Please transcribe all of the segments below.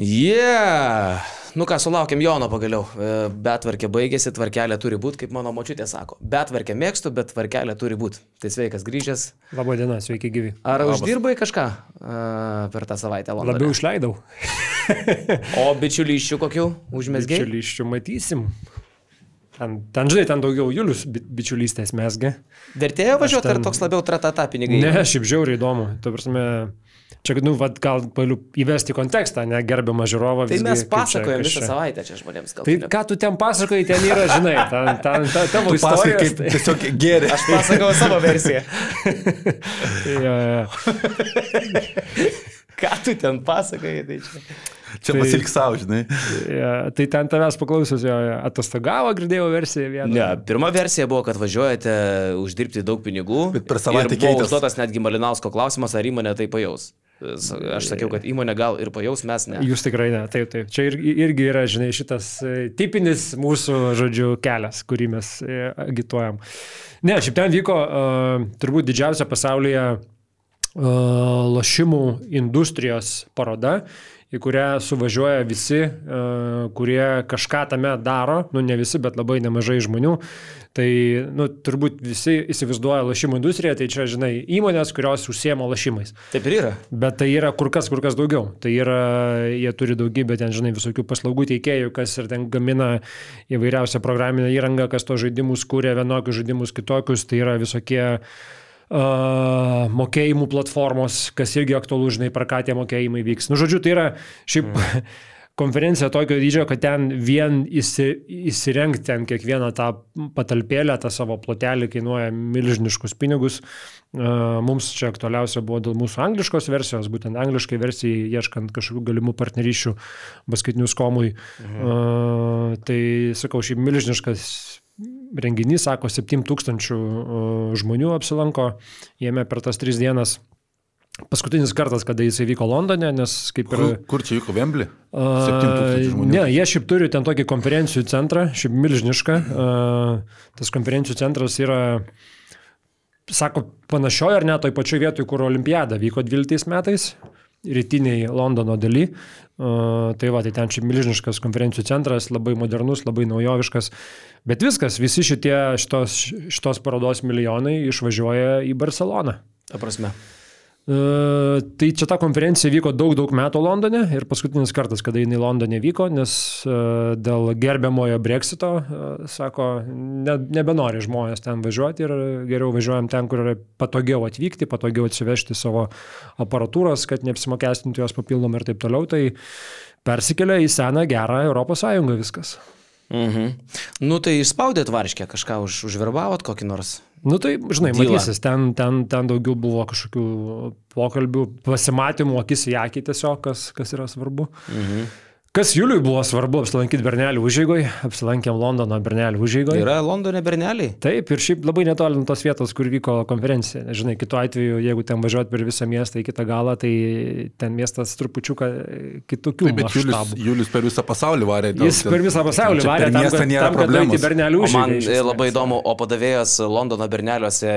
Yeah! Nu ką, sulaukėm Jono pagaliau. E, Betvarkė baigėsi, tvarkelė turi būti, kaip mano močiutė sako. Betvarkė mėgstu, bet tvarkelė turi būti. Tai sveikas grįžęs. Labą dieną, sveiki gyvi. Ar Labas. uždirbai kažką uh, per tą savaitę? Londone? Labiau išleidau. o bičiulyščių kokių užmesgiai? Bičiulyščių matysim. Ten, ten, žinai, ten daugiau Julius bičiulystės mesgi. Vertėjo važiuoti ten... ar toks labiau tratata pinigai? Ne, šiaip žiauriai įdomu. Tu prasme, Čia, nu, vad, gal galiu įvesti kontekstą, ne, gerbiamą žiūrovą. Tai visgi, mes pasakojame visą savaitę čia žmonėms kalbame. Tai ką tu ten pasakoji, ten yra, žinai, ten, ten, ten tavo istorija. Kaip tai... tiesiog geri. Aš pasakojau savo versiją. ja, ja. ką tu ten pasakoji, tai čia. Čia tai, pasilik savo, žinai. Ja, tai ten tavęs paklausius, jo, atostogavo, girdėjau versiją vieną. Ne, pirma versija buvo, kad važiuojate uždirbti daug pinigų. Bet per savaitę keitėsi. Buvo užduotas netgi Malinausko klausimas, ar įmonė tai pajaus. Aš sakiau, kad įmonė gal ir pajaus, mes ne. Jūs tikrai ne, taip, taip. Čia ir, irgi yra, žinai, šitas e, tipinis mūsų, žodžiu, kelias, kurį mes e, agituojam. Ne, šiaip ten vyko uh, turbūt didžiausia pasaulyje uh, lošimų industrijos paroda į kurią suvažiuoja visi, e, kurie kažką tame daro, nu ne visi, bet labai nemažai žmonių. Tai, nu, turbūt visi įsivaizduoja lašimų industriją, tai čia, žinai, įmonės, kurios užsiema lašimais. Taip ir yra. Bet tai yra kur kas, kur kas daugiau. Tai yra, jie turi daugybę ten, žinai, visokių paslaugų teikėjų, kas ir ten gamina įvairiausią programinę įrangą, kas to žaidimus kūrė, vienokius žaidimus kitokius. Tai yra visokie uh, uh, mokėjimų platformos, kas irgi aktualu, žinai, per ką tie mokėjimai vyks. Nu, žodžiu, tai yra šiaip mm. konferencija tokio dydžio, kad ten vien įsi, įsirengti ten kiekvieną tą patalpėlę, tą savo plotelį kainuoja milžiniškus pinigus. Mums čia aktualiausia buvo dėl mūsų angliškos versijos, būtent angliškai versijai, ieškant kažkokių galimų partnerysčių basketinius komui. Mhm. Tai, sakau, šiaip milžiniškas renginys, sako, 7 tūkstančių žmonių apsilanko jame per tas 3 dienas. Paskutinis kartas, kada jis įvyko Londone, nes kaip ir... Kur, kur čia vyko Vembli? Uh, ne, jie šiaip turi ten tokį konferencijų centrą, šiaip milžinišką. Uh, tas konferencijų centras yra, sako, panašioje ar net toj pačioj vietoj, kur Olimpiada vyko 12 metais rytiniai Londono daly. Tai va, tai ten čia milžiniškas konferencijų centras, labai modernus, labai naujoviškas. Bet viskas, visi šitie šitos, šitos parodos milijonai išvažiuoja į Barceloną. Ta prasme. Uh, tai čia ta konferencija vyko daug, daug metų Londone ir paskutinis kartas, kada jinai Londone vyko, nes uh, dėl gerbiamojo breksito, uh, sako, ne, nebenori žmonės ten važiuoti ir geriau važiuojam ten, kur yra patogiau atvykti, patogiau atsivežti savo aparatūros, kad neapsimokestintų jos papildomai ir taip toliau. Tai persikelia į seną gerą Sąjungą viskas. Mhm. Nu tai išspaudėt varškę, kažką už, užverbavot kokį nors? Nu tai, žinai, Dyla. matysis, ten, ten, ten daugiau buvo kažkokių pokalbių, pasimatymų akis į akį tiesiog, kas, kas yra svarbu. Mhm. Kas Juliui buvo svarbu apsilankyti Bernelių užėgoje, apsilankėm Londono Bernelių užėgoje. Yra Londone Berneliai? Taip, ir šiaip labai netoli nuo tos vietos, kur vyko konferencija. Žinai, kitu atveju, jeigu ten važiuot per visą miestą į kitą galą, tai ten miestas trupučiuką kitokių. Taip, bet Julius, Julius per visą pasaulį varė. Jis per visą pasaulį varė. Per miestą tam, nėra problemų. Bernelių užėgoje. Man labai įdomu, o padavėjas Londono Berneliuose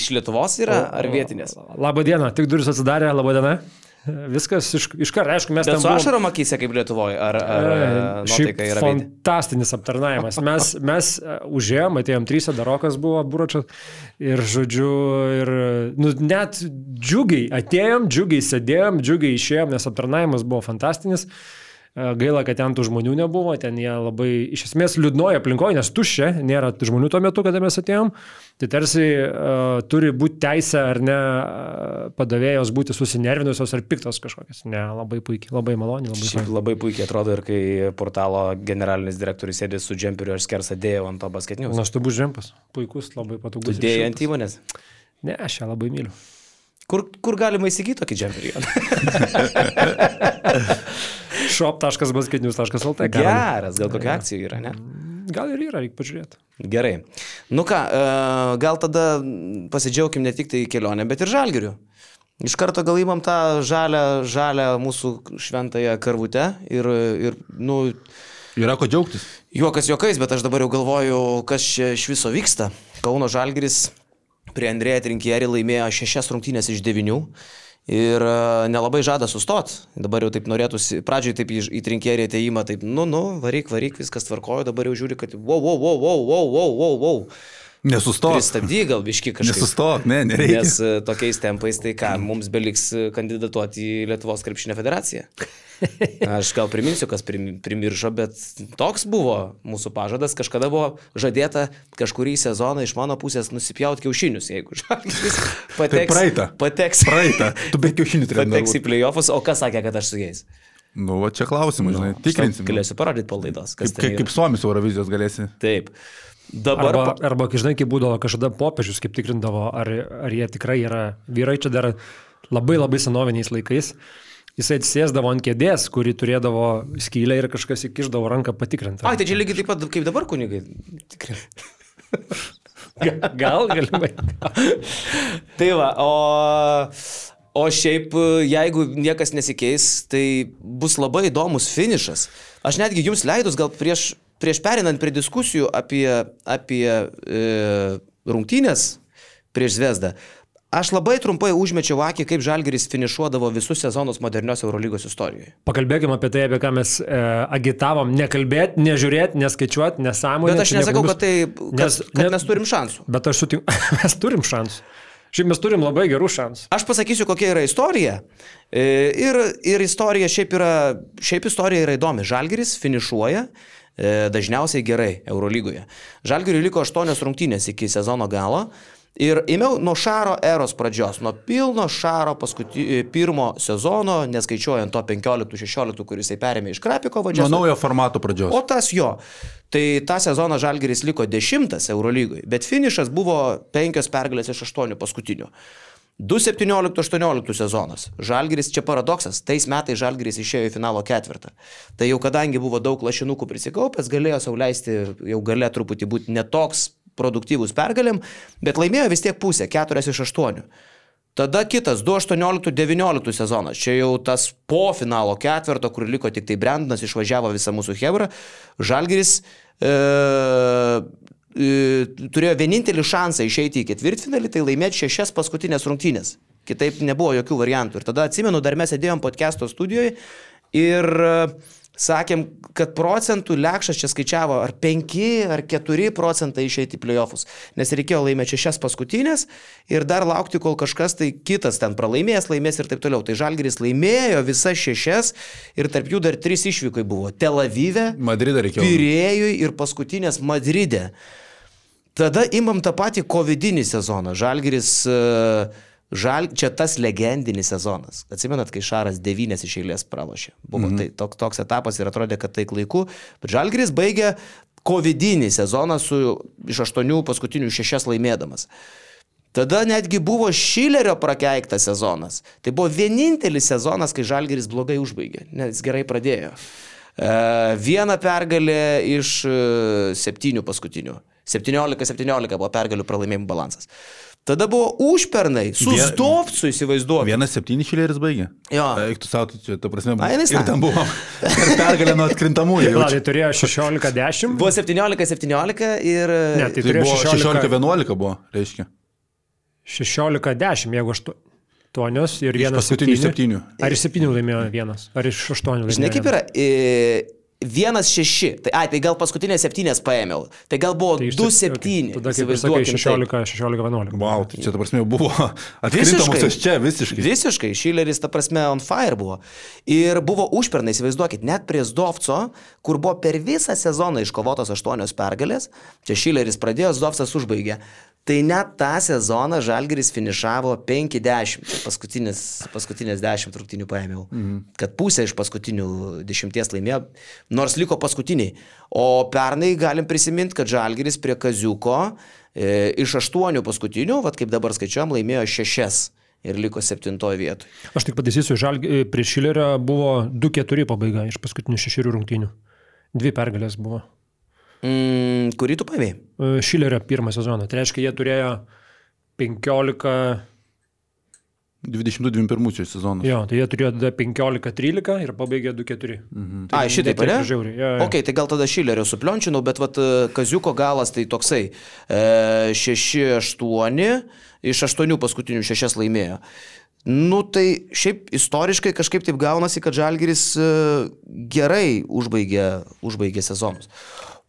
iš Lietuvos yra ar vietinės? Labą dieną, tik duris atsidarė, labą dieną. Viskas iš, iš karto, aišku, mes Bet ten... Su buvom... ašarom akise kaip Lietuvoje, ar, ar e, šiaip yra fantastinis aptarnavimas. Mes, mes e, užėjom, atėjom trys, darokas buvo, buračas ir žodžiu, ir nu, net džiugiai atėjom, džiugiai sėdėjom, džiugiai išėjom, nes aptarnavimas buvo fantastinis. Uh, E, gaila, kad ten tų žmonių nebuvo, ten jie labai iš esmės liūdnoja aplinkoje, nes tuščia, nėra žmonių tuo metu, kada mes atėjom. Tai tarsi uh, turi būti teisė ar ne uh, padavėjos būti susinervinusios ar piktos kažkokios. Ne, labai puikiai, labai maloniai. Labai, Šiaip labai puikiai atrodo ir kai portalo generalinis direktorius sėdė su džemperiu, aš skersą dėjau ant to basketinius. Nuostabus džempas, puikus, labai patogus. Tu dėjai ant įmonės? Ne, aš ją labai myliu. Kur, kur galima įsigyti tokį džemperį? shop.basketinius.lt. Geras, gal kokia akcija yra, ne? Gal ir yra, reikia pažiūrėti. Gerai. Nu ką, e, gal tada pasidžiaugim ne tik tai kelionę, bet ir žalgiriu. Iš karto gal įmam tą žalę, žalę mūsų šventąją karvutę ir, ir nu... Yra ko džiaugtis. Juokas juokais, bet aš dabar jau galvoju, kas čia iš viso vyksta. Kauno žalgiris prie Andrėja Trinkieri laimėjo šešias rungtynės iš devinių. Ir e, nelabai žada sustoti. Dabar jau taip norėtųsi, pradžioj taip į, į trinkierį ateimą, taip, nu, nu, varyk, varyk, viskas tvarkojo, dabar jau žiūri, kad wow, wow, wow, wow, wow, wow, wow, wow. Nesustok. Pristabdy gal biški kažkaip. Nesustok, ne, nereikia. Nes e, tokiais tempais tai ką, mums beliks e, kandidatuoti į Lietuvos krepšinio federaciją. Aš gal priminsiu, kas prim- primiršo, bet toks buvo mūsų pažadas. Kažkada buvo žadėta kažkurį sezoną iš mano pusės nusipjauti kiaušinius, jeigu žalgis pateks. praeitą. Pateks. Praeitą. Tu be kiaušinių turėjai. Pateks į playoffus, o kas sakė, kad aš su jais? Nu, va čia klausimas, žinai. Tikrinsim. Galėsiu parodyti po laidos, kas Kaip, tai kaip, kaip Suomis Eurovizijos galėsi. Taip. Dabar Arba, arba žinai, kaip būdavo kažkada popiežius, kaip tikrindavo, ar, ar jie tikrai yra vyrai, čia dar labai labai senoviniais laikais. Jisai atsėsdavo ant kėdės, kuri turėdavo skylę ir kažkas įkišdavo ranką patikrinti. Ai, tai čia lygiai taip pat kaip dabar kunigai. Tikrai. Gal galimai. Tai va, o, o šiaip, jeigu niekas nesikeis, tai bus labai įdomus finišas. Aš netgi jums leidus gal prieš, prieš perinant prie diskusijų apie, apie e, rungtynės prieš Zvezdą. Aš labai trumpai užmečiau akį, kaip Žalgeris finišuodavo visus sezonus modernios Eurolygos istorijoje. Pakalbėkime apie tai, apie ką mes e, agitavom. Nekalbėti, nežiūrėti, neskaičiuoti, nesąmonė. Bet aš nesakau, kad, tai, kad, Nes- kad ne- mes turim šansų. Bet aš sutinku, mes turim šansų. Šiaip mes turim labai gerų šansų. Aš pasakysiu, kokia yra istorija. E, Ir, ir istorija šiaip yra, šiaip istorija yra įdomi. Žalgeris finišuoja e, dažniausiai gerai Eurolygoje. Žalgeriui liko aštuonios rungtynės iki sezono galo. Ir ėmiau nuo Šaro eros pradžios, nuo pilno Šaro paskuti, pirmo sezono, neskaičiuojant to 15-16, kuris jisai perėmė iš Krapiko Nuo vadžios. naujo formato pradžios. O tas jo. Tai tą sezoną Žalgeris liko dešimtas Eurolygoje, bet finišas buvo penkios pergalės iš aštuonių paskutinių. 2-17-18 sezonas. Žalgeris, čia paradoksas, tais metais Žalgeris išėjo į finalo ketvirtą. Tai jau kadangi buvo daug lašinukų prisikaupęs, galėjo sauliaisti jau gale truputį būti netoks produktyvus pergalėm, bet laimėjo vis tiek pusę, 4 iš 8. Tada kitas, 2-18-19 sezonas. Čia jau tas po finalo ketvirto, kur liko tik tai Brendanas, išvažiavo visą mūsų Hebrą. Žalgeris e, e, turėjo vienintelį šansą išeiti į ketvirtfinalį, tai laimėti šešias paskutinės rungtynės. Kitaip nebuvo jokių variantų. Ir tada atsimenu, dar mes sėdėjom podcast'o studijoje ir e, sakėm, kad procentų lekšas čia skaičiavo ar 5 ar 4 procentai išeiti į playoffus. Nes reikėjo laimėti šešias paskutinės ir dar laukti, kol kažkas tai kitas ten pralaimės, laimės ir taip toliau. Tai Žalgeris laimėjo visas šešias ir tarp jų dar trys išvykai buvo. Tel Avive. Pirėjui ir paskutinės Madride. Tada imam tą patį covidinį sezoną. Žalgiris, e, žal, čia tas legendinis sezonas. Atsimenat, kai Šaras devynės iš eilės pralošė. Buvo mhm. tai toks, toks etapas ir atrodė, kad tai laiku. Bet Žalgiris baigė covidinį sezoną su iš aštuonių paskutinių šešias laimėdamas. Tada netgi buvo Šilerio prakeiktas sezonas. Tai buvo vienintelis sezonas, kai Žalgeris blogai užbaigė, nes gerai pradėjo. E, Viena pergalė iš e, septynių paskutinių. 17-17 buvo pergalių pralaimėjimų balansas. Tada buvo užpernai, su Vie- Zdovcu įsivaizduoju. Vienas septyni šileris baigė. Jo. Eik tu savo, čia, ta prasme, A, jinai ir ten buvo. Ir pergalė nuo atkrintamųjų. tai turėjo 16-10. Buvo 17-17 ir... Ne, tai Tai turėjo buvo 16 16-11 buvo, reiškia. 16-10, jeigu 8 ir Iš vienas paskutinių septyni. septynių. Ar iš 7 laimėjo vienas, ar iš 8 laimėjo. Žinai kaip yra? E, Vienas šeši. Tai, ai, tai gal paskutinės septynės paėmiau. Tai gal buvo Tai iš- du okay. septyni. Tada kaip ir sakai, Įsivaizduokim taip. 16-11. Wow, tai čia, ta prasme, buvo atkrintamosios čia visiškai. Visiškai, Šileris, ta prasme, on fire buvo. Ir buvo užpernai, įsivaizduokit, net prie Zdovco, kur buvo per visą sezoną iškovotos aštuonios pergalės, čia Šileris pradėjo, Zdovcas užbaigė. Tai net tą sezoną Žalgeris finišavo 50, tai paskutinis, paskutinės 10 rungtinių paėmiau. Mhm. Kad pusę iš paskutinių 10 laimėjo, nors liko paskutiniai. O pernai galim prisiminti, kad Žalgeris prie Kaziuko e, iš 8 paskutinių, vad kaip dabar skaičiuojam, laimėjo 6 ir liko septintoje vietoje. Aš tik pataisysiu, žalg... prieš Šilerio buvo 2-4 pabaiga iš paskutinių šešių rungtynių. Dvi pergalės buvo. Mm, kurį tu pavėjai? E, Šilerio pirmą sezoną. Tai reiškia, jie turėjo 15, 22-21 sezonas. jo, tai jie turėjo tada 15-13 ir pabaigė 2-4. Mhm. Ai, šitaip, ne? Žiauriai. Jo, jo. Ok, tai gal tada Šilerio supliončinau, bet vat e, Kaziuko galas tai toksai. E, 6-8 iš 8 paskutinių 6 laimėjo. Nu tai šiaip istoriškai kažkaip taip gaunasi, kad Žalgiris e, gerai užbaigė, užbaigė sezonus.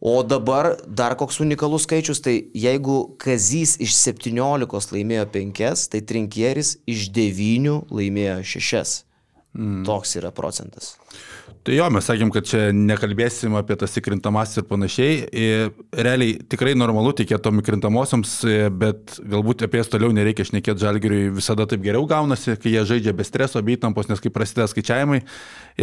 O dabar dar koks unikalus skaičius, tai jeigu Kazys iš 17 laimėjo 5, tai Trinkieris iš 9 laimėjo 6. Mm. Toks yra procentas. Tai jo, mes sakėm, kad čia nekalbėsim apie tas įkrintamas ir panašiai. Ir realiai tikrai normalu tikėti tom įkrintamosioms, bet galbūt apie jas toliau nereikia šnekėti žalgiriui, visada taip geriau gaunasi, kai jie žaidžia be streso, be įtampos, nes kai prasideda skaičiavimai,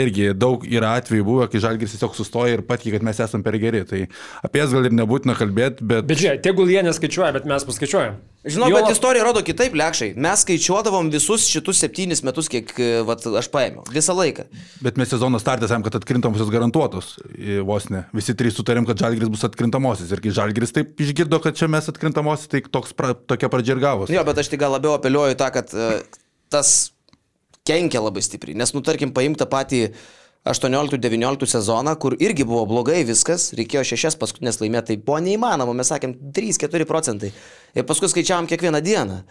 irgi daug yra atvejų buvę, kai žalgiris tiesiog sustoja ir patikė, kad mes esame per geri. Tai apie jas gal ir nebūtina kalbėti, bet... Bet žiūrėk, tegul jie neskaičiuoja, bet mes paskaičiuojam. Žinau, jo... bet istorija rodo kitaip, lekšai. Mes skaičiuodavom visus šitus septynis metus, kiek vat, aš paėmiau. Visą laiką. Bet mes sezono startė sakėm, kad atkrintamosios garantuotos. Vos ne. Visi trys sutarėm, kad žalgris bus atkrintamosios. Ir kai žalgris taip išgirdo, kad čia mes atkrintamosios, tai toks pra, tokia pradžia ir gavos. Jo, bet aš tik gal labiau apeliuoju tą, kad uh, tas kenkia labai stipriai. Nes, nu, tarkim, paimta patį uh, 18-19 sezoną, kur irgi buvo blogai viskas, reikėjo šešias paskutinės laimėti, tai buvo neįmanoma, mes sakėm 3-4 procentai. Ir paskui skaičiavom kiekvieną dieną.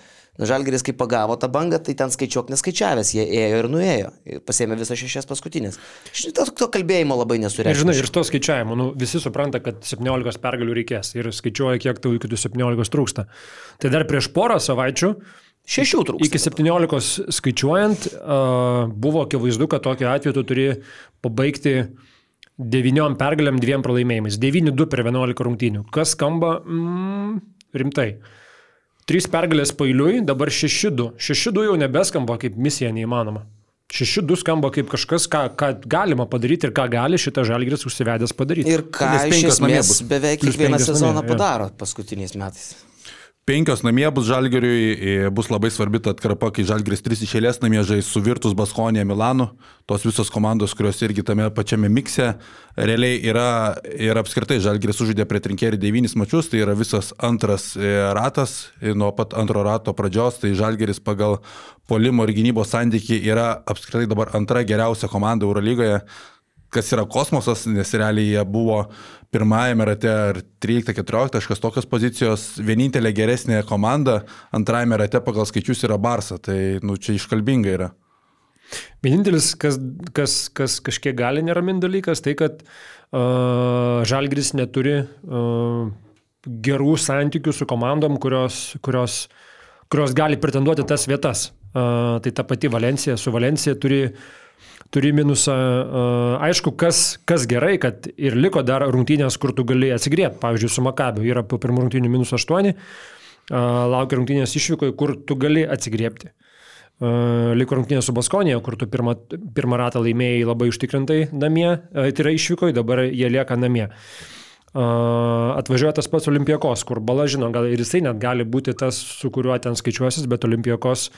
Nu, Žalgeris, kai pagavo tą bangą, tai ten skaičiuok neskaičiavęs, jie ėjo ir nuėjo, pasėmė visas šešias paskutinės. Šito to kalbėjimo labai. Ir žinai, ir to skaičiavimo, nu, visi supranta, kad 17 pergalių reikės ir skaičiuoja, kiek tau iki tų 17 trūksta. Tai dar prieš porą savaičių Šešių trūksta. Iki 17 skaičiuojant, buvo akivaizdu, kad tokiu atveju tu turi pabaigti 9 pergalėm, 2 pralaimėjimais. 9-2 per 11 rungtynių. Kas skamba mm, rimtai. 3 pergalės pailiui, dabar 6-2. 6-2 jau nebeskamba kaip misija neįmanoma. 6-2 skamba kaip kažkas, ką, ką galima padaryti ir ką gali šitas žalgris užsivedęs padaryti. Ir ką iš esmės beveik kiekvieną sezoną namie, padaro paskutiniais metais. Penkios namie bus Žalgeriui, bus labai svarbi ta atkarpa, kai Žalgeris tris išėlės namie žais su Virtus, Baskonė, Milanu. Tos visos komandos, kurios irgi tame pačiame mikse, realiai yra ir apskritai Žalgeris užžaidė prie trinkėrį devynis mačius, tai yra visas antras e, ratas, nuo pat antro rato pradžios, tai Žalgeris pagal polimo ir gynybos santyki yra apskritai dabar antra geriausia komanda Eurolygoje kas yra kosmosas, nes realiai jie buvo pirmajame rate ar 13-14 kažkas tokios pozicijos, vienintelė geresnė komanda, antrajame rate pagal skaičius yra Barsa, tai nu, čia iškalbinga yra. Vienintelis, kas, kas, kas kažkiek gali neraminti dalykas, tai kad uh, Žalgris neturi uh, gerų santykių su komandom, kurios, kurios, kurios gali pretenduoti tas vietas. Uh, tai ta pati Valencija, su Valencija turi uh, turi minusą. Aišku, kas, kas gerai, kad ir liko dar rungtynės, kur tu gali atsigriebti. Pavyzdžiui, su Makabiu yra po pirmų rungtynių minus 8, laukia rungtynės išvykoje, kur tu gali atsigriebti. Liko rungtynės su Baskonė, kur tu pirmą, pirmą ratą laimėjai labai užtikrintai namie, tai yra išvykoje, dabar jie lieka namie. Atvažiuoja tas pats Olimpijakos, kur bala žino, gal ir jisai net gali būti tas, su kuriuo ten skaičiuosis, bet Olimpijakos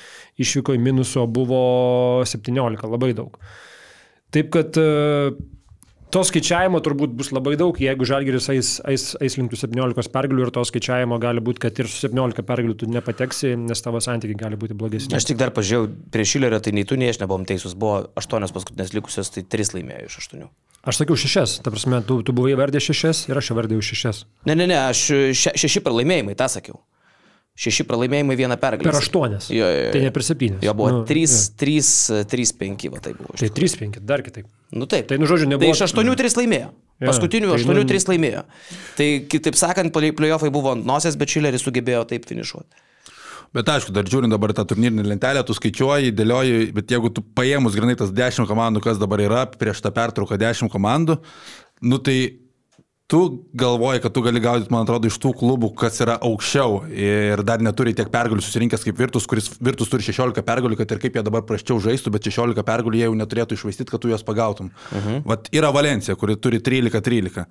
išvyko į minuso buvo 17, labai daug. Taip kad to skaičiavimo turbūt bus labai daug, jeigu Žalgiris eis, eis, eis link 17 pergalių ir to skaičiavimo gali būti, kad ir su 17 pergalių tu nepateksi, nes tavo santykiai gali būti blogesni. Aš tik dar pažiūrėjau, prieš Šilerio tai nei tu, nei aš nebuvom teisus, buvo 8 paskutinės likusios, tai 3 laimėjo iš 8. Aš sakiau šešias, ta prasme, tu, tu buvai vardė šešias ir aš vardėjau šešias. Ne, ne, ne, aš še, šeši pralaimėjimai, tą sakiau. Šeši pralaimėjimai, viena pergalė. Per aštuonias. Jo, jo, jo. Tai ne per septynis. Jo buvo nu, 3, 3, 3, 5, va tai buvo. Tai 3, 5, dar kitaip. Nu taip. Tai, nu žodžiu, nebuvo. Tai iš 8, 3 laimėjo. Ja, Paskutinių tai, 8, 3 nu... laimėjo. Tai kitaip sakant, playoffai buvo ant nosies, bet Šileris sugebėjo taip finišuoti. Bet aišku, dar žiūrint dabar tą turnyrinę lentelę, tu skaičiuoji, dėlioji, bet jeigu tu paėmus grinai tas 10 komandų, kas dabar yra, prieš tą pertrauką 10 komandų, nu tai tu galvoji, kad tu gali gaudyti, man atrodo, iš tų klubų, kas yra aukščiau ir dar neturi tiek pergalių susirinkęs kaip Virtus, kuris Virtus turi 16 pergalių, kad ir kaip jie dabar praščiau žaistų, bet 16 pergalių jie jau neturėtų išvaistyti, kad tu juos pagautum. Mhm. Vat yra Valencija, kuri turi 13-13.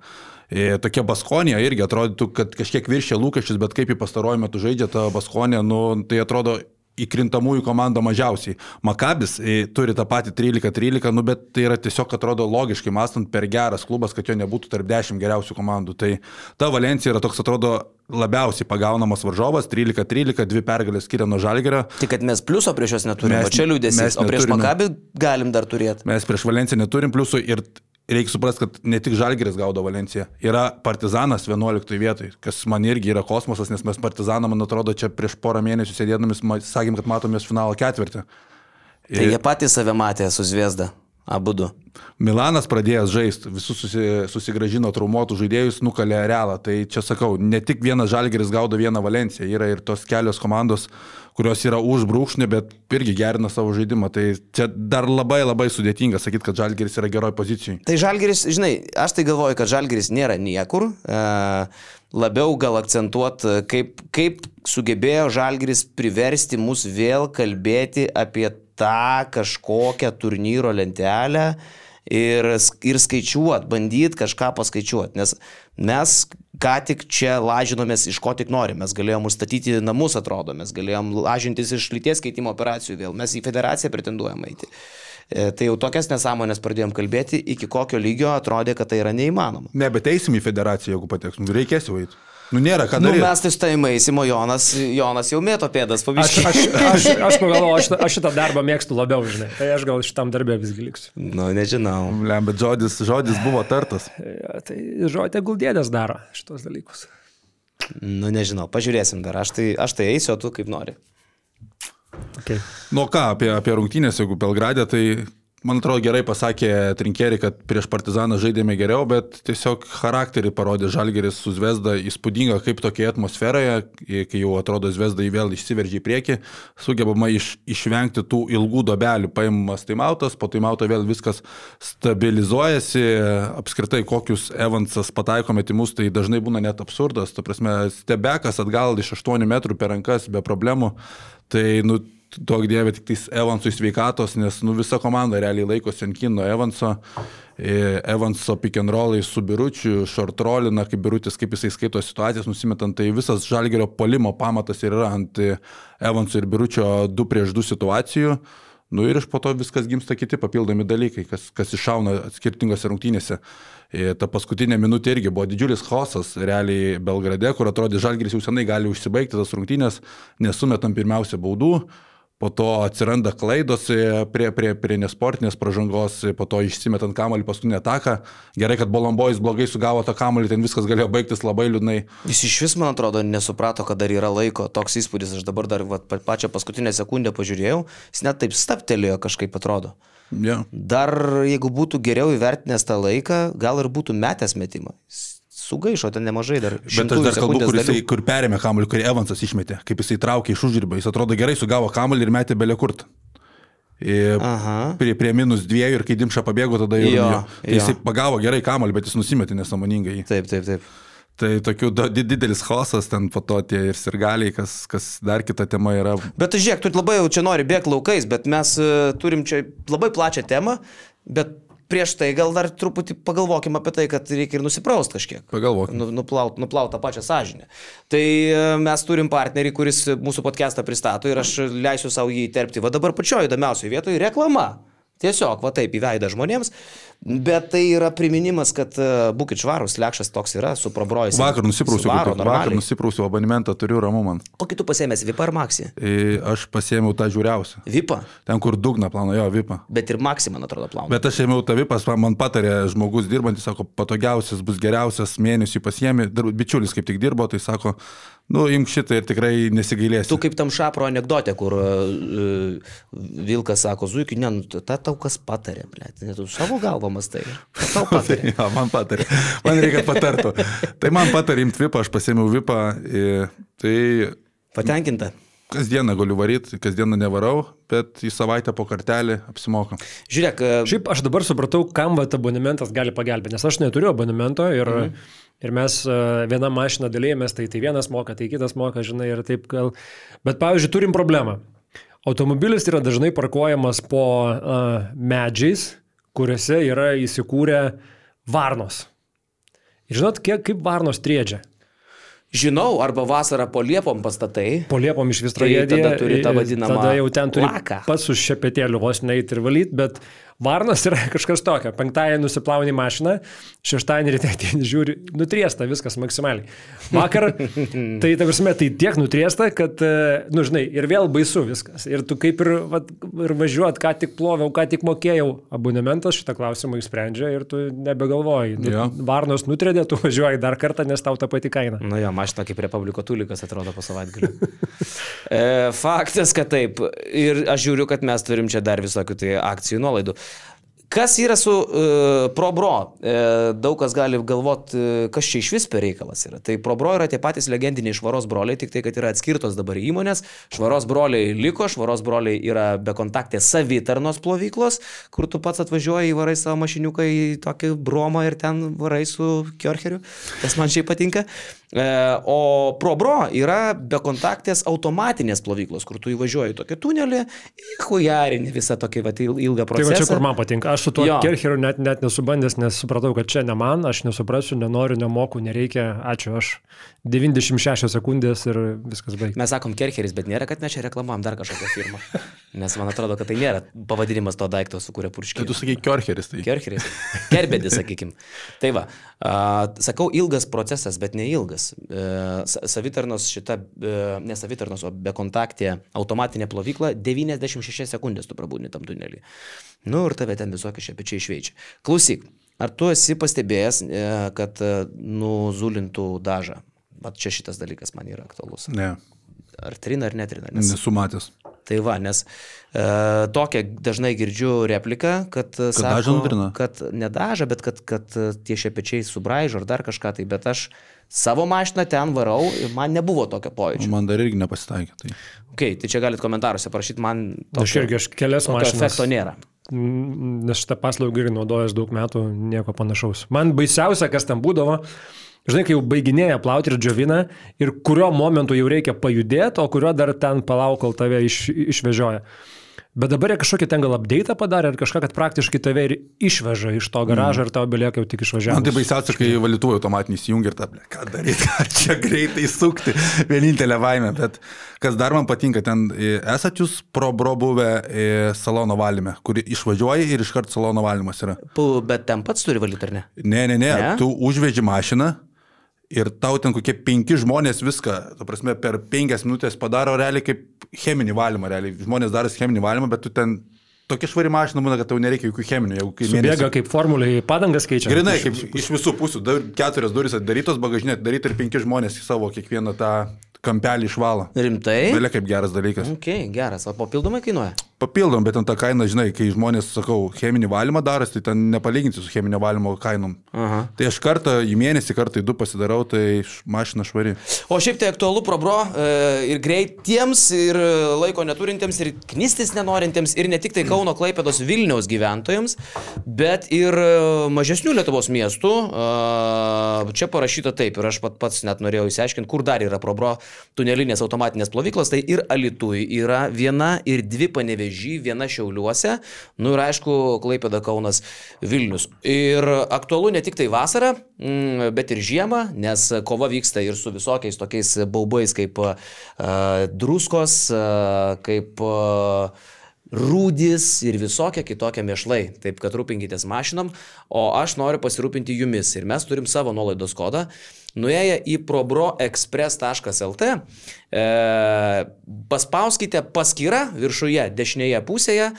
E, tokia Baskonija irgi atrodytų, kad kažkiek viršė lūkesčius, bet kaip į pastaruoju metu žaidžia ta Baskonija, nu, tai atrodo įkrintamųjų komanda mažiausiai. Makabis e, turi tą patį 13-13, nu, bet tai yra tiesiog atrodo logiškai mąstant per geras klubas, kad jo nebūtų tarp 10 geriausių komandų. Tai ta Valencija yra toks atrodo labiausiai pagaunamas varžovas, 13-13, dvi pergalės skiria nuo žalgerio. Tik kad mes pliuso prieš juos neturime, mes, o čia liūdėsys, o prieš Makabį galim dar turėti. Mes prieš Valenciją neturim pliusų ir reikia suprasti, kad ne tik Žalgeris gaudo Valenciją, yra Partizanas 11 vietoj, kas man irgi yra kosmosas, nes mes Partizaną, man atrodo, čia prieš porą mėnesių sėdėdamis sakėm, kad matomės finalo ketvirtį. Tai jie patys save matė su Zviesda, abu du. Milanas pradėjęs žaisti, visus susi, susigražino traumuotų žaidėjus, nukalė realą. Tai čia sakau, ne tik vienas Žalgeris gaudo vieną Valenciją, yra ir tos kelios komandos, kurios yra už brūkšnį, bet irgi gerina savo žaidimą. Tai čia dar labai labai sudėtinga sakyti, kad Žalgeris yra geroj pozicijai. Tai Žalgeris, žinai, aš tai galvoju, kad Žalgeris nėra niekur. E, labiau gal akcentuot, kaip, kaip sugebėjo Žalgeris priversti mus vėl kalbėti apie tą kažkokią turnyro lentelę ir, ir skaičiuot, bandyt kažką paskaičiuot, nes mes ką tik čia lažinomės iš ko tik norim, mes galėjom užstatyti namus, atrodo, mes galėjom lažintis iš lyties keitimo operacijų vėl, mes į federaciją pretenduojam eiti. E, tai jau tokias nesąmonės pradėjom kalbėti, iki kokio lygio atrodė, kad tai yra neįmanoma. Ne, bet eisim į federaciją, jeigu pateksim, reikės jau eiti. Nu, nėra ką Nu, daryti. mes tai stojimai įsimo Jonas, Jonas jau mėto pėdas Aš, pavyzdžiui. aš, aš, aš pagalvoju, aš, aš šitą darbą mėgstu labiau, žinai. Tai aš gal šitam darbę visgi liksiu. Nu, nežinau. Lem, bet žodis, žodis buvo tartas. Ja, tai žodė guldėdės daro šitos dalykus. Nu, nežinau, pažiūrėsim dar. Aš tai, aš tai eisiu, o tu kaip nori. Okay. Nu ką, apie, apie rungtynės, jeigu Belgradė, tai man atrodo gerai pasakė Trinkeri, kad prieš Partizaną žaidėme geriau, bet tiesiog charakterį parodė Žalgeris su Zvezda įspūdinga, kaip tokioje atmosferoje, kai jau atrodo Zvezda į vėl išsiveržė į priekį, sugebama iš, išvengti tų ilgų dobelių, paimamas taimautas, po taimauto vėl viskas stabilizuojasi, apskritai kokius Evansas pataiko metimus, tai dažnai būna net absurdas, ta prasme, stebekas atgal iš 8 metrų per rankas be problemų, tai nu, duok dievė tik tais Evansui sveikatos, nes nu, visa komanda realiai laikosi ant kino Evanso. E, Evanso pick and rollai su biručiu, short rollina, kaip birutis, kaip jisai skaito situacijas, nusimetant, tai visas žalgerio polimo pamatas ir yra ant e, Evanso ir biručio 2 prieš 2 situacijų. Nu ir iš po to viskas gimsta kiti papildomi dalykai, kas, kas iššauna skirtingose rungtynėse. E, ta paskutinė minutė irgi buvo didžiulis chaosas realiai Belgrade, kur atrodė Žalgiris jau senai gali užsibaigti tas rungtynės, nesumetam pirmiausia baudų, po to atsiranda klaidos e, prie, prie, prie nesportinės pažangos, e, po to išsimetant kamalį paskutinę ataką. Gerai, kad Bolombojus blogai sugavo tą kamalį, ten viskas galėjo baigtis labai liūdnai. Jis iš vis, man atrodo, nesuprato, kad dar yra laiko. Toks įspūdis, aš dabar dar va, pa- pačią paskutinę sekundę pažiūrėjau, jis net taip staptelėjo kažkaip atrodo. Ja. Dar jeigu būtų geriau įvertinęs tą laiką, gal ir būtų metęs metimą. Jis Sugaišo ten nemažai dar. Bet aš dar kalbu, kur, jisai, kur perėmė kamuolį, kurį Evansas išmetė, kaip jisai traukė iš užribą. Jis atrodo gerai sugavo kamuolį ir metė belekurt. Aha. Prie, prie minus dviejų ir kai Dimša pabėgo, tada jau... Jo, jo, tai jisai pagavo gerai kamuolį, bet jis nusimetė nesamoningai. jį. Taip, taip, taip. Tai tokių didelis chaosas, ten po to tie ir sirgaliai, kas, kas dar kita tema yra. Bet žiūrėk, tu labai jau čia nori bėgti laukais, bet mes uh, turim čia labai plačią temą, bet prieš tai gal dar truputį pagalvokim apie tai, kad reikia ir nusipraust kažkiek. Pagalvokim. Nu, nuplaut, nuplaut tą pačią sąžinę. Tai e, mes turim partnerį, kuris mūsų podcastą pristato ir aš leisiu savo jį įterpti. Va dabar pačioje įdomiausioje vietoje reklama. Tiesiog, va taip, įveida žmonėms, bet tai yra priminimas, kad e, būkit švarus, lekšas toks yra, su probrojus. Vakar nusiprausiau, Varo, vakar normaliai. nusiprausiau abonementą, turiu ramu man. Kokį tu pasėmės, VIP ar Maxi? E, Aš pasėmiau tą žiūriausią. VIP, Ten, kur dugna plano, jo, vipą. bet ir Maxi, man atrodo, plauna. Bet aš ėmiau tą vipas, man- patarė žmogus dirbantis, sako, patogiausias bus geriausias mėnesį Dar bičiulis kaip tik dirbo, tai sako, nu, imk šitą ir tikrai nesigailėsi. Tu kaip tam šapro anegdote, kur uh, Vilkas sako, Zuikiu, ne, nu, ta tau kas patarė, ble, ne tu savo galvą mastai. Kas Tau patarė. Ja, man patarė. Man reikia patartų. Tai man patarė imti vipą, aš pasėmiau vipą. Tai Patenkinta. kasdieną galiu varyti, kasdieną nevarau, bet į savaitę po kartelį apsimoka. Žiūrėk, e, Šiaip aš dabar supratau, kam vat abonementas gali pagelbėti, nes aš neturiu abonemento ir, mhm. Ir mes e, vieną mašiną dalėjomės, tai, tai vienas moka, tai kitas moka, žinai, ir taip gal. Bet pavyzdžiui, turim problemą. Automobilis yra dažnai parkuojamas po uh, medžiais, kuriuose yra įsikūrę varnos. Ir žinot, kiek, kaip varnos triedžia? žinau, arba vasarą po liepom pastatai. Po liepom iš vis Tai tada turi tą vadinamą Tada jau ten turi laką. pats už šepetėlių vos neit ir valyt, bet Varnas yra kažkas tokio. Penktąją nusiplauni mašiną, šeštąjį ryte ateini žiūri, nutriesta viskas maksimaliai. Vakar, tai ta prasme, tai tiek nutriesta, kad, e, nu žinai, ir vėl baisu viskas. Ir tu kaip ir, vat, ir važiuot, ką tik ploviau, ką tik mokėjau, abonementas šitą klausimą išsprendžia ir tu nebegalvoji. Nu, Jo. Varnos nutredė, tu važiuoji dar kartą, nes tau ta pati kaina. Nu jo, mašina kaip Republiko Tulikas atrodo po savaitgalio. e, faktas, kad taip. Ir aš žiūriu, kad mes turim čia dar visokių tai akcijų nuolaidų. Kas yra su uh, ProBro? E, daug kas gali galvoti, uh, kas čia iš vis per reikalas yra. Tai ProBro yra tie patys legendiniai švaros broliai, tik tai, kad yra atskirtos dabar įmonės. Švaros broliai liko, švaros broliai yra bekontaktė savitarnos plovyklos, kur tu pats atvažiuoji, varai savo mašiniuką į tokį bromą ir ten varai su kiorcheriu. Tas man šiaip patinka. E, o ProBro yra bekontaktės automatinės plovyklos, kur tu įvažiuoji tokį tunelį, hujarini visą tokį vat, il- ilgą Tai procesą. va čia kur man patinka. Aš su tuo Jo. Kercheriu net, net nesubandęs, nes supratau, kad čia ne man, aš nesuprasiu, nenoriu, nemoku, nereikia. Ačiū, aš 96 sekundės ir viskas baigta. Mes sakom Kercheris, bet nėra, kad mes čia reklamuojam dar kažkokią firmą. Nes man atrodo, kad tai nėra pavadinimas to daikto, su kuria Tai purškiai. tu sakai Kiorcheris, tai. Kercheris. Kerbedis, sakykim. Tai va, a, sakau, ilgas procesas, bet neilgas. E, sa- savitarnos šita, e, ne savitarnos, o bekontaktė automatinė plovykla 96 sekundės tu prabūni tam tunelį. Nu ir tave ten visokie šepečiai išveičia. Klausyk, ar tu esi pastebėjęs, e, kad e, nuzulintų dažą? Vat čia šitas dalykas man yra aktualus. Ne, Ar trina ar netrina? Nes nesu matęs. Tai va, nes e, tokią dažnai girdžiu repliką, kad, kad dažą nutrina? kad nedaža, bet kad, kad e, tie šepečiai subraižo ar dar kažką tai, bet aš savo mašiną ten varau ir man nebuvo tokio pojūčio. Man dar irgi nepasitaikė. Tai. Okay, tai čia galit komentaruose parašyti man. Aš irgi, aš kelias tokio mašinas. efekto nėra. Nes šitą paslaugą irgi naudojęs daug metų, nieko panašaus. Man baisiausia, kas ten būdavo, žinai, kai jau baiginėja plauti ir džiovina ir kurio momentu jau reikia pajudėti, o kurio dar ten palauk, kol tave iš, išvežioja. Bet dabar jie kažkokį ten gal update padarė ar kažką, kad praktiškai tave ir išveža iš to garažo ir tau belieka jau tik išvažiavti. Man tai baisiausia, kai valytuvai automatiniai įsijungia ir ta, ble, ką daryti, ar čia greitai sukti, vienintelė baimė. Bet kas dar man patinka, ten e, esat jūs pro bro buvę e, salono valyme, kur išvažiuoji ir iškart salono valymas yra. Pu- Bet ten pats turi valyti, ar ne? Ne, ne, ne, Ne? ne? tu užveži mašiną ir tau ten kokie penki žmonės viską, tu prasme, per penkias minutės padaro realiai kaip cheminį valymą, realiai žmonės daro cheminį valymą, bet tu ten tokia švari mašina būna, kad tau nereikia jokių cheminių, kai Subėga kaip formuliai padangas keičia. Grinai, kaip iš visų pusių, dar keturias duris atidarytos, bagažinė atidaryta ir penki žmonės į savo kiekvieną tą kampelį išvalo. Rimtai? Belia kaip geras dalykas. Ok, geras. O papildomai kainuoja? Papildom, bet ten ta kaina, žinai, kai žmonės, sakau, cheminį valymą daros, tai ten nepalyginti su cheminio valymo kainom. Aha. Tai aš kartą į mėnesį, kartą į du pasidarau, tai mašina švari. O šiaip tai aktualu probro e, ir greitiems, ir laiko neturintiems, ir knistis nenorintiems, ir ne tik tai Kauno Klaipėdos Vilniaus gyventojams, bet ir e, mažesnių Lietuvos miestų. E, Čia parašyta taip, ir aš pat pats net norėjau įsiaiškinti, kur dar yra probro tunelinės automatinės plovyklos. Tai ir Alitui yra viena ir dvi panevežį, viena Šiauliuose, nu ir aišku, Klaipėda Kaunas Vilnius. Ir aktualu ne tik tai vasarą, mm, bet ir žiemą, nes kova vyksta ir su visokiais tokiais baubais kaip uh, druskos, uh, kaip uh, rūdis ir visokie kitokie mėšlai. Taip kad rūpinkitės mašinom, o aš noriu pasirūpinti jumis. Ir mes turim savo nuolaidos kodą. Nuėję į probroexpress.lt, e, paspauskite paskyrą viršuje dešinėje pusėje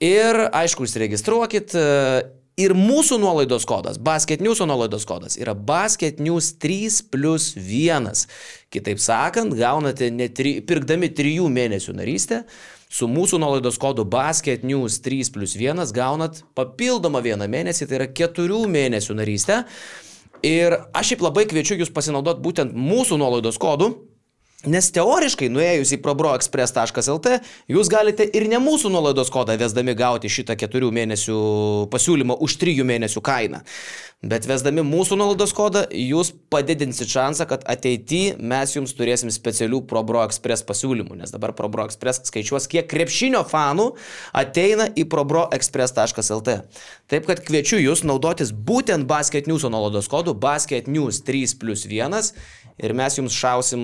ir, aišku, užsiregistruokit. E, Ir mūsų nuolaidos kodas, Basket News nuolaidos kodas yra Basket News 3 plus 1. Kitaip sakant, gaunate tri, pirkdami 3 mėnesių narystę, su mūsų nuolaidos kodu Basket News 3 plus 1 gaunat papildomą vieną mėnesį, tai yra 4 mėnesių narystę. Ir aš šiaip labai kviečiu jūs pasinaudoti būtent mūsų nuolaidos kodu. Nes teoriškai, nuėjus į probroexpress.lt, jūs galite ir ne mūsų nuolaidos kodą vesdami gauti šitą keturių mėnesių pasiūlymą už trijų mėnesių kainą. Bet vesdami mūsų nuolaidos kodą, jūs padidinsit šansą, kad ateityje mes jums turėsim specialių ProBroExpress pasiūlymų. Nes dabar ProBroExpress skaičiuos, kiek krepšinio fanų ateina į probroexpress.lt. Taip kad kviečiu jūs naudotis būtent Basket News nuolaidos kodu Basket News 3 plus 1 ir mes jums šausim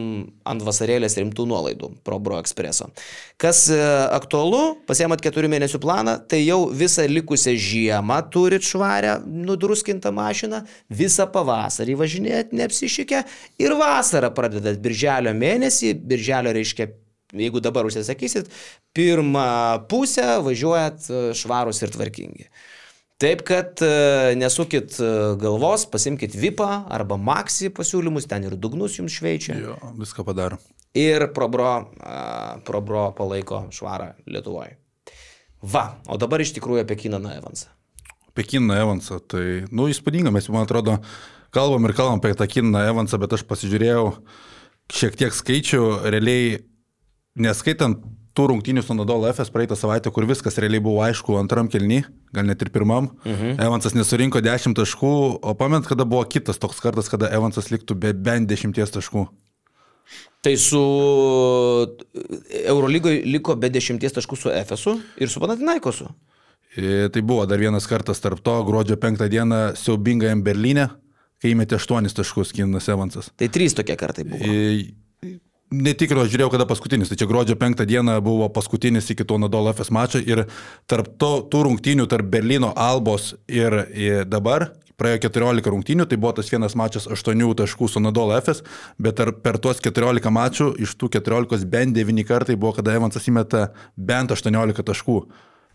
ant vasarėlės rimtų nuolaidų ProBro Expresso. Kas e, aktualu, pasiemat keturių mėnesių planą, tai jau visą likusią žiemą turit švarę nudruskintą mašiną, visą pavasarį važinėjat neapsišykę ir vasarą pradedat birželio mėnesį, birželio reiškia jeigu dabar užsisakysit, pirmą pusę važiuojat e, švarus ir tvarkingi. Taip kad e, nesukit e, galvos, pasimkit VIPą arba Maxi pasiūlymus, ten ir dugnus jums šveičia. Jo, viską padaro. Ir ProBro, ProBro palaiko švarą Lietuvoje. Va, o dabar iš tikrųjų apie Kinaną Evansą. Apie Kinaną Evansą, tai, nu, įspūdinga, mes, man atrodo, kalbam ir kalbam apie tą Kinaną Evansą, bet aš pasižiūrėjau šiek tiek skaičių, realiai, neskaitant tų rungtynių su Nadal FS praeitą savaitę, kur viskas realiai buvo aišku antram kelny, gal net ir pirmam. Mhm. Evansas nesurinko 10 taškų, o pament, kada buvo kitas toks kartas, kada Evansas liktų be bent 10 taškų. Tai su Eurolygoje liko be 10 taškų su FSU ir su Panatinaikosu. E, tai buvo dar vienas kartas tarp to, gruodžio 5 dieną siaubingajam Berlyne, kai įmetė 8 taškus Kinas Evansas. Tai 3 tokie kartai buvo. E, Netikro, žiūrėjau, kada paskutinis. Tai čia gruodžio penktą dieną buvo paskutinis iki to Nadal FS mačo ir tarp to, tų rungtynių, tarp Berlyno Albos ir, ir dabar praėjo 14 rungtynių, tai buvo tas vienas mačas 8 taškų su Nadal FS, bet per tuos 14 mačų iš tų 14 bent 9 kartai buvo, kada Evansas įmeta bent 18 taškų.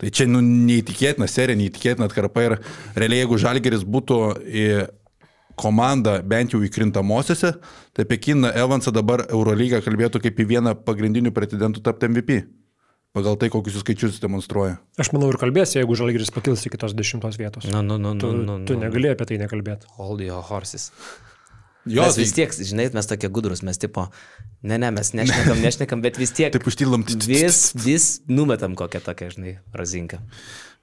Tai čia nu, neįtikėtina serija, neįtikėtina atkarpa ir realiai jeigu Žalgeris būtų į komanda bent jau įkrintamosiose, tai apie Kiną Evansą dabar Eurolygą kalbėtų kaip į vieną pagrindinių pretendentų tapti MVP. Pagal tai, kokius skaičius demonstruoja. Aš manau ir kalbėsi, jeigu Žalgiris pakils iki tos dešimtos vietos. Nu, nu, nu, tu, nu, nu, tu negali apie tai nekalbėti. Hold your horses. Jo, mes vis tiek, žinai, mes tokie gudrus, mes tipo, ne, ne, mes nešnekam, nešnekam, bet vis tiek. Taip užtylam. Vis, vis numetam kokią tokią, žinai, razinką.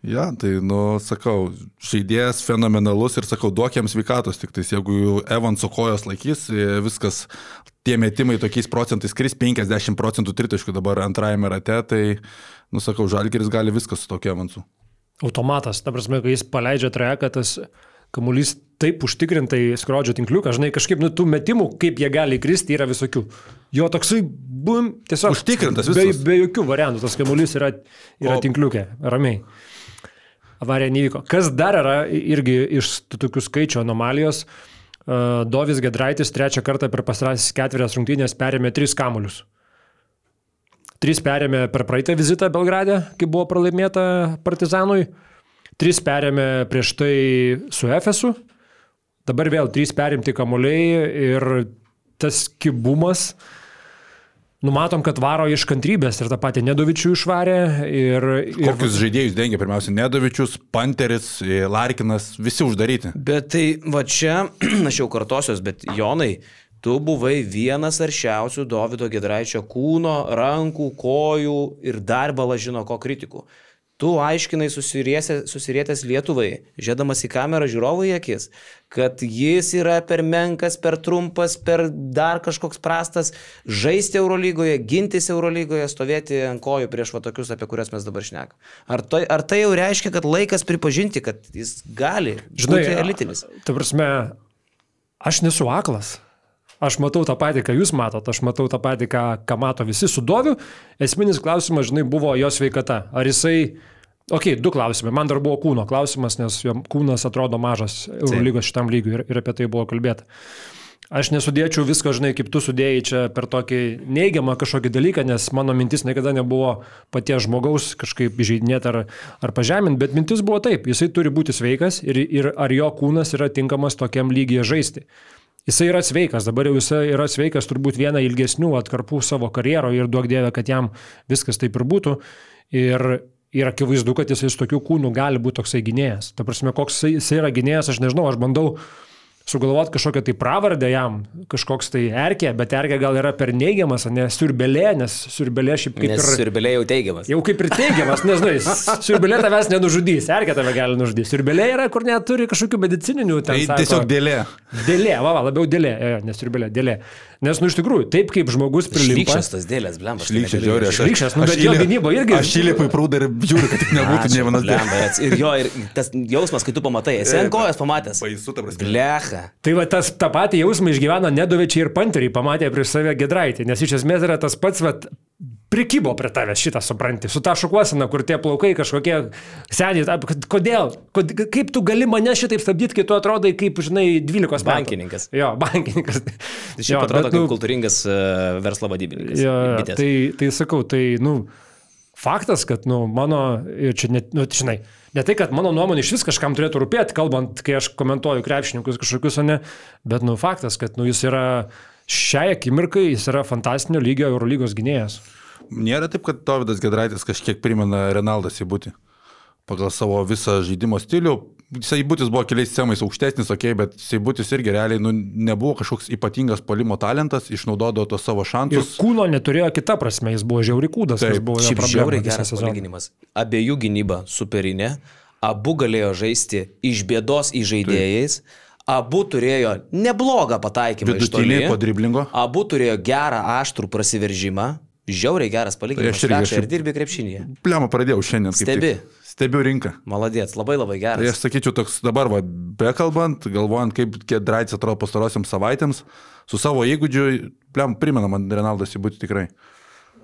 Ja, tai, nu, sakau, žaidėjas fenomenalus ir sakau, duok jam sveikatos, tik tais jeigu Evanso kojos laikys, viskas, tie metimai tokiais procentais kris, 50 procentų tritaškų dabar antrajame rate, tai, nu, sakau, Žalgeris gali viskas su tokiu Evansu. Automatas, ta prasme, kai jis paleidžia treką, tas kamuolys taip užtikrintai skrodžio tinkliuką, žinai, kažkaip, nu, tų metimų, kaip jie gali kristi, yra visokių. Jo toksai, bum, tiesiog. Užtikrintas viskas. Be, be jokių variantų, tas kamuolys yra, yra o... tinkliukė, ramiai avarija nevyko. Kas dar yra irgi iš tokių skaičių anomalijos, Dovis Gedraitis trečią kartą per pasarasis ketverias rungtynės perėmė tris kamuolius. Tris perėmė per praeitą vizitą Belgrade, kai buvo pralaimėta Partizanui. Tris perėmė prieš tai su Efesu. Dabar vėl trys perimti kamuoliai ir tas kibumas Numatom, kad varo iš kantrybės ir tą patį Nedovičių išvarė. Ir, ir... Kokius žaidėjus dengia? Pirmiausia, Nedovičius, Panteris, Larkinas, visi uždaryti. Bet tai va čia, aš jau kartosios, bet Jonai, tu buvai vienas aršiausių Davido Gedraičio kūno, rankų, kojų ir dar balažino ko kritikų. Tu aiškinai susirietęs Lietuvai, žėdamas į kamerą žiūrovų į akis, kad jis yra per menkas, per trumpas, per dar kažkoks prastas, žaisti Eurolygoje, gintis Eurolygoje, stovėti ant kojų prieš va tokius, apie kuriuos mes dabar šnekam. Ar, tai, ar tai jau reiškia, kad laikas pripažinti, kad jis gali Žinai, būti elitinis? Ta prasme, aš nesu aklas. Aš matau tą patį, ką jūs matot, aš matau tą patį, ką, ką mato visi su Doviu. Esminis klausimas, žinai, buvo jo sveikata. Ar jisai Ok, du klausimai. Man dar buvo kūno klausimas, nes jo kūnas atrodo mažas Eurolygos šitam lygiui ir, ir apie tai buvo kalbėta. Aš nesudėčiau visko, žinai, kaip tu sudėjai čia per tokį neigiamą kažkokį dalyką, nes mano mintis niekada nebuvo paties žmogaus kažkaip įžeidinėti ar, ar pažeminti, bet mintis buvo taip, jisai turi būti sveikas ir, ir ar jo kūnas yra tinkamas tokiam lygiai žaisti. Jisai yra sveikas, dabar jau jisai yra sveikas turbūt vieną ilgesnių atkarpų savo karjeroje ir duok dievę, kad jam viskas taip ir būtų. Ir Ir akivaizdu, kad jisai su tokiu kūnu gali būti toksai gynėjas. Ta prasme, koks jisai yra gynėjas, aš nežinau, aš bandau sugalvoti kažkokią tai pravardę jam, kažkoks tai erkė, bet erkė gal yra per neigiamas, ne siurbelė, nes siurbelė šiaip kaip nes ir... Siurbelė jau teigiamas. Jau kaip ir teigiamas, nežinai, siurbelė tavęs nenužudys, erkė tave gali nužudyti. Siurbelė yra, kur neturi kažkokių medicininių ten. Tai sako, tiesiog dėlė. Dėlė, va, va labiau dėlė, ne siurbelė, dėlė. Nes, nu, iš tikrųjų, taip kaip žmogus prilimpa. Šlykščias tas dėlės, blemba. Šlykščias, žiūri, aš. Šlykščias, nu, bet jo gynyba irgi. Aš šylipai prūdą ir žiūriu, kad tik nebūtų ne vienas dėlės. Ir jo, ir tas jausmas, kai tu pamatai, esi ant kojas pamatęs. Baisu, ta prasme. Blech, psichą. Tai va tas tą patį jausmą išgyveno Nedovečiai ir Panteriai, pamatė prieš save Gedraitį, nes iš esmės yra tas pats, va, prikybo prie tavęs šitą supranti, su ta šukuosena, kur tie plaukai kažkokie seniai, kodėl, Kod, kaip tu gali mane šitaip stabdyti, kai tu atrodai kaip, žinai, 12 metų. Bankininkas. Jo, bankininkas. Tai šiaip atrodo bet, kaip kultūringas uh, verslo vadybininkas. Jo, jo, tai, tai sakau, tai, nu, faktas, kad, nu, mano, čia net, nu, žinai, ne tai, kad mano nuomonė iš vis kažkam turėtų rūpėti, kalbant, kai aš komentuoju krepšininkus kažkokius, o ne, bet, nu, faktas, kad, nu, jis yra šiai akimirkai, jis yra fantastinio lygio Eurolygos gynėjas. Nėra taip, kad Davidas Gedraitis kažkiek primena Renaldas įbūti. Pagal savo visą žaidimo stilių. Seibutis buvo keliais semais aukštesnis, ok, bet Seibutis irgi realiai nu, nebuvo kažkoks ypatingas polimo talentas, išnaudodavo tos savo Ir šansus. kūno neturėjo kita prasme, jis buvo žiauri kūdas, Taip, buvo jo Šiaip problema žiauriai geras palyginimas. Abiejų gynyba superinė, abu galėjo žaisti iš bėdos į žaidėjais, abu turėjo neblogą pataikymą. Vidutinį po driblingo. Abu turėjo gerą aštrų prasiveržimą. Žiauriai geras palyginimas. Tai aš irgi ir dirbi krepšinėje. Pliamą pradėjau šiandien. Stebi. tik. Stebiu rinką. Maladėts, labai labai Tai geras. aš sakyčiau, toks dabar, va, bekalbant, galvojant, kaip Gedraitis atrodo pastarosiam savaitėms, su savo įgūdžiu, pliam, primena man Renaldas įbūti tikrai.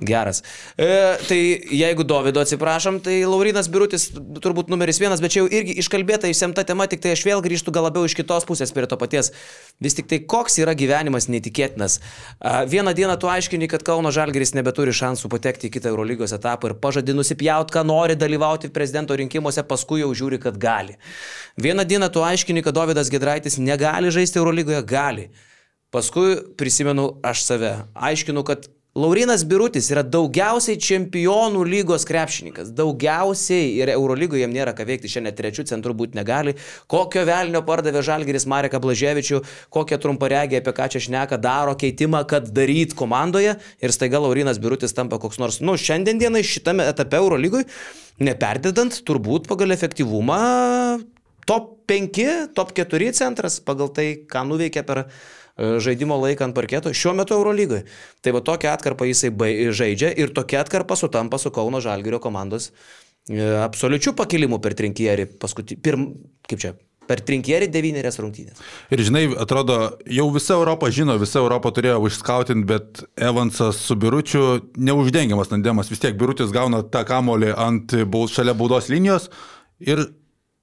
Geras. E, tai jeigu Davido atsiprašom, tai Laurinas Birutis turbūt numeris vienas, bet čia jau irgi iškalbėta, išsemta tema, tik tai aš vėl grįžtu gal labiau iš kitos pusės prie to paties. Vis tik tai koks yra gyvenimas neįtikėtinas. A, vieną dieną tu aiškini, kad Kauno Žalgeris nebeturi šansų patekti į kitą Eurolygos etapą ir pažadi nusipjaut, ką nori dalyvauti prezidento rinkimuose, paskui jau žiūri, kad gali. Vieną dieną tu aiškini, kad Davidas Gedraitis negali žaisti Eurolygoje, gali. Paskui prisimenu aš save. Aiškinu, kad Laurinas Birutis yra daugiausiai čempionų lygos krepšininkas. Daugiausiai ir Eurolygoje jam nėra ką veikti, šiandien trečių centrų būti negali. Kokio velnio pardavė Žalgeris Mareką Blaževičių, kokią trumparegį apie ką čia šneka, daro keitimą, kad daryt komandoje ir staiga Laurinas Birutis tampa koks nors, nu, šiandien dienai šitame etape Eurolygoje, neperdedant turbūt pagal efektyvumą top 5, top 4 centras pagal tai, ką nuveikė per žaidimo laiką ant parketo šiuo metu Eurolygoje. Tai va tokią atkarpą jisai žaidžia ir tokia atkarpa sutampa su Kauno Žalgirio komandos e, absoliučių pakilimų per trinkierį, paskutinį, pirm, kaip čia, per trinkierį devynerias rungtynės. Ir žinai, atrodo, jau visa Europa žino, visa Europa turėjo užskautinti, bet Evansas su Biručiu neuždengiamas tandemas. Vis tiek Birutis gauna tą kamolį ant šalia baudos linijos ir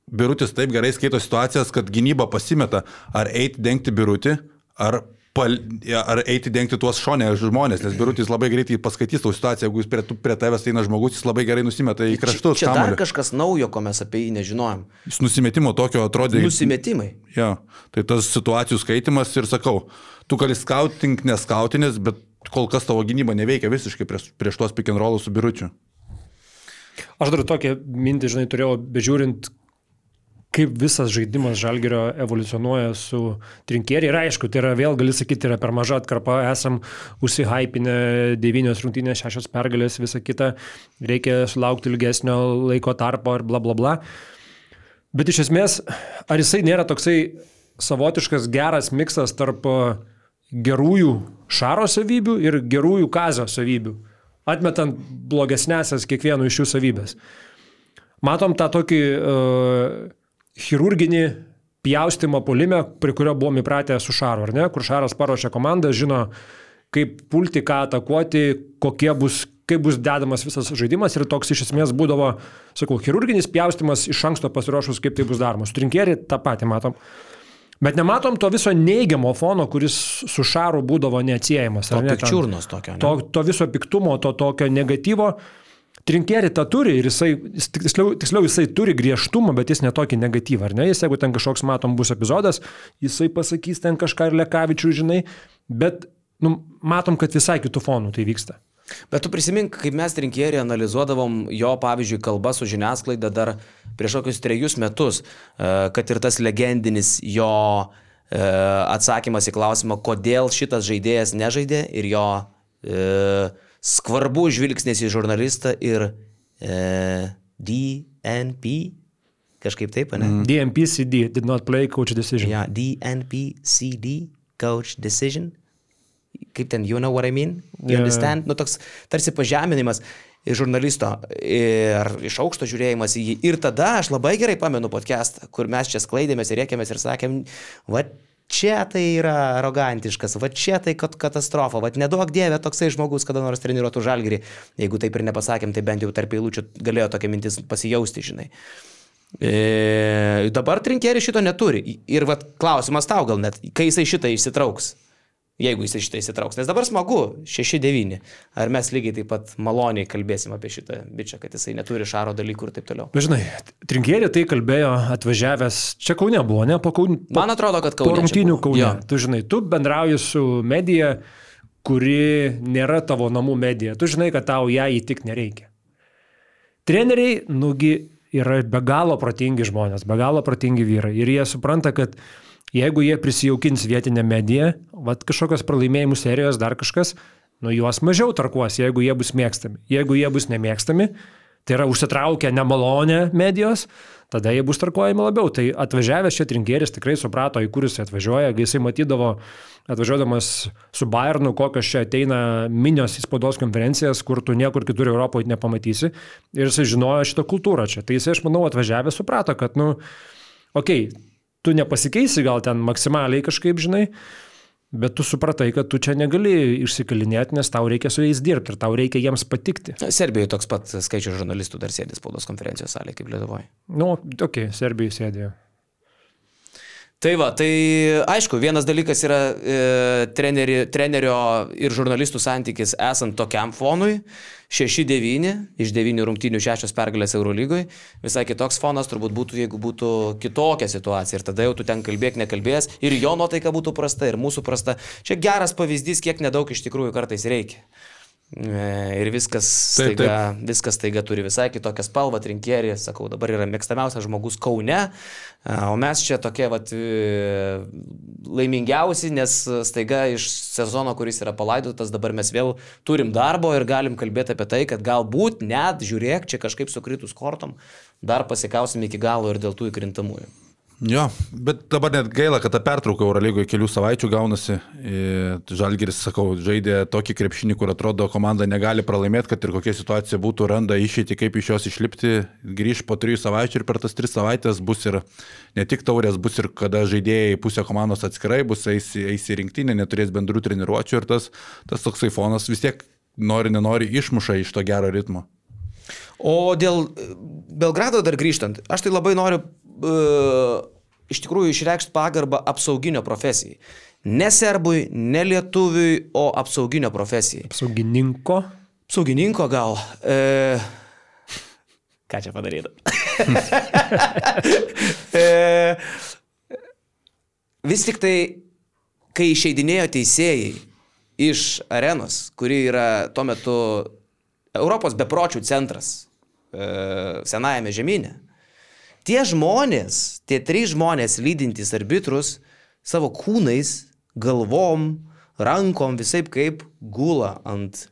Birutis taip gerai skaito situacijas, kad gynyba pasimeta, ar eiti dengti Birutį, ar, pal, ar eiti dengti tuos šonę žmonės, nes Birutis labai greitai paskaitys tau situaciją, jeigu jis prie, prie tavęs eina žmogus, jis labai gerai nusimeta į kraštus. Čia dar kamuolį. kažkas naujo, ko mes apie jį nežinojom. Jis nusimetimo tokio atrodė. Nusimetimai. Jo, tai tas situacijų skaitimas ir sakau, tu gali skautink, neskautinės, bet kol kas tavo gynyba neveikia visiškai prieš, prieš tuos rollus su biručiu. Aš dar tokią mintį, žinai, turėjau, bežiūrint, kaip visas žaidimas žalgerio evoliucionuoja su trinkeriai. Ir aišku, tai yra vėl, gali sakyti, yra per maža atkarpa, esam užsihypinę devynios rungtynės, šešios pergalės, visa kita, reikia sulaukti ilgesnio laiko tarpo ir bla bla bla. Bet iš esmės, ar jisai nėra toksai savotiškas geras miksas tarp a, gerųjų šaro savybių ir gerųjų kazio savybių, atmetant blogesnėsias kiekvienų iš jų savybės. Matom tą tokį uh, chirurginį pjaustimą polime, prie kurio buvom įpratę su Šaru, ar ne? Kur Šaras paruošia komandą, žino, kaip pulti, ką atakuoti, kokie bus, kaip bus dedamas visas žaidimas ir toks iš esmės būdavo, sakau, chirurginis pjaustimas iš anksto pasiruošus, kaip tai bus daroma. Su trinkėri tą patį matom. Bet nematom to viso neigiamo fono, kuris su Šaru būdavo neatsiejamas. To ne? Pikčiurnos tokio. Ne? to, to viso piktumo, to tokio negatyvo. Trinkeri tą turi ir jisai, jis, tiksliau, tiksliau, jisai turi griežtumą, bet jis netokį negatyvą, ar ne? Jis, jeigu ten kažkoks matom bus epizodas, jisai pasakys ten kažką ir lekavičių, žinai, bet nu, matom, kad visai kitų fonų tai vyksta. Bet tu prisimink, kaip mes rinkėjai analizuodavom jo, pavyzdžiui, kalbą su žiniasklaida dar prieš kokius trejus metus, e, kad ir tas legendinis jo e, atsakymas į klausimą, kodėl šitas žaidėjas nežaidė ir jo e, skvarbu žvilgsnis į žurnalistą ir e, DNP, kažkaip taip, ne? Mm. DMPCD, did not play coach decision. Ja, DNPCD, coach decision. Kaip ten, you know what I mean? You Yeah. understand? Nu, toks tarsi pažeminimas žurnalisto ir iš aukšto žiūrėjimas į jį. Ir tada aš labai gerai pamenu podcastą, kur mes čia sklaidėmės ir rėkėmės ir sakėm, va, čia tai yra arogantiškas, va čia tai katastrofa, va nedaug dievė toksai žmogus kada nors treniruotų žalgerį, jeigu taip ir nepasakėm, tai bent jau tarp eilučių galėjo tokia mintis pasijausti, žinai. E, dabar trinkėri šito neturi. Ir va klausimas tau gal net, kai jisai šitą išsitrauks. Jeigu jis šitą įsitrauks. Nes dabar smagu, 6-9. Ar mes lygiai taip pat maloniai kalbėsim apie šitą bičią, kad jisai neturi šaro dalykų ir taip toliau. Na, žinai, trinkėri tai kalbėjo atvažiavęs, čia Kaune buvo, ne, po Kaune. Man atrodo, kad Kaune. Po rungtynių Kaune. Jo. Tu žinai, tu bendrauji su medija, kuri nėra tavo namų medija. Tu žinai, kad tau ją įtik nereikia. Treneriai, nugi, yra be galo protingi žmonės, be galo protingi vyrai. Ir jie supranta, kad Jeigu jie prisijaukins vietinę mediją, vad kažkokios pralaimėjimų serijos, dar kažkas, nu juos mažiau tarkuos, jeigu jie bus mėgstami. Jeigu jie bus nemėgstami, tai yra užsitraukę nemalonę medijos, tada jie bus tarkuojami labiau. Tai atvažiavęs čia trinkėris tikrai suprato, į kur jis atvažiuoja, kai jisai matydavo atvažiuodamas su Bayernu, kokios čia ateina minios į spaudos konferencijas, kur tu niekur kitur Europoje nepamatysi. Ir jisai žinojo šitą kultūrą čia. Tai jisai, aš manau, atvažiavęs suprato, kad, nu, okei, okay, tu nepasikeisi gal ten maksimaliai kažkaip, žinai, bet tu supratai, kad tu čia negali išsikalinėti, nes tau reikia su jais dirbti ir tau reikia jiems patikti. Serbijoje toks pat skaičius žurnalistų dar sėdė spaudos konferencijos salėje kaip Lietuvoje. Nu, okei, okay, Serbijoje sėdėjo. Tai va, tai aišku, vienas dalykas yra e, treneri, trenerio ir žurnalistų santykis esant tokiam fonui. 6-9 iš 9 rungtynių 6 pergalės Eurolygoje. Visai kitoks fonas turbūt būtų, jeigu būtų kitokia situacija. Ir tada jau tu ten kalbėk, nekalbės. Ir jo nuotaika būtų prasta, ir mūsų prasta. Čia geras pavyzdys, kiek nedaug iš tikrųjų kartais reikia. E, ir viskas staiga, taip, taip. viskas staiga turi visai kitokią spalvą, trinkierį, sakau, dabar yra mėgstamiausias žmogus Kaune, e, o mes čia tokie vat, e, laimingiausi, nes staiga iš sezono, kuris yra palaidotas, dabar mes vėl turim darbo ir galim kalbėti apie tai, kad galbūt net, žiūrėk, čia kažkaip sukritus kortom, dar pasikausim iki galo ir dėl tų įkrintamųjų. Jo, bet dabar net gaila, kad ta pertrauka Eurolygoje kelių savaičių gaunasi. Žalgiris, sakau, žaidė tokį krepšinį, kur atrodo komanda negali pralaimėti, kad ir kokia situacija būtų, randa išeiti, kaip iš jos išlipti, grįž po trijų savaičių ir per tas tris savaitės bus ir ne tik taurės, bus ir kada žaidėjai pusė komandos atskirai bus, eis, eis į rinktinę, neturės bendrų treniruočių ir tas, tas toksai fonas vis tiek nori, nenori išmuša iš to gero ritmo. O dėl Belgrado dar grįžtant, aš tai labai noriu iš tikrųjų išreikšti pagarbą apsauginio profesijai. Ne serbui, ne lietuviui, o apsauginio profesijai. Apsaugininko? Apsaugininko gal. E... Ką čia padaryta? e... Vis tik tai, kai išeidinėjo teisėjai iš arenos, kuri yra tuo metu Europos bepročių centras e... senajame žemynė, Tie žmonės, tie trys žmonės lydintys arbitrus savo kūnais, galvom, rankom, visai kaip gula ant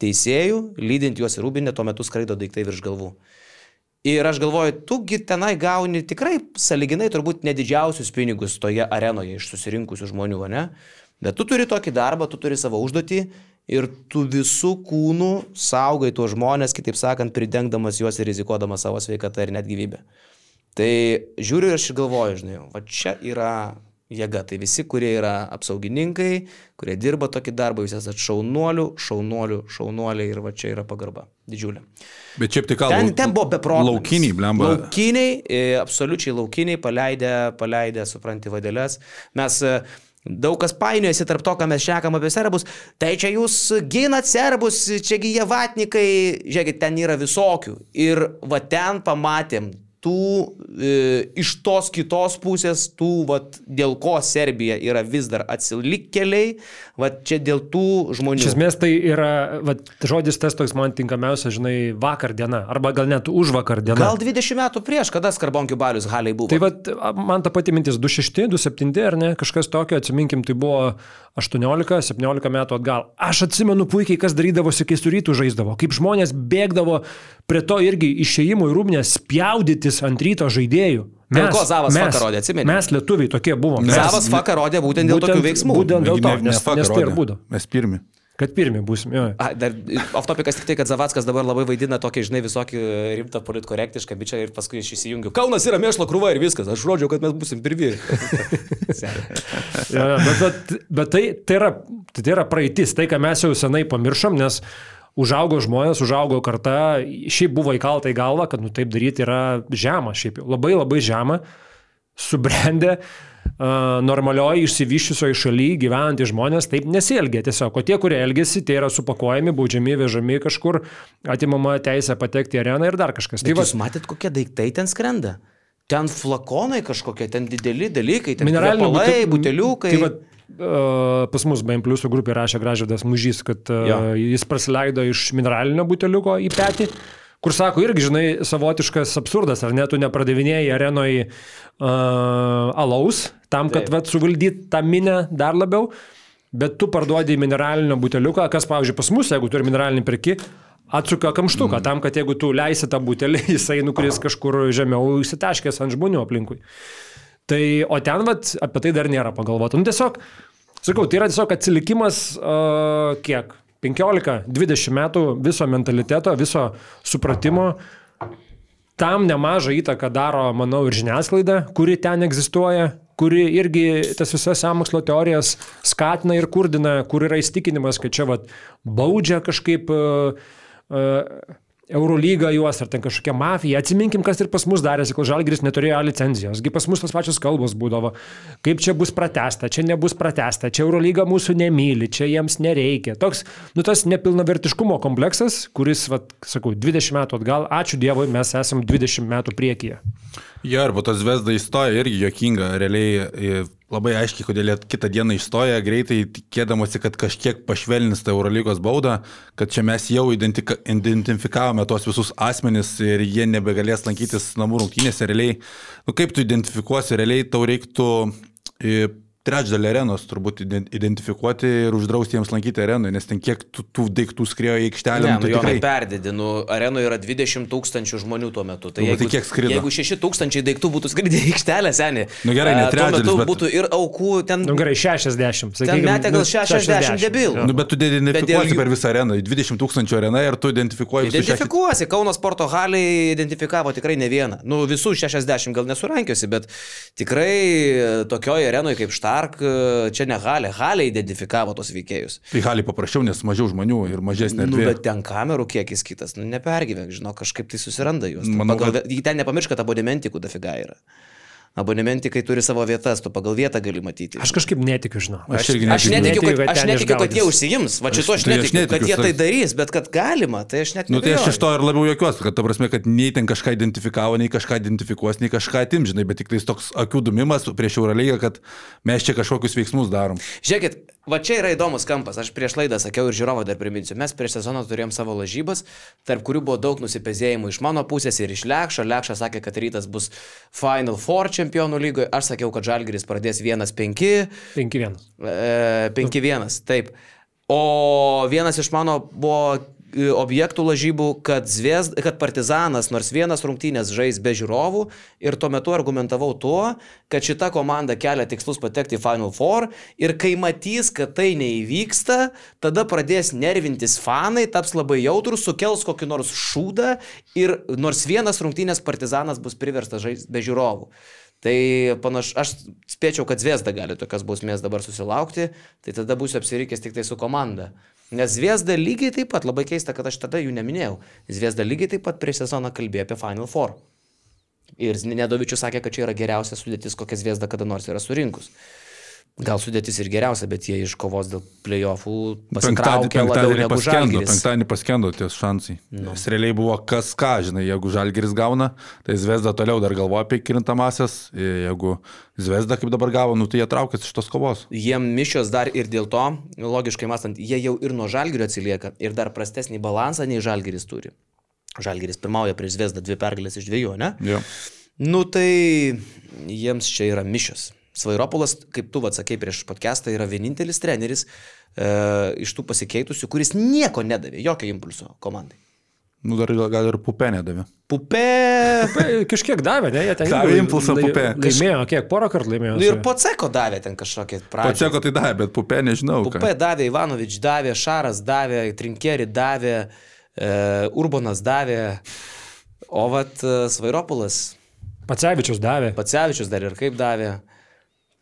teisėjų, lydint juos į rūbinę, tuo metu skraido daiktai virš galvų. Ir aš galvoju, tugi tenai gauni tikrai saliginai turbūt nedidžiausius pinigus toje arenoje iš susirinkusių žmonių, ne? Bet tu turi tokį darbą, tu turi savo užduotį ir tu visų kūnų saugai tuos žmonės, kitaip sakant, pridengdamas juos ir rizikuodamas savo sveikatą ir net gyvybę. Tai žiūriu ir aš galvoju, žinai, va čia yra jėga. Tai visi, kurie yra apsaugininkai, kurie dirba tokį darbą, jūs esate šaunuolių, šaunuolių, šaunuoliai ir va čia yra pagarba. Didžiulė. Bet šiaip tai ką? Ten, ten buvo beprotis. Laukiniai, blemba. Laukiniai, e, absoliučiai laukiniai, paleidę, paleidę, supranti, vadėlės. Mes e, Daug kas painiojasi tarp to, ką mes šnekam apie serbus. Tai čia jūs ginat serbus, čiagi jie vatnikai, žiūrėkit, ten yra visokių. Ir va ten pamatėm tų e, iš tos kitos pusės, tų, vat, dėl ko Serbija yra vis dar atsilikėliai, vat, čia dėl tų žmonių. Iš esmės tai yra, vat, žodis tas toks man tinkamiausias, žinai, vakar diena, arba gal net už vakar dieną. Gal 20 metų prieš, kada Skarbonkių balius haliai buvo. Tai vat, man ta pati mintis 26, 27 ar ne, kažkas tokio, atsiminkim, tai buvo 18-17 metų atgal. Aš atsimenu puikiai, kas darydavosi, kai surytų žaisdavo, kaip žmonės bėgdavo prie to irgi išėjimo į rūbinę spjaudytis ant ryto žaidėjų. Mes, dėl ko Zavas mes, Faka rodė, atsimeni? Mes lietuviai tokie buvom. Zavas Faka rodė būtent dėl būtent, tokių veiksmų. Būtent dėl to, nes, nes tai ir būdavo. Mes pirmi. Kad pirmi būsim, jo. A, dar off topikas tik tai, kad Zavackas dabar labai vaidina tokį, žinai, visokį rimtą politkorektišką bičią ir paskui aš įsijungiu. Kaunas yra mėšlo krūva ir viskas. Aš rodžiau, kad mes busim pirmi. ja, bet, bet, bet tai, tai, yra, tai yra praeitis, tai ką mes jau senai pamiršom, nes užaugo žmonės, užaugo karta, šiaip buvo įkalta į galvą, kad nu, taip daryti yra žema, šiaip jau labai labai žema, subrendę normalioji išsivyščiusioje šalyje gyvenantys žmonės taip nesielgia tiesiog. O tie, kurie elgesi, tie yra supakuojami, baudžiami, vežami kažkur, atimama teisė patekti į areną ir dar kažkas. Tai jūs matėt, kokie daiktai ten skrenda? Ten flakonai kažkokie, ten dideli dalykai, ten mineraliniai bute, buteliukai. Tai va, pas mus BM Plus grupė rašė Gražydas Mužys, kad uh, ja. jis praleido iš mineralinio buteliuko į petį kur sako irgi, žinai, savotiškas absurdas, ar ne, tu nepradavinėjai arenoje uh, alaus, tam, kad vat, suvaldyt tą minę dar labiau, bet tu parduodi mineralinio buteliuką, kas, pavyzdžiui, pas mus, jeigu turi mineralinį pirki, atsuka kamštuką, mm. tam, kad jeigu tu leisi tą butelį, jisai nukris kažkur žemiau įsitaškęs ant žmonių aplinkui. Tai, o ten, vat, apie tai dar nėra pagalvota. Nu, tiesiog, sakau, tai yra tiesiog atsilikimas, uh, kiek, 15-20 metų viso mentaliteto, viso supratimo. Tam nemažą įtaką daro, manau, ir žiniasklaida, kuri ten egzistuoja, kuri irgi tas visas samokslo teorijas skatina ir kurdina, kur yra įstikinimas, kad čia vat, baudžia kažkaip uh, uh, Eurolyga juos ar ten kažkokia mafija. Atsiminkim, kas ir pas mus darėsi, kol Žalgris neturėjo licenzijos. Gi pas mus tos pačios kalbos būdavo. Kaip čia bus pratesta, čia nebus pratesta, čia Eurolyga mūsų nemyli, čia jiems nereikia. Toks, nu tas nepilnavertiškumo kompleksas, kuris, vat, sakau, 20 metų atgal, ačiū Dievui, mes esam 20 metų priekyje. Jo, arba tas Vesda įstoja irgi jokinga, realiai labai aiškiai, kodėl jie kitą dieną išstoja, greitai tikėdamosi, kad kažkiek pašvelnins tą Eurolygos baudą, kad čia mes jau identifikavome tos visus asmenis ir jie nebegalės lankytis namų rungtynėse realiai. Nu kaip tu identifikuosi, realiai tau reiktų trečdalį arenos turbūt identifikuoti ir uždrausti jiems lankyti arenui, nes ten kiek tų, tų daiktų skriejo į aikštelę. Ne, nu, tai nu, tikrai perdėdi, nu, arenoje yra 20 tūkstančių žmonių tuo metu. Tai, nu, jeigu, tai kiek skrido? Jeigu 6 tūkstančiai daiktų būtų skridę į aikštelę, seniai. Nu gerai, ne trečdalis. Tuo metu bet... būtų ir aukų ten. Nu gerai, 60. Sakykime, ten metė gal 60, 60 debilų. Nu, bet tu identifikuosi per visą areną, 20 tūkstančių areną ir tu identifikuoji. Identifikuosi, Kauno sporto haliai identifikavo tikrai ne vieną. Nu, visų 60 gal nesurankiuosi, bet tikrai tokioje arenoje kaip Štark, čia ne halė. Halė identifikavo tos veikėjus. Tai Halė paprasčiau, nes mažiau žmonių ir mažesnė erdvė. Nu, bet ten kamerų kiekis kitas, nu, nepergyvenk, žinau, kažkaip tai susiranda juos. Manau, pagal, kad... Ten nepamiršk, kad abonementikų dafiga yra abonementikai turi savo vietas, tu pagal vietą gali matyti. Aš kažkaip netikiu, žinau. Aš, aš, aš netikiu, kad, aš netikiu, kad jie užsijims, va šito aš, tai netikiu, aš netikiu, kad jie tai darys, bet kad galima, tai aš net netikiu. Nu, tai aš iš to ir labiau jokiuosi, kad ta prasme, kad nei ten kažką identifikavo, nei kažką identifikuos, nei kažką atim, žinai, bet tik tai toks akių dumimas prieš Eurolygą, kad mes čia kažkokius veiksmus darom. Žiūrėkit, va čia yra įdomus kampas, aš prieš laidą sakiau ir žiūrovą dar priminsiu, mes prieš sezoną turėjom savo lažybas, tarp kurių buvo daug nusipezėjimų iš mano pusės ir iš Lekšo. Lekšas sakė, kad rytas bus Final Four čempionų lygoje, aš sakiau, kad Žalgiris pradės 1-5. 5-1. 5-1, taip. O vienas iš mano buvo objektų lažybų, kad, zviesd, kad Partizanas nors vienas rungtynės žais be žiūrovų ir tuo metu argumentavau tuo, kad šita komanda kelia tikslus patekti į Final Four ir kai matys, kad tai neįvyksta, tada pradės nervintis fanai, taps labai jautrus, sukels kokį nors šūdą ir nors vienas rungtynės Partizanas bus priverstas žaisti be žiūrovų. Tai panaš, aš spėčiau, kad Zviesda gali tokias bausmės dabar susilaukti, tai tada būsiu apsirikęs tik tai su komanda. Nes Zviesda lygiai taip pat, labai keista, kad aš tada jų neminėjau, Zviesda lygiai taip pat prieš sezoną kalbėjo apie Final Four. Ir Nedovičius sakė, kad čia yra geriausia sudėtis, kokią Zviesda kada nors yra surinkus. Gal sudėtis ir geriausia, bet jie iš kovos dėl playoffų pasitraukė labiau negu Žalgiris. Penktadienį paskendo ties šansai. No. Nes realiai buvo kas ką, žinai, jeigu Žalgiris gauna, tai Zvezda toliau dar galvoja apie kirintamasias, jeigu Zvezda kaip dabar gavo, nu tai jie traukėsi iš tos kovos. Jiem mišios dar ir dėl to, logiškai mąstant, jie jau ir nuo Žalgirio atsilieka ir dar prastesnį balansą nei Žalgiris turi. Žalgiris pirmauja prieš Zvezdą dvi pergalės iš dviejų, ne? Jo. Nu tai jiems čia yra mišios. Svairopolas, kaip tu atsakei prieš podcastą, yra vienintelis treneris e, iš tų pasikeitusių, kuris nieko nedavė, jokio impulso komandai. Nu, dar gal, ir pupė nedavė. Pupė. Kažkiek davė, ne? Jie ten Davė impulsą pupė. Laimėjo, kiek porą kartų laimėjo. Nu ir juo. po ceko davė ten kažkokį pradžią. Patseko tai davė, bet pupė nežinau. ką. Pupė davė, Ivanovič davė, Šaras davė, Trinkeri davė, e, Urbanas davė, o vat e, Svairopulas, Pacevičius davė. Pacevičius dar ir kaip davė.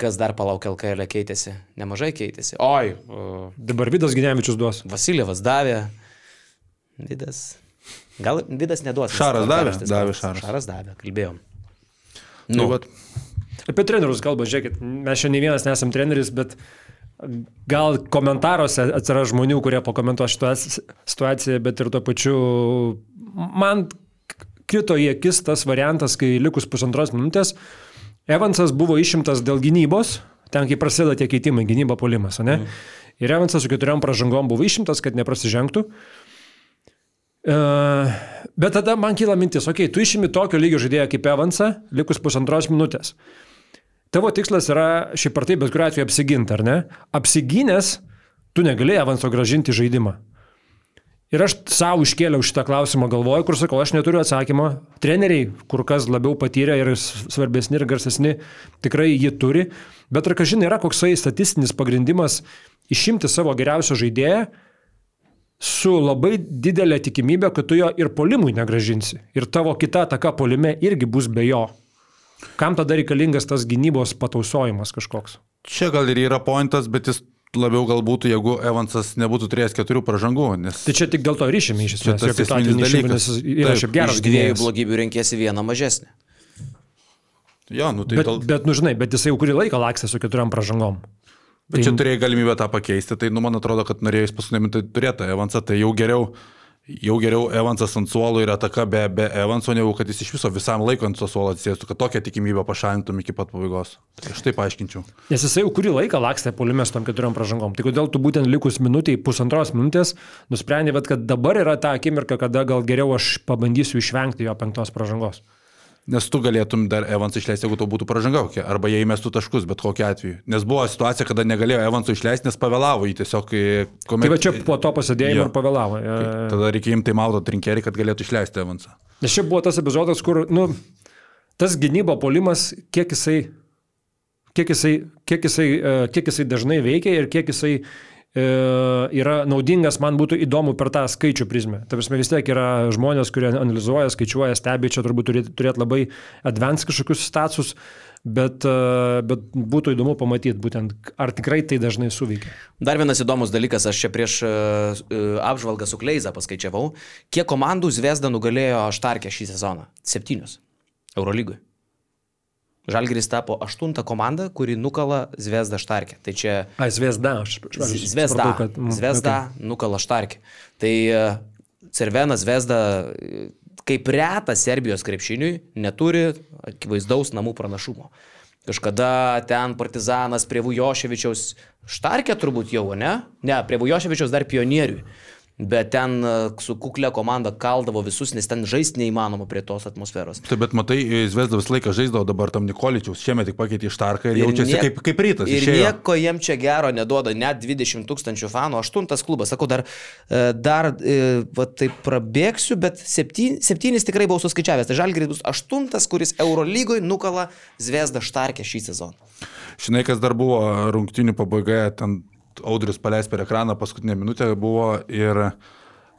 Kas dar palauk LKL keitėsi? Nemažai keitėsi. Oi, o, Dabar Vidas Ginevičius duos. Vasilievas davė. Vidas. Gal Vidas neduos. Šaras davė? Davė. Šaras. Šaras davė, kalbėjom. Nu, Nu, vat, Apie trenerius kalba, žiūrėkit, mes šiandien vienas nesam treneris, bet gal komentaruose atsiras žmonių, kurie pakomentuos šitą situaciją, bet ir tuo pačiu man krito į akis tas variantas, kai likus pusantros minutės Evansas buvo išimtas dėl gynybos, ten kai prasideda tie keitimai, gynyba polimas, ne? Mm. Ir Evansas su keturiom pražangom buvo išimtas, kad neprasižengtų. E, Bet tada man kyla mintis, okei, okay, tu išimi tokio lygio žaidėją kaip Evansą, likus pusantros minutės. Tavo tikslas yra šiaip ar taip, bet kuriuo atveju apsiginti, ar ne? Apsigynęs, tu negali Evanso gražinti žaidimą. Ir aš savo iškėliau šitą klausimą galvoju, kur sakau, aš neturiu atsakymo. Treneriai, kur kas labiau patyrę ir svarbesni ir garsesni, tikrai jį turi. Bet ar kažin yra koksai statistinis pagrindimas išimti savo geriausią žaidėją su labai didelė tikimybė, kad tu jo ir polimui negražinsi. Ir tavo kita ataka polime irgi bus be jo. Kam tada reikalingas tas gynybos patausojimas kažkoks? čia gal ir yra pointas, bet jis labiau gal būtų, jeigu Evansas nebūtų turėjęs keturių pražangų, nes... Tai čia tik dėl to ryšimi iš esmės. tas esminis dalykas. Yra šiaip geras iš dviejų blogybių renkėsi vieną mažesnį. Jo, nu tai Bet, gal... bet, nu žinai, bet jisai jau kurį laiką lakstė su keturiom pražangom. Bet čia turėjai galimybę tą pakeisti, tai nu, man atrodo, kad norėjai paskutinį minutę turėti Evansą, tai jau geriau, jau geriau Evansas ant suolo ir ataka be, be Evanso, negu kad jis iš viso visam laikui ant to suolo atsėstų, kad tokią tikimybę pašalintum iki pat pabaigos. Tai aš taip paaiškinčiau. Nes jisai jau kurį laiką lakstė polime su tom keturiom pražangom. Tai kodėl tu būtent likus minutiai, pusantros minutės, nusprendė, kad dabar yra ta akimirka, kada gal geriau aš pabandysiu išvengti jo penktos pražangos. Nes tu galėtum dar Evansą išleisti, jeigu tau būtų pražanga kokia, arba jie įmestų taškus, bet kokiu atveju. Nes buvo situacija, kada negalėjo Evansų išleisti, nes pavėlavo jį tiesiog, kai... Kuomet... Tai va čia po to pasidėjimo Jo. ir pavėlavo. E, Tada reikia imti maudo trinkerį, kad galėtų išleisti Evansą. Nes čia buvo tas epizodas, kur, nu, tas gynybo polimas, kiek jisai, kiek jisai, kiek jisai, e, kiek jisai dažnai veikia ir kiek jisai yra naudingas, man būtų įdomu per tą skaičių prizmę. Ta prasme, vis tiek yra žmonės, kurie analizuoja, skaičiuoja, stebi, čia turbūt turėti turėt labai advanced kažkokius status, bet, e, bet būtų įdomu pamatyti būtent, ar tikrai tai dažnai suveikia. Dar vienas įdomus dalykas, aš čia prieš e, e, apžvalgą su Kleiza paskaičiavau, kiek komandų Zvezda nugalėjo Štarkę šį sezoną. Septynios. Eurolygui. Žalgiris tapo aštunta komanda, kuri nukala Zvezda Štarkę. Tai čia Ai, Zvezda, aš aš Zvezda. kad- mm, Zvezda okay. nukala Štarkę. Tai e, Cervena Zvezda, e, kaip reta Serbijos krepšiniui, neturi akivaizdaus namų pranašumo. Kažkada ten partizanas prie Vujoševičiaus Štarkė turbūt jau, ne? Ne, prie Vujoševičiaus dar pionieriui. Bet ten e, su kuklė komanda kaldavo visus, nes ten žaisti neįmanoma prie tos atmosferos. Tai bet matai, Zvezda visą laiką žaisdavo dabar tam Nikoličiaus, šiemet tik pakeitė iš Tarką ir, ir jaučiasi nie- kaip, kaip rytas. Ir išėjo. nieko jiem čia gero neduoda, net 20 tūkstančių fanų, aštuntas klubas. Sakau, dar, e, dar e, va, taip prabėgsiu, bet septyn, septynis tikrai buvau suskaičiavęs. Tai Žalgiris bus aštuntas, kuris Eurolygoje nukala Zvezda Štarkę šį sezoną. Žinai, kas dar buvo rungtinių pabaigoje, ten Audrius paleis per ekraną paskutinę minutę buvo ir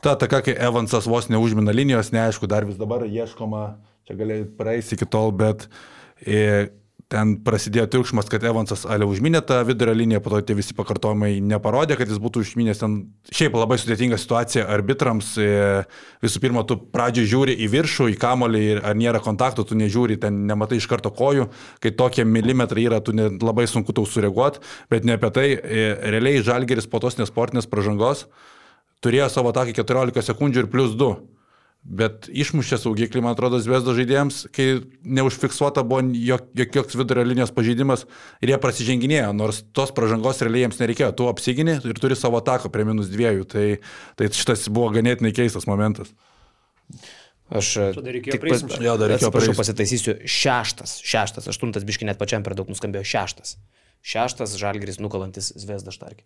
ta ataka, kai Evansas vos neužmina linijos, neaišku, dar vis dabar ieškoma, čia galėjai praeis iki tol, bet e, ten prasidėjo triukšmas, kad Evansas ale užminė tą vidurio liniją, po to tie visi pakartojimai neparodė, kad jis būtų užminęs ten. Šiaip labai sudėtinga situacija arbitrams. E, visų pirma, tu pradžioje žiūri į viršų, į kamolį ir ar nėra kontaktų, tu nežiūri, ten nematai iš karto kojų, kai tokie milimetrai yra, tu ne, labai sunku tau sureaguoti, bet ne apie tai. E, realiai Žalgeris po tos nesportinės pažangos turėjo savo takį 14 sekundžių ir plus 2. Bet išmušė saugiklį, man atrodo, Zvezdo žaidėjams, kai neužfiksuota buvo jok, jokios vidurio linijos pažeidimas ir jie prasiženginėjo, nors tos pažangos realiai jiems nereikėjo. Tu apsigini ir turi savo taką prie minus dviejų. Tai, tai šitas buvo ganėtinai keistas momentas. Aš tik praeis- Jo, atsiprašau, pasitaisysiu. Šeštas, šeštas, aštuntas biški net pačiam per daug nuskambėjo. Šeštas. Šeštas Žalgiris nukalantis Zvezda Štarkę.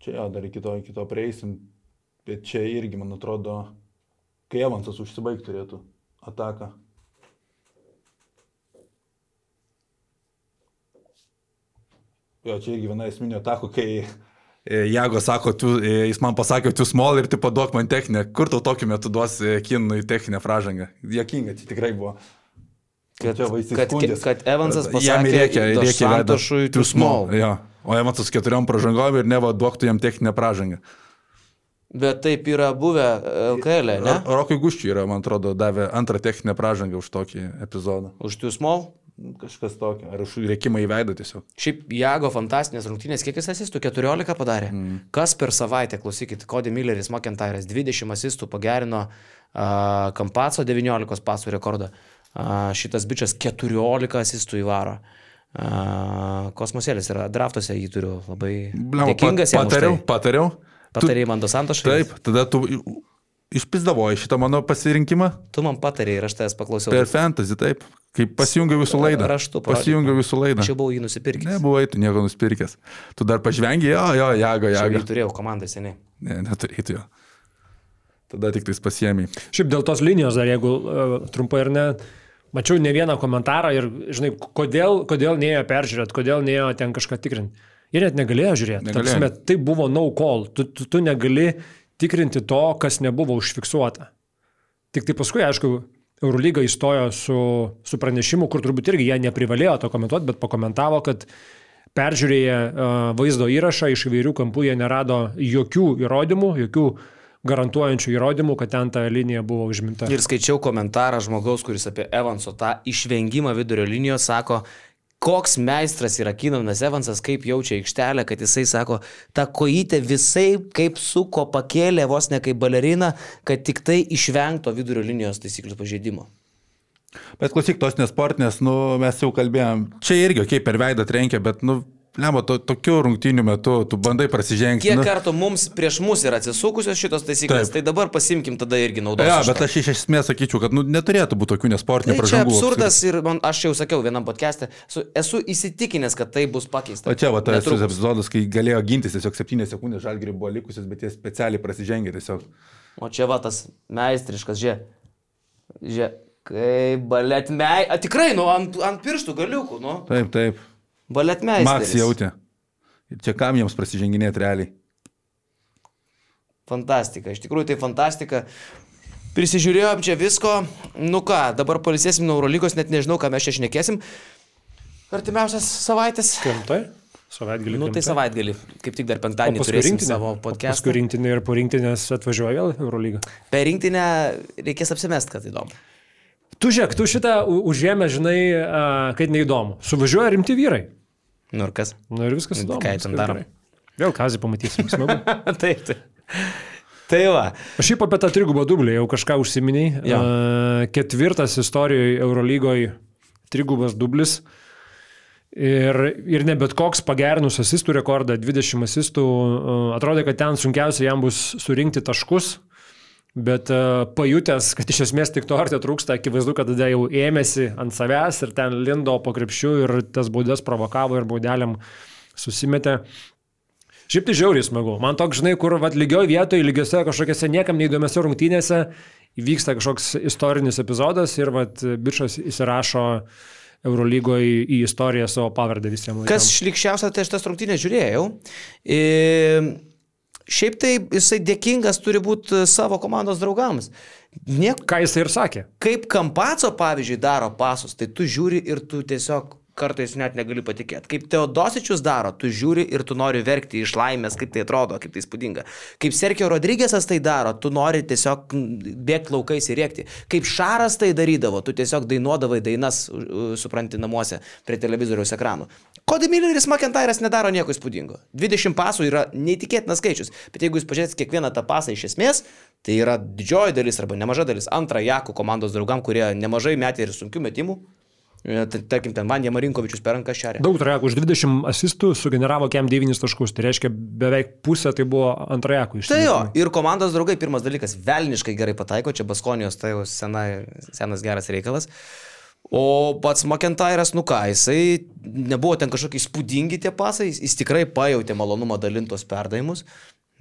Čia jo, dar iki to, iki to prieisim. Bet čia irgi, man atrodo, Kai Evansas užsibaigti turėtų ataką. Jo, čia irgi viena esminė atakų, kai e, Jago sako, tu, e, jis man pasakė, tu small ir tu paduok man techninę. Kur tau tokiu metu duos e, kinui techninę pražangą? Jokinga, čia tikrai buvo. Kad, kad, įskundės. kad Evansas pasakė, reikia, reikia Santošui, tu small. Jo. O Evansas keturiom pražangom ir neva duoktų jam techninę pražangą. Bet taip yra buvę LKL, e, ne? Ro- Rokui Guščiui yra, man atrodo, davė antrą techninę pražangą už tokį epizodą. Už tu small. Kažkas tokio. Ar už rėkimą į veidą tiesiog. Šiaip Jago fantastinės rungtynės, kiek jis asistų? 14 padarė. Mm. Kas per savaitę, klausykit, Cody Milleris, McIntyre'as 20 asistų pagerino uh, Kampaco 19 pasų rekordą. Uh, šitas bičias 14 asistų įvaro. Uh, kosmosėlis yra, draftuose jį turiu labai Bliam, dėkingas jam. už patariau, tai. patariau. Patarėjai man dos Santošai? taip, tada tu išpizdavoji šitą mano pasirinkimą Tu man patarėjai ir aš tavęs paklausiau. per fantasy, taip. Kai pasijungiau visų laidą. Raštu Pasijungiau visų laidą. Aš jau buvau jį nusipirkęs. Nebuvai tu nieko nusipirkęs. Tu dar pažvengi, jo, jo, jago, Aš jago. jį turėjau komandą seniai. Ne, neturėtų jo. Tada tik tais pasiemi. Šiaip dėl tos linijos dar, jeigu uh, trumpai ar ne, mačiau ne vieną komentarą ir, žinai, kodėl, kodėl neėjo peržiūrėti, kodėl neėjo ten kažką tikrinti. Jie net negalėjo žiūrėti. Negalėjo. prasme, Tai buvo no call. Tu, tu, tu negali tikrinti to, kas nebuvo užfiksuota. Tik tai paskui, aišku, Eurolyga įstojo su, su pranešimu, kur turbūt irgi jie neprivalėjo to komentuoti, bet pakomentavo, kad peržiūrėję uh, vaizdo įrašą iš įvairių kampų jie nerado jokių įrodymų, jokių garantuojančių įrodymų, kad ten ta linija buvo užminta. Ir skaičiau komentarą žmogaus, kuris apie Evanso tą išvengimą vidurio linijos sako, koks meistras yra Kinanas Evansas, kaip jaučia aikštelę, kad jisai sako, ta kojytė visai kaip suko pakėlė vos ne kaip balerina, kad tik tai išvengto vidurio linijos taisyklių pažeidimo. Bet klausyk, tos nesportinės, nu, mes jau kalbėjom. Čia irgi, okei, okay, per veidą trenkia, bet, nu, Lemo, to, tokių rungtynių metu tu bandai prasižengti. Kiek nu, kartų mums prieš mus yra atsisukusios šitos taisyklės, Taip. tai dabar pasimkim tada irgi naudos. Ja, bet aš iš esmės sakyčiau, kad nu, neturėtų būti tokių nesportinių Tai pražangų. absurdas ir man, aš jau sakiau vienam podcast'e, su, esu įsitikinęs, kad tai bus pakeista. O čia va tas epizodas, kai galėjo gintis tiesiog 7 sekundės žalgirių buvo likusios, bet jie specialiai prasižengė tiesiog. O čia va tas meistriškas, žie. Žie. Kai balet mei... A, tikrai, nu, ant, ant pirštų galiukų, nu. Taip, taip. Balet meistris. Maks jautė. Ir Čia kam jiems prasiženginėti realiai? Fantastika, iš tikrųjų tai fantastika. Prisižiūrėjom čia visko. Nu ką, dabar palisėsim nuo Eurolygos, net nežinau, ką mes čia šnekėsim. Artimiausias savaitės. Krimtai? Savaitgalį. Nu tai savaitgalį, kaip tik dar penktadienį turėsim savo podcastą. Paskui rinktinė ir po rinktinės atvažiuoja vėl Eurolyga. Per rinktinę reikės apsimest, kad įdomu. Tu žiūrėk, tu šitą u- užėmę, žinai, a, kad neįdomu. Suvažiuoja rimti vyrai. Nu ir kas? Na ir viskas įdomu. Ką ten viskas daro? gerai. Vėl kazį pamatysim. Taip, taip. Tai va. Aš šiaip apie tą trigubą dublį jau kažką užsiminiai. Jo. A, Ketvirtas istorijoje Eurolygoje trigubas dublis. Ir, ir ne bet koks pagerinus asistų rekordą, 20 asistų, atrodė, kad ten sunkiausia jam bus surinkti taškus, bet a, pajutęs, kad iš esmės tik to ar te trūksta, akivaizdu, kad tada jau ėmėsi ant savęs ir ten lindo po krepšiu ir tas baudas provokavo ir baudeliam susimetė. Šiaip tai žiauriai smagu. Man toks, žinai, kur vat, lygioj vietoje, lygiose kažkokiose niekam neįdomiose rungtynėse įvyksta kažkoks istorinis epizodas ir vat, bičias įsirašo Eurolygoje į istoriją savo pavardę visiems. Kas šlikščiausia, tai aš tas rungtynės žiūrėjau. E, šiaip tai jisai dėkingas turi būti savo komandos draugams. Niek, Ką jisai ir sakė? kaip Kampaco, pavyzdžiui, daro pasus, tai tu žiūri ir tu tiesiog kartais net negali patikėti. Kaip Teodosičius daro, tu žiūri ir tu nori verkti iš laimės, kaip tai atrodo, kaip tai spūdinga. Kaip Sergio Rodrygėsas tai daro, tu nori tiesiog bėgti laukais ir rėkti. Kaip Šaras tai darydavo, tu tiesiog dainuodavai dainas, supranti, namuose prie televizoriaus ekranų. Cody Milleris McIntyre'as nedaro nieko įspūdingo. 20 pasų yra neįtikėtinas skaičius, bet jeigu jūs pažiūrėsite kiekvieną tą pasą iš esmės, tai yra didžioji dalis arba nemaža dalis antrą Jakų komandos draugam, kurie nemažai metė ir sunkių metimų. E, tai Tarkim, ten Vandė Marinkovičius per ranką šerė. Daug trajekų, už 20 asistų sugeneravo kem 9 taškus, tai reiškia beveik pusė tai buvo antrajekų iš Tai jo, ir komandos draugai, pirmas dalykas, velniškai gerai pataiko, čia Baskonijos tai jau sena, senas geras reikalas. O pats McIntyre'as, nu ką, jisai nebuvo ten kažkokie įspūdingi tie pasai, jis, jis tikrai pajutė malonumą dalintos perdavimus.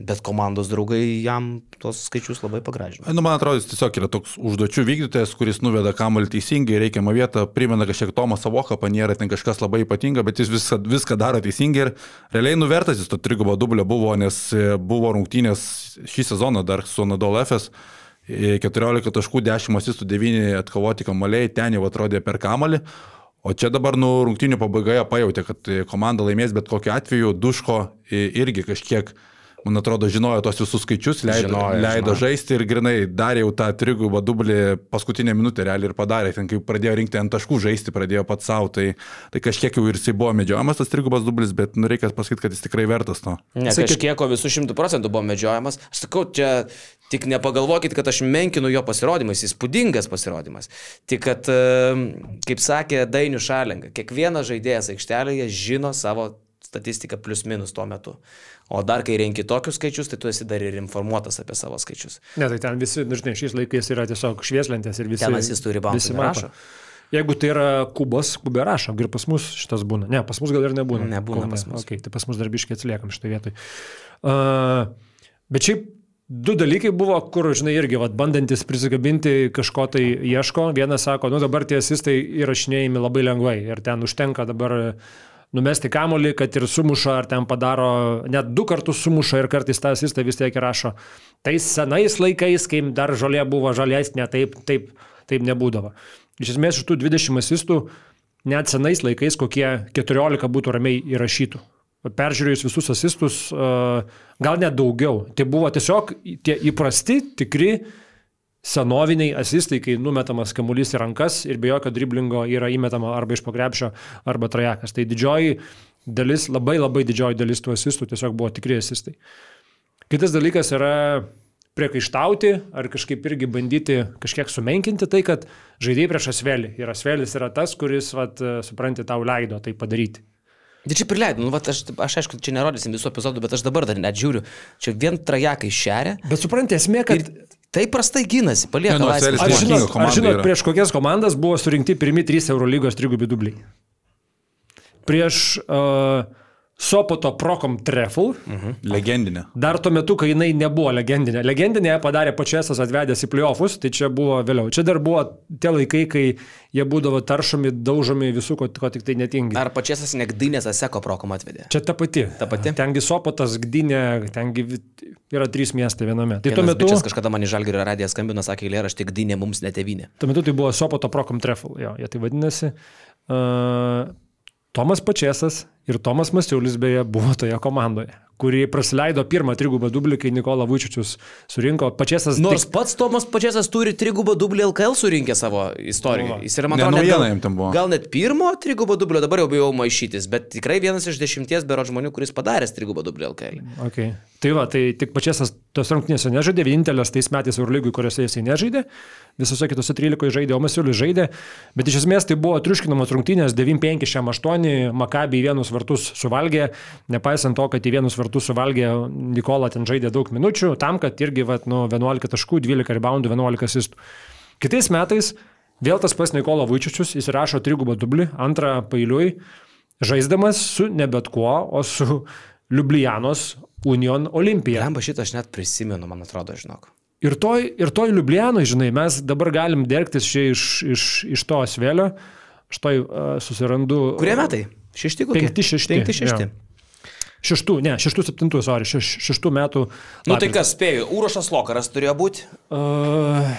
Bet komandos draugai jam tos skaičius labai pagražino. Nu, man atrodo, jis tiesiog yra toks užduočių vykdytojas, kuris nuveda kamuolį teisingai, reikiamą vietą, primena kažkiek Tomą Savoką, panėra ten kažkas labai ypatinga, bet jis viską, viską daro teisingai ir realiai nuvertas jis to trigubo dublio buvo, nes e, buvo rungtynės šį sezoną dar su Nadol FS. 14 e, taškų, 10 asistų, 9 atkovoti kamuoliai, ten jau atrodė per kamuolį. O čia dabar nu rungtynių pabaigoje pajutė, kad komanda laimės bet kokiu atveju, Duško irgi kažkiek uh, man atrodo, žinojo tos visus skaičius, leido, žinojo, leido žinojo. žaisti ir grinai darė jau tą trigubą dublį paskutinę minutę realiai ir padarė. Ten kai pradėjo rinkti ant taškų žaisti, pradėjo pats savo, tai, tai kažkiek jau ir jisai buvo medžiojamas tas trigubas dublis, bet nu, reikia pasakyti, kad jis tikrai vertas to. Ne, Sakyt... kažkiek, visų šimtų procentų buvo medžiojamas. Aš sakau, čia Tik nepagalvokit, kad aš menkinu jo pasirodymais, įspūdingas pasirodymas. Tik kad, kaip sakė Dainių Šalinga, kiekvienas žaidėjas aikštelėje žino savo statistiką plus minus tuo metu. O dar kai renki tokius skaičius, tai tu esi dar ir informuotas apie savo skaičius. Ne, tai ten visi, nu, žinai, šiais laikais yra tiesiog švieslentės ir visi. Ten jis turi bankų. rašo. Jeigu tai yra kubas, kubė rašo, ir pas mus šitas būna. Ne, pas mus gal ir nebūna. Nebūna Kubė. pas mus. Okay, tai pas mus darbiškai atsiliekam šitoje vietoje. Uh, bet šiaip Du dalykai buvo, kur, žinai, irgi, vat, bandantis prisigabinti kažko tai ieško. Vienas sako, nu dabar tie asistai įrašinėjami labai lengvai ir ten užtenka dabar uh, numesti kamolį, kad ir sumuša, ar ten padaro, net du kartus sumuša ir kartais tą asistą vis tiek rašo. Tais senais laikais, kai dar žolė buvo žalesnė, taip, taip, taip nebūdavo. Iš esmės iš tų 20 asistų, net senais laikais kokie 14 būtų ramiai įrašytų. Peržiūrėjus visus asistus, gal net daugiau. Tai buvo tiesiog tie įprasti, tikri senoviniai asistai, kai numetamas kamuolys į rankas ir be jokio driblingo yra įmetama arba iš pagrepšio, arba trajekas. Tai didžioji dalis, labai labai didžioji dalis tų asistų tiesiog buvo tikri asistai. Kitas dalykas yra priekaištauti ar kažkaip irgi bandyti kažkiek sumenkinti tai, kad žaidėjai prieš asvelį. Ir asvelis yra tas, kuris, vat, supranti, tau leido tai padaryti. Tai čia prileidau, nu, vat, aš, aš aišku, čia nerodysim visų epizodų, bet aš dabar dar net žiūriu, čia vien trajekai šeria. Bet supranti, esmė, kad... Ir Tai prastai gynasi, palieka nu, laisvę. Ar žinot, ar žinot prieš kokias komandas buvo surinkti pirmi trys Eurolygos trigubi dubliai? Prieš uh, Sopoto Prokom Trefl. Uh mhm. -huh. Legendinė. Dar tuo metu, kai jinai nebuvo legendinė. Legendinė padarė pačiasas atvedęs į playoffus, tai čia buvo vėliau. Čia dar buvo tie laikai, kai jie būdavo taršomi, daužomi visų, ko, ko tik tai netingi. Ar pačiasas negdinės Aseko Prokom atvedė? Čia ta pati. Ta pati. Tengi Sopotas, Gdinė, tengi yra trys miestai viename. Tai tuo metu... Bičias kažkada man į Žalgirio radiją skambino, sakė, eilė, aš tik Gdinė mums netevinė. Tuo metu tai buvo Sopoto Prokom Trefl, jo, jie tai vadinasi. Uh, Tomas Pačiasas ir Tomas Masiulis beje buvo toje komandoje, kuri praleido pirmą trigubą dublį, kai Nikola Vučičius surinko Pačiasas. Nors tik... pats Tomas Pačiasas turi trigubą dublį LKL surinkę savo istoriją. Jis yra, man atrodo, net, gal, gal net pirmo trigubo dublio, dabar jau bijau maišytis, bet tikrai vienas iš dešimties bero žmonių, kuris padaręs trigubą dublį LKL. Okay. Tai va, tai tik Pačiasas tos rungtynėse nežaidė, vienintelės tais metais Eurolygui, kuriuose jisai nežaidė visose kitose 13 žaidė, o Masiulis žaidė, bet iš esmės tai buvo triuškinamos rungtynės 9-5 šiam 8, Makabį į vienus vartus suvalgė, nepaisant to, kad į vienus vartus suvalgė Nikola ten žaidė daug minučių, tam, kad irgi vat, nu, 11 taškų, 12 reboundų, 11 asistų. Kitais metais vėl tas pas Nikola Vaičičius įsirašo trigubą dublį, antrą pailiui, žaisdamas su ne bet kuo, o su Liublianos Union Olimpija. Lemba šitą aš net prisimenu, man atrodo, žinok. Ir toj, ir toj Liublianoj, žinai, mes dabar galim dėktis čia iš, iš, iš to asvelio. Štai uh, susirandu. Kurie metai? Šešti kokie? Penkti šešti. Penkti šešti. Ja. Šeštų, ne, šeštų septintų, sorry, šeš, šeštų metų. Lapis. Nu tai kas, spėjau, Urošas Lokaras turėjo būti? Uh,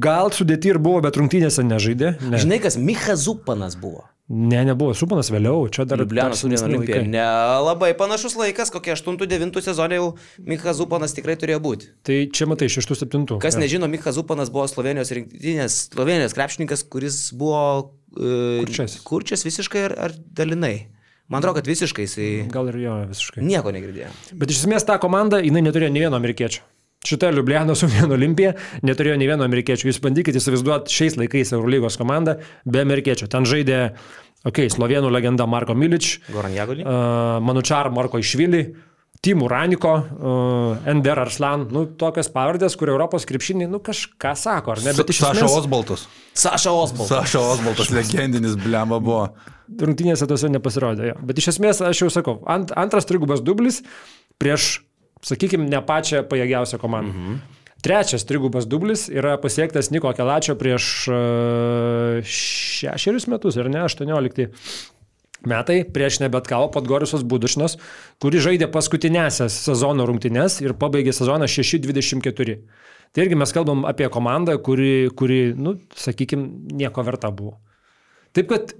gal sudėti ir buvo, bet rungtynėse nežaidė. Ne. Žinai, kas, Micha Zupanas buvo. Ne, nebuvo Supanas vėliau, čia dar Liublianos Unijos Olimpija. Nelabai panašus laikas, kokie 8-9 sezonai jau Micha Zupanas tikrai turėjo būti. Tai čia matai, 6-7. Kas ja. nežino, Micha Zupanas buvo Slovenijos rinktinės, Slovenijos krepšininkas, kuris buvo... Uh, kurčias. Kurčias visiškai ar, ar dalinai. Man atrodo, kad visiškai jisai... Gal ir jo, visiškai. Nieko negirdėjo. Bet iš esmės ta komanda, jinai neturėjo nei vieno amerikiečio. Šita Liublianos Union Olimpija neturėjo nei vieno amerikiečio. Jūs bandykite įsivaizduoti šiais laikais Eurolygos komandą be amerikiečio. Ten žaidė, okei, okay, slovenų legenda Marko Milič, Goran Jagolį, uh, Manučar Marko Išvili, Timų Raniko, uh, Ender Arslan, nu, tokias pavardės, kur Europos krepšinį, nu, kažką sako, ar ne? Bet iš Saša esmės... Osbaltas. Saša Osbaltas. Saša Osbaltas, legendinis blema buvo. Rungtynėse tose nepasirodė, jo. Bet iš esmės, aš jau sakau, ant, antras trigubas dublis prieš sakykime, ne pačią pajėgiausią komandą. Mhm. Trečias trigubas dublis yra pasiektas Niko Kelačio prieš uh, šešerius metus, ar ne, 18 metai, prieš nebetkavo Podgoriusas Budušnas, kuri žaidė paskutinėsias sezono rungtynes ir pabaigė sezoną 6-24. Tai irgi mes kalbam apie komandą, kuri, kuri nu, sakykime, nieko verta buvo. Taip kad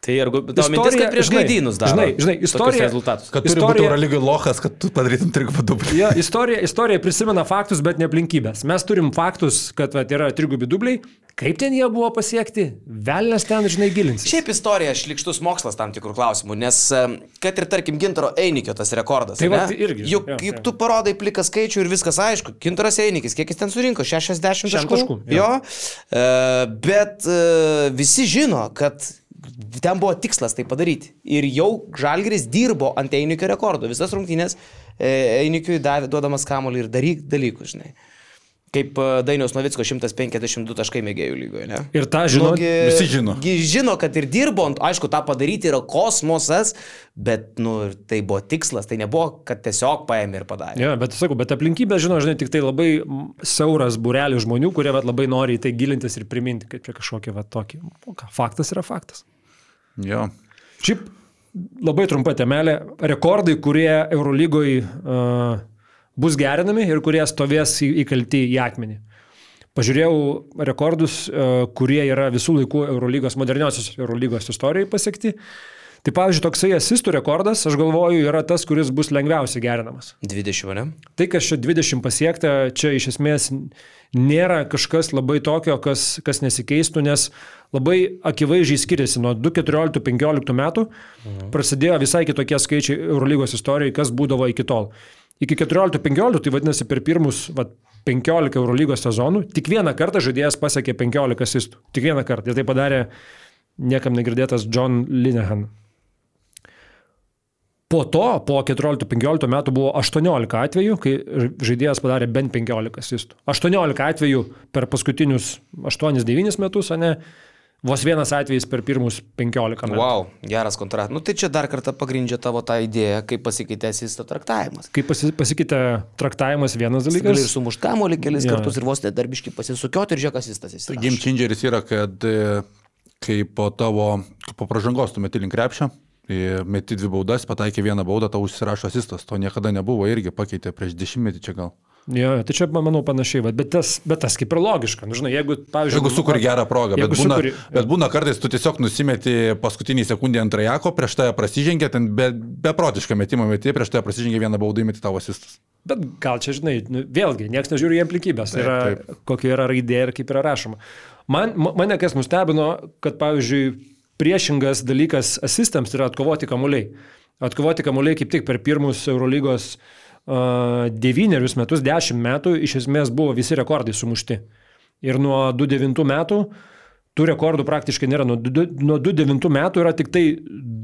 Tai ir tavo mintis, kad prieš gaidynus dar. Žinai, žinai, istorija. rezultatus. Kad turi Istorija- būti Eurolygai lochas, kad tu padarytum trigubą dublį. Ja, istorija, istorija prisimena faktus, bet ne aplinkybės. Mes turim faktus, kad vat, yra trigubi dubliai. Kaip ten jie buvo pasiekti? Velnes ten, žinai, gilinsis. Šiaip istorija šlikštus mokslas tam tikrų klausimų, nes kad ir tarkim Gintaro Einikio tas rekordas. Tai vat irgi, Juk, jo, juk jo. tu parodai pliką skaičių ir viskas aišku. Gintaras Einikis, kiek jis ten surinko? 60 Šešdešim taškų. taškų, jo. jo. E, bet e, visi žino, kad ten buvo tikslas tai padaryti. Ir jau Žalgris dirbo ant Einikio rekordo. Visas rungtynės e, Einikiui davė, duodamas kamolį ir daryk dalykus, žinai. Kaip e, Dainiaus Novicko 152 taškai mėgėjų lygoje, ne? Ir tą žino. Nu, gi- visi žino. gi Žino, kad ir dirbant, aišku, tą padaryti yra kosmosas, bet, nu, tai buvo tikslas, tai nebuvo, kad tiesiog paėmė ir padarė. Ja, bet sakau, bet aplinkybė, žinau, žinai, tik tai labai siauras burelis žmonių, kurie vat, labai nori į tai gilintis ir priminti, kaip čia kažkokie va tokį. O ką, faktas yra faktas. Jo. Šiaip labai trumpa temelė. Rekordai, kurie Eurolygoje uh, bus gerinami ir kurie stovės į- įkalti į akmenį. Pažiūrėjau rekordus, uh, kurie yra visų laikų Eurolygos, moderniosios Eurolygos istorijai pasiekti. Tai pavyzdžiui, toksai asistų rekordas, aš galvoju, yra tas, kuris bus lengviausiai gerinamas. 20, ne? Tai, kas čia 20 pasiekta, čia iš esmės nėra kažkas labai tokio, kas, kas nesikeistų, nes labai akivaizdžiai skiriasi nuo 2014-2015 metų. Mhm. Prasidėjo visai kitokie skaičiai Eurolygos istorijai, kas būdavo iki tol. Iki 14-15, tai vadinasi per pirmus vat, 15 Eurolygos sezonų, tik vieną kartą žaidėjas pasiekė 15 asistų. Tik vieną kartą. Ir tai padarė niekam negirdėtas John Linehan. Po to, po 14-15 metų buvo 18 atvejų, kai žaidėjas padarė bent 15 asistų. 18 atvejų per paskutinius 8-9 metus, o ne vos vienas atvejis per pirmus 15 metų. Wow, geras kontraktas. Nu tai čia dar kartą pagrindžia tavo tą idėją, kaip pasikeitė asisto traktavimas. Kai pasi, pasikeitė traktavimas vienas Gali ir dalykas. sumuštamolį kelis Jo. kartus ir vos nedarbiškai pasisukioti ir žiūrėk asistas jis. Game changeris yra, kad e, kai po tavo, po pražangos tu meti link krepšio, meti dvi baudas, pataikė vieną baudą, tau užsirašo asistas. To niekada nebuvo irgi pakeitė prieš dešimtmetį čia gal. Jo, tai čia, manau, panašiai, bet, bet, tas, bet tas kaip ir logiška. Nu, žinai, jeigu, pavyzdžiui, Jeigu sukuri gerą progą, bet būna, sukuri- bet būna kartais tu tiesiog nusimeti paskutinį sekundę ant trajako, prieš tave prasižengė, ten be, beprotišką metimą meti, prieš tave prasižengė vieną baudą įmeti tavo asistas. Bet gal čia, žinai, nu, vėlgi, niekas nežiūri į aplinkybės, Taip, yra, taip. kokia yra raidė ir kaip yra rašoma. Man, ma- mane kas nustebino, kad, pavyzdžiui, priešingas dalykas asistams yra atkovoti kamuoliai. Atkovoti kamuoliai kaip tik per pirmus Eurolygos uh, devynerius metus, dešimt metų, iš esmės buvo visi rekordai sumušti. Ir nuo 2009 metų tų rekordų praktiškai nėra. Nuo du- Nuo 2009 metų yra tik tai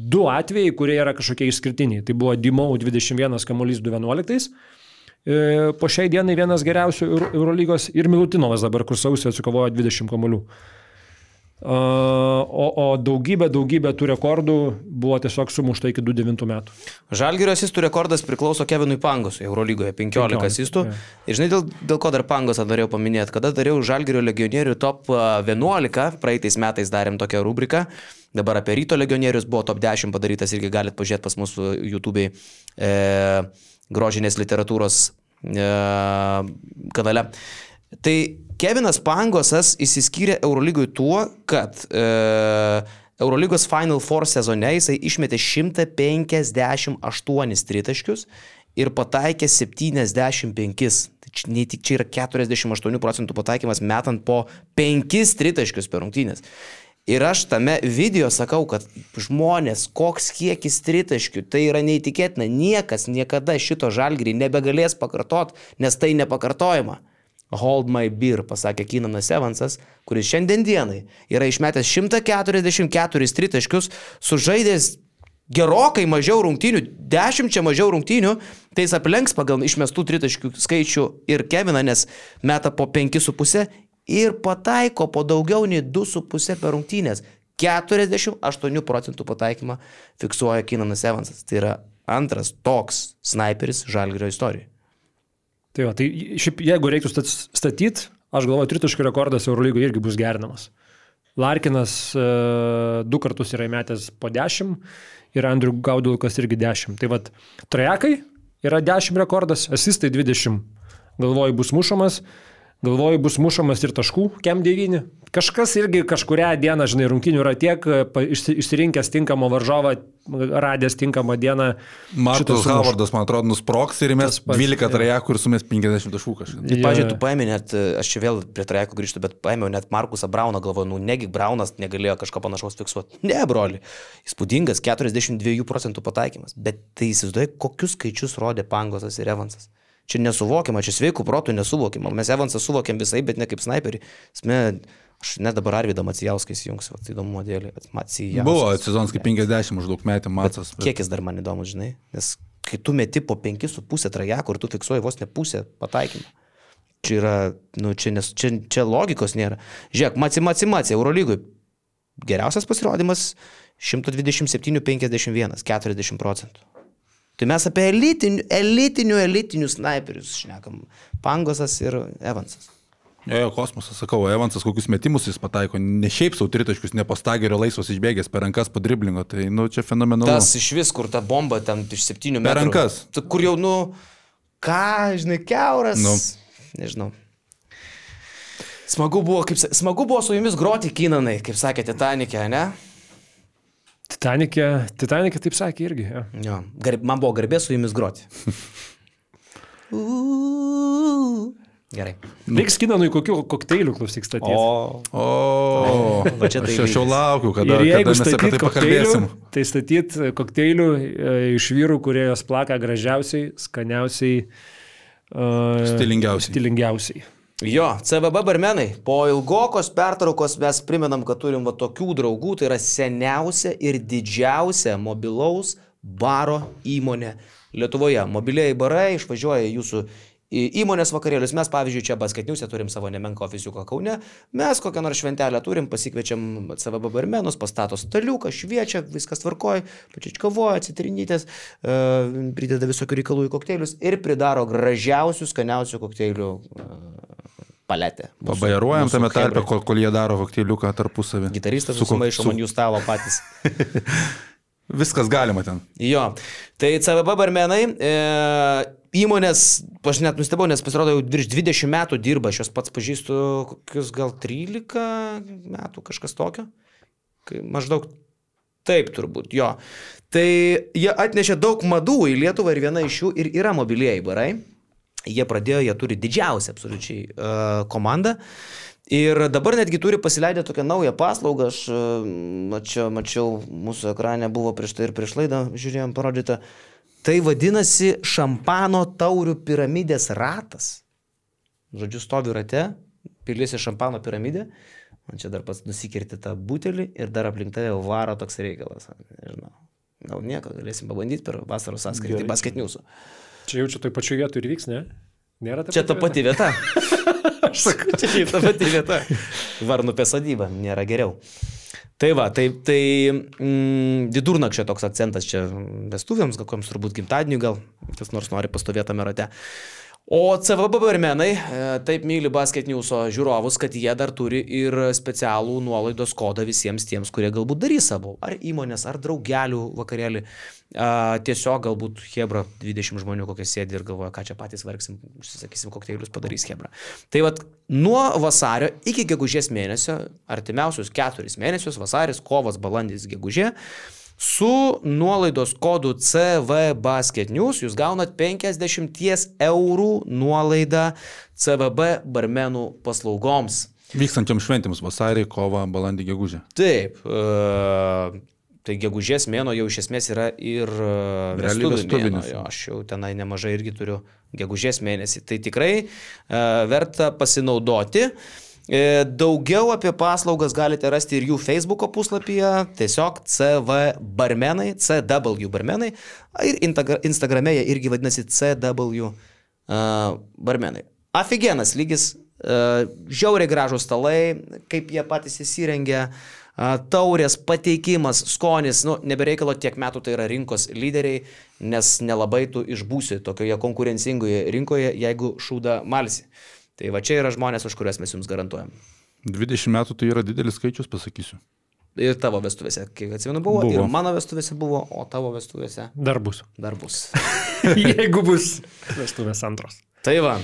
du atvejai, kurie yra kažkokie išskirtiniai. Tai buvo Dimau 21 kamuolys 2011. E, Po šiai dienai vienas geriausių Euro- Eurolygos ir Milutinovas dabar, kur sausio atsikovojo 20 kamuolių. O, o daugybė, daugybė tų rekordų buvo tiesiog sumušta iki 2009 metų. Žalgirio asistų rekordas priklauso Kevinui Pangosui Eurolygoje 15 15, asistų. jo. Ir žinai, dėl, dėl ko dar Pangosą norėjau paminėti, kada dariau Žalgirio legionierių top a, 11, praeitais metais darėm tokią rubriką. Dabar apie ryto legionierius buvo top 10 padarytas irgi galite pažiūrėti pas mūsų YouTube e, grožinės literatūros e, kanale. Tai Kevinas Pangosas įsiskyrė Eurolygui tuo, kad e, Eurolygos Final Four sezone jisai išmetė 158 tritaškius ir pataikė 75. Tai čia, nei tik čia yra 48 procentų pataikymas metant po 5 tritaškius per rungtynės. Ir aš tame video sakau, kad žmonės, koks kiekis tritaškių, tai yra neįtikėtina, niekas niekada šito žalgrį nebegalės pakartot, nes tai nepakartojama. Hold my beer, pasakė Kinanas Evansas, kuris šiandien dienai yra išmetęs 144 tritaškius, sužaidęs gerokai mažiau rungtynių, dešimčia mažiau rungtynių, tai jis aplenks pagal išmestų tritaškių skaičių ir Keviną, nes meta po 5,5 ir pataiko po daugiau nei 2,5 per rungtynės. 48 procentų pataikymą fiksuoja Kinanas Evansas. Tai yra antras toks sniperis Žalgirio istorijoje. Tai, va, tai šiaip jeigu reiktų statyti, aš galvoju, tritaškių rekordas Eurolygoje irgi bus gerinamas. Larkinas uh, du kartus yra įmetęs po 10 ir Andriu Gaudulkas irgi 10. Tai vad, trajekai yra 10 rekordas, asistai 20. Galvoju, bus mušamas. Galvoju, bus mušamas ir taškų, kem 9. Kažkas irgi kažkuria diena, žinai, rungtinių yra tiek, išsirinkęs tinkamą varžovą, radęs tinkamą dieną. Martas Havardas, man atrodo, nusproks ir mes 12 trajekų ir sumės 50 taškų kažką. Tai, pažiūrėjau, tu paėmė net, aš čia vėl prie trajekų grįžtu, bet paėmiau net Markusą Brauną, galvoju, nu negi Braunas negalėjo kažko panašaus fiksuoti. Ne, broli. Įspūdingas 42 procentų pataikymas. Bet tai įsivaizduoji, kokius skaičius rodė Pangosas ir Evansas. Čia nesuvokiama, čia sveikų protų nesuvokiama. Mes Evansą suvokiam visai, bet ne kaip sniperį. Sme, aš net dabar Arvidą Macijauską įsijungsiu, tai įdomu dėlį. Macijauskas. Buvo sezonas kaip 50 maždaug metė Macas. Bet... Kiek jis dar man įdomu, žinai? Nes kai tu meti po 5,5 trajekų ir tu fiksuoji vos ne pusę pataikymą. Čia yra, nu, čia, nes, čia, čia logikos nėra. Žiūrėk, Maci, Maci, Maci, Eurolygui. Geriausias pasirodymas 127-51, 40 procentų. Tai mes apie elitinių, elitinių, elitinių snaiperius šnekam. Pangosas ir Evansas. Jo, jo, kosmosas, sakau, Evansas kokius metimus jis pataiko, ne šiaip savo tritaškius, ne pastagerio laisvas išbėgęs per rankas po driblingo, tai, nu, čia fenomenalu. Tas iš vis, kur ta bomba ten iš septynių metrų. Per rankas. Kur jau, nu, ką, žinai, keuras. Nu. Nežinau. Smagu buvo, kaip, smagu buvo su jumis groti kinanai, kaip sakė Titanikė, ne? Titanikė, Titanikė taip sakė irgi. Ja. Jo, gar, man buvo garbė su jumis groti. Gerai. Reiks kinanui kokių kokteilių klausyk statyti. O, o, va čia tai. Aš jau laukiu, kada, kada mes apie tai pakalbėsim. Tai statyti kokteilių e, iš vyrų, kurie jos plaka gražiausiai, skaniausiai. Uh, stilingiausiai. Stilingiausiai. Jo, CVB barmenai, po ilgokos pertraukos mes priminam, kad turim va tokių draugų, tai yra seniausia ir didžiausia mobilaus baro įmonė Lietuvoje. Mobiliai barai išvažiuoja jūsų įmonės vakarėlius. Mes, pavyzdžiui, čia basketniuose turim savo nemenko oficiuką Kaune. Mes kokią nors šventelę turim, pasikviečiam CVB barmenus, pastato staliuką, šviečia, viskas tvarkoja, pačičkavoja, citrinytės, uh, prideda visokių reikalų į kokteilius ir pridaro gražiausių, skaniausių kokteilių paletę. Pabajaruojam tame tarpe, kol, kol jie daro kokteiliuką tarpusavį. Gitaristas susimaišo su... man jų stalo patys. Viskas galima ten. Jo. Tai CVB barmenai, e, įmonės, aš net nustebau, nes pasirodo jau virš 20 metų dirba, aš juos pats pažįstu kokius gal 13 metų, kažkas tokio. Maždaug taip turbūt, jo. Tai jie atnešė daug madų į Lietuvą ir viena iš jų ir yra mobilieji barai. Jie pradėjo, jie turi didžiausią absoliučiai uh, komandą. Ir dabar netgi turi pasileidę tokią naują paslaugą, aš mačiau, mačiau mūsų ekrane buvo prieš tai ir prieš laidą, žiūrėjom parodytą. Tai vadinasi šampano taurių piramidės ratas. Žodžiu, stovi rate, piliesi šampano piramidę, man čia dar pats nusikirti tą butelį ir dar aplink tave varo toks reikalas. Nežinau. Gal nieko, galėsim pabandyti per vasaros sąskaitį basketniusų. Čia jau čia toj pačioj vietoj ir vyks, ne? Nėra ta čia ta pati vieta. Aš sakau, čia ta pati vieta. Varnupė sodyba, nėra geriau. Tai va, tai, tai mm, vidurnakčio toks akcentas čia vestuvėms, kokiems turbūt gimtadieniui gal, kas nors nori pastovėti tame rate. O CVB barmenai e, taip myli basket newso žiūrovus, kad jie dar turi ir specialų nuolaidos kodą visiems tiems, kurie galbūt darys savo, ar įmonės, ar draugelių vakarėlį. A, tiesiog galbūt Hebra 20 žmonių kokie sėdi ir galvoja, ką čia patys vargsim, sakysim, kokteilius padarys Hebra. Tai vad, nuo vasario iki gegužės mėnesio, artimiausius keturis mėnesius, vasaris, kovas, balandis, gegužė, Su nuolaidos kodu CV Basket News jūs gaunat 50 eurų nuolaidą CVB barmenų paslaugoms. Vykstančiam šventėms vasarį, kovą, balandį, gegužę. Taip. Uh, Tai gegužės mėno jau iš esmės yra ir vestuvinis. Aš jau tenai nemažai irgi turiu gegužės mėnesį. Tai tikrai uh, verta pasinaudoti. Uh, E, daugiau apie paslaugas galite rasti ir jų Facebook puslapyje, tiesiog CV barmenai, CW barmenai, ir Instagrame jie irgi vadinasi CW uh, barmenai. Aфиgenas lygis, uh, žiauriai gražus stalai, kaip jie patys įsirengia, taurės pateikimas, skonis, nu, nebereikalo tiek metų tai yra rinkos lyderiai, nes nelabai tu išbūsi tokioje konkurencingoje rinkoje, jeigu šūda malsi. Tai va čia yra žmonės, už kuriuos mes jums garantuojam. 20 metų tai yra didelis skaičius, pasakysiu. Ir tavo vestuvėse, kiek atsimenu, buvo, Buvo. ir mano vestuvėse buvo, o tavo vestuvėse Dar bus. dar bus. Jeigu bus vestuvės antros. Tai va.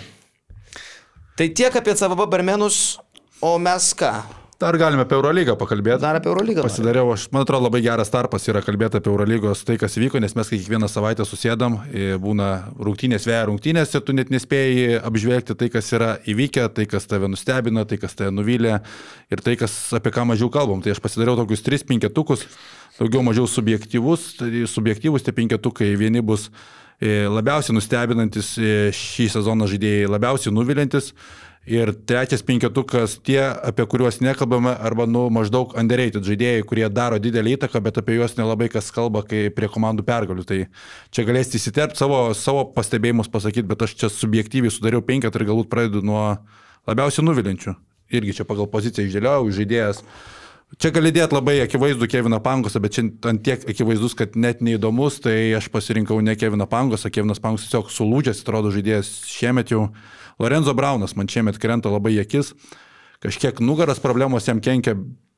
Tai tiek apie CVB barmenus, o mes ką? Dar galime apie Eurolygą pakalbėti. Dar apie Eurolygą. Pasidariau, aš, man atrodo, labai geras tarpas yra kalbėti apie Eurolygos tai, kas vyko, nes mes kiekvieną savaitę susėdam, e, būna rungtynės, vėja rungtynės ir tu net nespėjai apžvelgti tai, kas yra įvykę, tai, kas tave nustebino, tai, kas tave nuvylė ir tai, kas, apie ką mažiau kalbam. Tai aš pasidariau tokius tris penketukus, daugiau mažiau subjektyvus, tai subjektyvus tie penketukai, vieni bus e, labiausiai nustebinantis e, šį sezoną žaidėjai, labiausiai nuvilintis. Ir trečias penketukas tie, apie kuriuos nekalbame, arba nu, maždaug underrated žaidėjai, kurie daro didelį įtaką, bet apie juos nelabai kas kalba, kai prie komandų pergalių. Tai čia galėsite įsiterpti savo, savo pastebėjimus pasakyti, bet aš čia subjektyviai sudariau penketą ir galbūt pradedu nuo labiausiai nuvilinčių. Irgi čia pagal poziciją išdėliau, žaidėjas. Čia gali dėti labai akivaizdų Keviną Pangosą, bet čia ant tiek akivaizdus, kad net neįdomus, tai aš pasirinkau ne Keviną Pangosą, Kevinas Pangosas tiesiog sulūdžęs, atrodo žaidėjas šiemet jau. Lorenzo Braunas man šiemet krenta labai akis, kažkiek nugaras problemos jam kenkia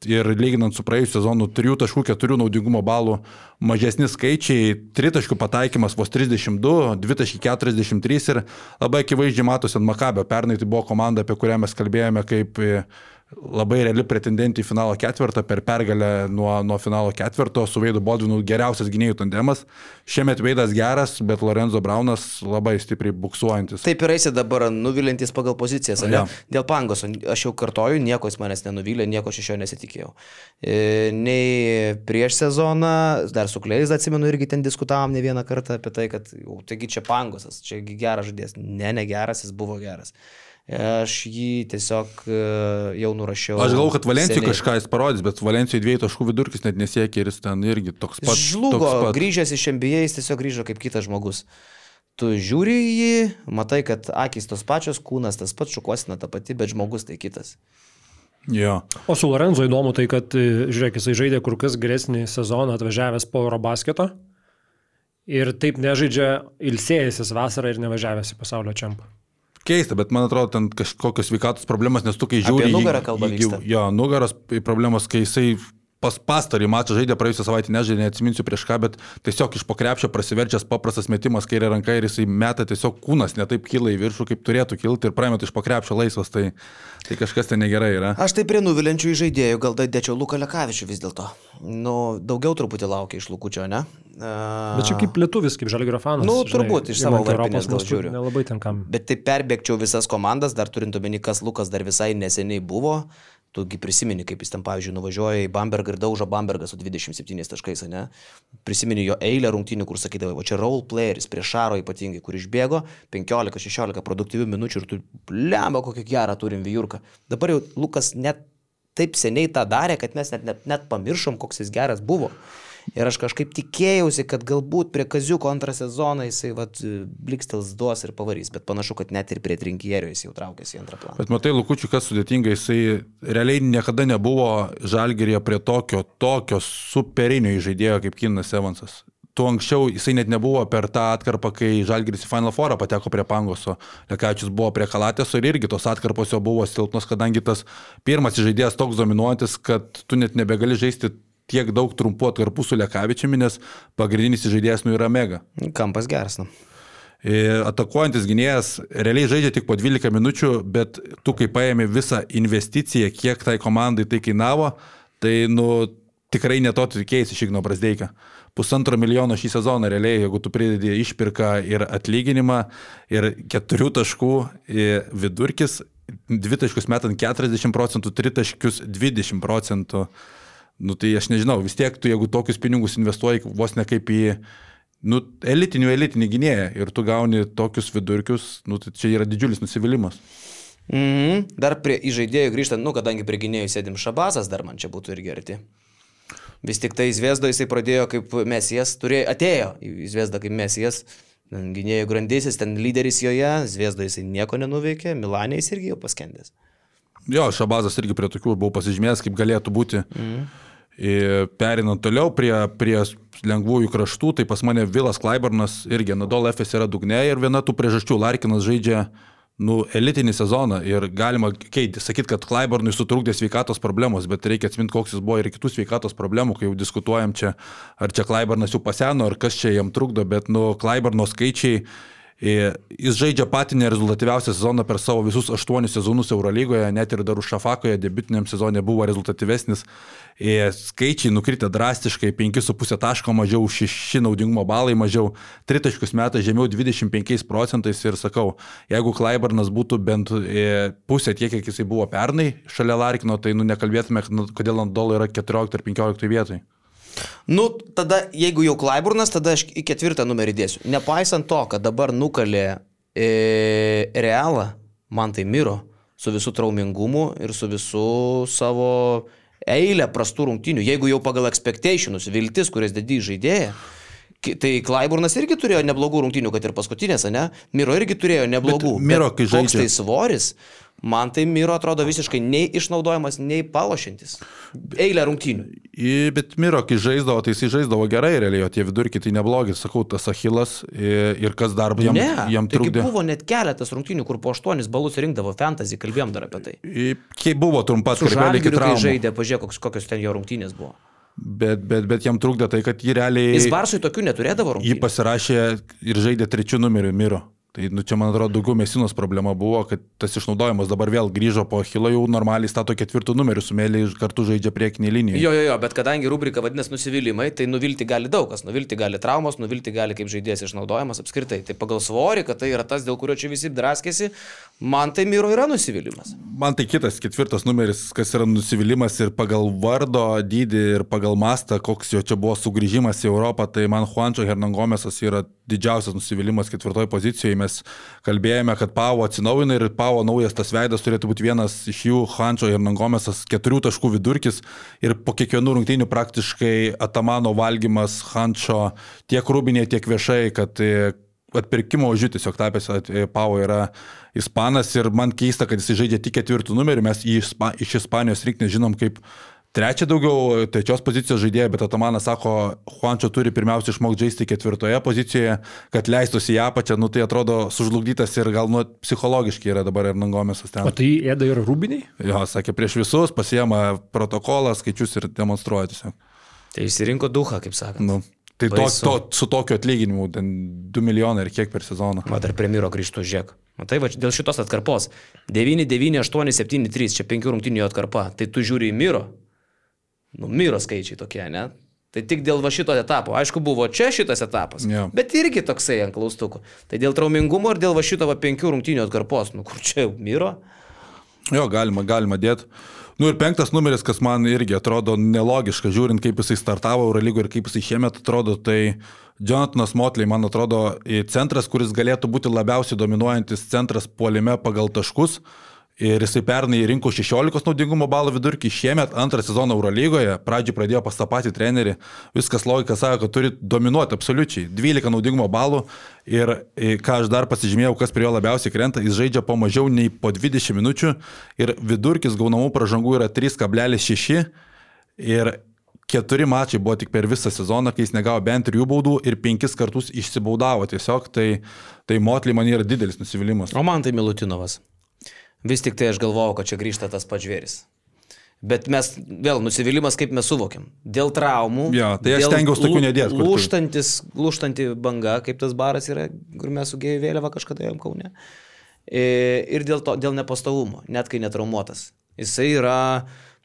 ir lyginant su praėjusiu sezonu 3.4 naudingumo balų mažesni skaičiai, 3 taškų pataikymas vos 32, 2.43 ir labai akivaizdžiai matosi ant Makabio. Pernai tai buvo komanda, apie kurią mes kalbėjome kaip labai reali pretendentė į finalo ketvirtą per pergalę nuo, nuo finalo ketvirto su Veidu Bodvinu geriausias gynėjų tandemas. Šiemet Veidas geras, bet Lorenzo Braunas labai stipriai buksuojantis. Taip ir eisi dabar nuvilintis pagal pozicijas, ne? Jo. Dėl Pangoso, aš jau kartoju, nieko jis manęs nenuvylė, nieko aš iš jo nesitikėjau. E, nei prieš sezoną, dar su Kleis atsimenu, irgi ten diskutavom ne vieną kartą apie tai, kad, jau, taigi čia Pangosas, čia geras žaidėjas. Ne, negeras, jis buvo geras. Aš jį tiesiog e, jau nurašiau. Aš galvoju, kad Valencijoje seniai. kažką jis parodys, bet Valencijoje dviejų taškų vidurkis net nesiekia ir jis ten irgi toks pat. Žlugo, toks pat. grįžęs iš MBA, jis tiesiog grįžo kaip kitas žmogus. Tu žiūri į jį, matai, kad akis tos pačios, kūnas tas pats, šukuosina ta pati, bet žmogus tai kitas. Jo. O su Lorenzo įdomu tai, kad, e, žiūrėk, jisai žaidė kur kas geresnį sezoną atvažiavęs po Eurobasketo ir taip nežaidžia ilsėjęsis vasarą ir nevažiavęs į pasaulio čempą. Keista, bet man atrodo, ten kažkokios sveikatos problemos, nes tu kai žiūri... Apie nugarą kalba. Jo, nugaros problemos, kai jisai pas pastarį mačą žaidė praėjusią savaitę, nežaidė, neatsiminsiu prieš ką, bet tiesiog iš pokrepšio prasiverčias paprastas metimas kairė ranka ir jisai meta tiesiog kūnas netaip kyla į viršų, kaip turėtų kilti ir praeina iš pokrepšio laisvas, tai, tai kažkas ten negerai yra. Aš tai prie nuvilinčių žaidėjų gal dėčiau Luką Lekavičių vis dėlto. Nu, daugiau truputį laukia iš Lukučio, ne? Uh, Bet čia kaip lietuvis, kaip žalgerio fanas. Nu, turbūt, iš savo Europos gal žiūriu. Nelabai ten kam. Bet tai perbėgčiau visas komandas, dar turint omeny, kas Lukas dar visai neseniai buvo. Tugi prisimeni, kaip jis ten, pavyzdžiui, nuvažiuoja į Bambergą ir daužo Bambergą su 27 taškais, ne? Prisimeni jo eilę rungtynių, kur sakydavo, o čia role playeris, prieš Šaro ypatingai, kur išbėgo 15-16 produktyvių minučių ir tu lemba, kokį gerą turim vyjurką. Dabar jau Lukas net taip seniai tą darė, kad mes net, net, net pamiršom, koks jis geras buvo. Ir aš kažkaip tikėjausi, kad galbūt prie Kaziuko antrą sezoną jisai vat, blikstels duos ir pavarys, bet panašu, kad net ir prie trinkierio jis jau traukėsi į antrą planą. Bet matai, Lukučiu, kas sudėtinga, jisai realiai niekada nebuvo žalgerėje prie tokio, tokio superinio žaidėjo kaip Kinas Evansas. Tuo anksčiau jisai net nebuvo per tą atkarpą, kai Žalgiris į Final Four pateko prie Pangoso. Lekavičius buvo prie Kalatėso ir irgi tos atkarpos jo buvo silpnos, kadangi tas pirmas žaidėjas toks dominuojantis, kad tu net nebegali žaisti tiek daug trumpų atkarpų su Lekavičiumi, nes pagrindinis žaidėjas nu yra mega. Kampas geras, nu. E, Atakuojantis gynėjas realiai žaidžia tik po 12 minučių, bet tu kai paėmė visą investiciją, kiek tai komandai tai kainavo, tai nu, tikrai neto tikėjai iš Igno Brasdeika. Pusantro milijono šį sezoną realiai, jeigu tu pridedi išpirką ir atlyginimą ir keturių taškų e, vidurkis, dvi taškus metant 40 procentų, tri taškius 20 procentų. Nu tai aš nežinau, vis tiek tu jeigu tokius pinigus investuoji vos ne kaip į nu, elitinių elitinį gynėją ir tu gauni tokius vidurkius, nu, tai čia yra didžiulis nusivylimas. Mhm. Dar prie įžaidėjų grįžtant, nu, kadangi prie gynėjų sėdim Šabazas, dar man čia būtų irgi arti. Vis tik tai Zviesdo jisai pradėjo kaip mesijas, turėjo, atėjo į Zviesdą kaip mesijas, gynėjų grandysis, ten lyderis joje, Zviesdo jisai nieko nenuveikė, Milanė jis irgi jau paskendęs. Jo, Šabazas irgi prie tokių buvau pasižymėjęs, kaip galėtų būti. Mm. Perinant toliau prie, prie lengvųjų kraštų, tai pas mane Vilas Klaibarnas irgi Nadol FS yra dugne ir viena tų priežasčių Larkinas žaidžia nu, elitinį sezoną ir galima keiti, sakyti, kad Klaibarnui sutrukdė sveikatos problemos, bet reikia atsiminti, koks jis buvo ir kitų sveikatos problemų, kai jau diskutuojam čia, ar čia Klaibarnas jau paseno, ar kas čia jam trukdo, bet nu, Klaibarno skaičiai Jis žaidžia patį nerezultatyviausią sezoną per savo visus aštuonis sezonus Eurolygoje, net ir dar už Šafakoje debitiniam sezonė buvo rezultatyvesnis. Skaičiai nukritę drastiškai, 5,5 taško mažiau, 6 naudingumo balai mažiau, 3 taškus metą žemiau 25 procentais ir sakau, jeigu Klaibarnas būtų bent pusė tiek, kiek jisai buvo pernai šalia Larkino, tai nu nekalbėtume, kodėl Andol yra 14 ar 15 vietoj. Nu, tada, jeigu jau Klaiburnas, tada aš į ketvirtą numerį dėsiu. Nepaisant to, kad dabar nukalė e, realą, man tai miro su visų traumingumu ir su visų savo eilę prastų rungtinių. Jeigu jau pagal expectationus, viltis, kurias dedi žaidėją, Tai Klaiburnas irgi turėjo neblogų rungtynių, kad ir paskutinės, ne? Miro irgi turėjo neblogų. Bet Miro, kai žaidžia. Koks tai svoris, Man tai Miro atrodo visiškai nei išnaudojamas, nei palošintis. Eilė rungtynių. Bet Miro, kai žaisdavo, tai jis žaisdavo gerai, realiai, o tie vidurkiai tai neblogi, sakau, tas Achilas ir, kas dar jam, ne, jam trukdė. Tai buvo net keletas rungtynių, kur po aštuonis balus rinkdavo fantasy, kalbėjom dar apie tai. I, kai buvo trumpas, kur žalgiu, kai žaidė, pažiūrėk, kokios, kokios ten jo rungtynės buvo. Bet, bet, bet jam trukdė tai, kad jį realiai... Jis Barsui tokių neturėdavo rungtynių. Jį pasirašė ir žaidė trečių numerių Miro. Tai nu, čia, man atrodo, daugiau Mesinos problema buvo, kad tas išnaudojimas dabar vėl grįžo po Hilo, jau normaliai stato ketvirtų numerių, su Mėly kartu žaidžia priekinį liniją. Jo, jo, jo, bet kadangi rubrika vadinasi nusivylimai, tai nuvilti gali daug kas. Nuvilti gali traumos, nuvilti gali kaip žaidėjas išnaudojimas apskritai. Tai pagal svorį, kad tai yra tas, dėl kurio čia visi draskėsi, man tai Miro yra nusivylimas. Man tai kitas ketvirtas numeris, kas yra nusivylimas ir pagal vardo dydį ir pagal mastą, koks jo čia buvo sugrįžimas į Europą, tai man Juančio Hernangomesas yra didžiausias nusivylimas ketvirtoje pozicijoje. Mes kalbėjome, kad Pavo atsinaujina ir Pavo naujas tas veidas turėtų būti vienas iš jų, Hančio ir Nangomesas, keturių taškų vidurkis ir po kiekvienų rungtynių praktiškai Atamano valgymas Hančio tiek rūbinėje, tiek viešai, kad atpirkimo ožiu tiesiog tapęs e, Pavo yra ispanas ir man keista, kad jis žaidžia tik ketvirtų numerių, mes jį iš Ispanijos rinktinės žinom kaip Trečia daugiau trečios pozicijos žaidėja, bet Atamanas sako, Juančio turi pirmiausia išmokti žaisti ketvirtoje pozicijoje, kad leistųsi į apačią, nu tai atrodo sužlugdytas ir gal nu psichologiškai yra dabar ir Nangomėsas ten. O tai ėda ir rūbiniai? Jo, sakė, prieš visus pasiema protokolą, skaičius ir demonstruoja tiesiog. Tai išsirinko duhą, kaip sakant. Nu. Tai to, to, su tokiu atlyginimu, ten 2 milijonai ir kiek per sezoną. O dar premjero grįžtų žiek. Matai, va, dėl šitos atkarpos. 9, 9, 8, 7, 3, čia 5 rungtinių atkarpa. Tai tu žiūri į Miro, nu, myro skaičiai tokie, ne? Tai tik dėl va šito etapo. Aišku, buvo čia šitas etapas, yeah. bet irgi toksai ant klaustukų. Tai dėl traumingumo ir dėl va šito va penkių rungtynių atkarpos, nu kur čia myro? Jo, galima, galima dėti. Nu ir penktas numeris, kas man irgi atrodo nelogiška, žiūrint, kaip jisai startavo Eurolygo ir kaip jisai šiemet atrodo, tai Jonathanas Motley, man atrodo, centras, kuris galėtų būti labiausiai dominuojantis centras puolime pagal taškus. Ir jisai pernai rinko 16 naudingumo balų vidurkį, šiemet antrą sezoną Eurolygoje, pradžioj pradėjo pas tą patį trenerį, viskas logika sako, kad turi dominuoti absoliučiai, 12 naudingumo balų ir ką aš dar pasižymėjau, kas prie jo labiausiai krenta, jis žaidžia po mažiau nei po 20 minučių ir vidurkis gaunamų pražangų yra 3,6 ir keturi mačai buvo tik per visą sezoną, kai jis negavo bent trijų baudų ir penkis kartus išsibaudavo tiesiog, tai, tai Motley man yra didelis nusivylimas. O man tai Milutinovas. Vis tik tai aš galvojau, kad čia grįžta tas pats žvėris. Bet mes vėl nusivylimas, kaip mes suvokiam. Dėl traumų. Ja, tai aš stengiausi tokių nedėti. Lūštantis, lūštanti banga, kaip tas baras yra, kur mes sugėjome vėliavą kažkada jam kaune. Ir dėl, to, dėl nepastovumo, net kai netraumuotas. Jisai yra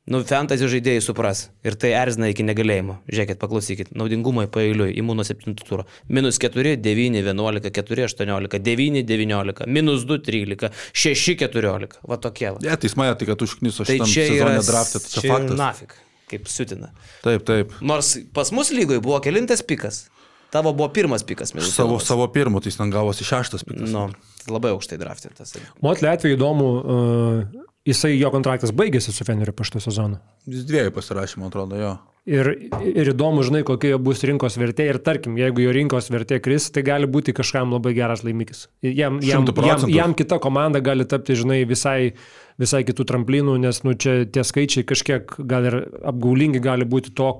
Nu, fantasy žaidėjai supras. Ir tai erzina iki negalėjimo. Žiūrėkit, paklausykit. Naudingumai pailiui, imuno 7 turą. Minus 4, 9, 11, 4, 18, 9, 19, minus 2, 13, 6, 14. Va tokie. Va. Ne, ja, tai kad užkniso tai čia yra draftė, tai čia, čia faktas. Nafik, kaip sutina. Taip, taip. Nors pas mus lygoje buvo kelintas pikas. Tavo buvo pirmas pikas, mėlynas. Savo, savo pirmu, tai jis ten gavosi šeštas pikas. Nu, labai aukštai draftintas. Motlė atveju įdomu, uh, Jisai, jo kontraktas baigėsi su Feneriu po šito sezono. Jis dviejų pasirašymų, atrodo, jo. Ir, ir įdomu, žinai, kokia bus rinkos vertė. Ir tarkim, jeigu jo rinkos vertė kris, tai gali būti kažkam labai geras laimikis. Jam, jam, jam, jam kita komanda gali tapti, žinai, visai visai kitų tramplinų, nes nu, čia tie skaičiai kažkiek gal ir apgaulingi gali būti to,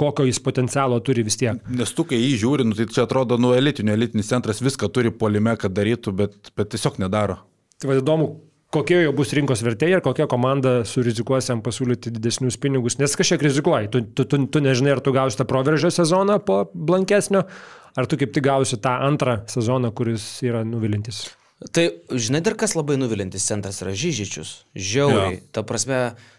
kokio jis potencialo turi vis tiek. Nes tu, kai jį žiūri, nu, tai čia atrodo, nu, elitinio, elitinis centras viską turi polime, kad darytų, bet, bet tiesiog nedaro. Tai vad įdomu, kokie jo bus rinkos vertė ir kokia komanda surizikuos jam pasiūlyti didesnius pinigus, nes kažkiek rizikuoji. Tu, tu, tu, tu nežinai, ar tu gausi tą proveržio sezoną po blankesnio, ar tu kaip tik gausi tą antrą sezoną, kuris yra nuvilintis. Tai žinai dar kas labai nuvilintis centras yra Žyžičius. Žiauriai. Ta prasme,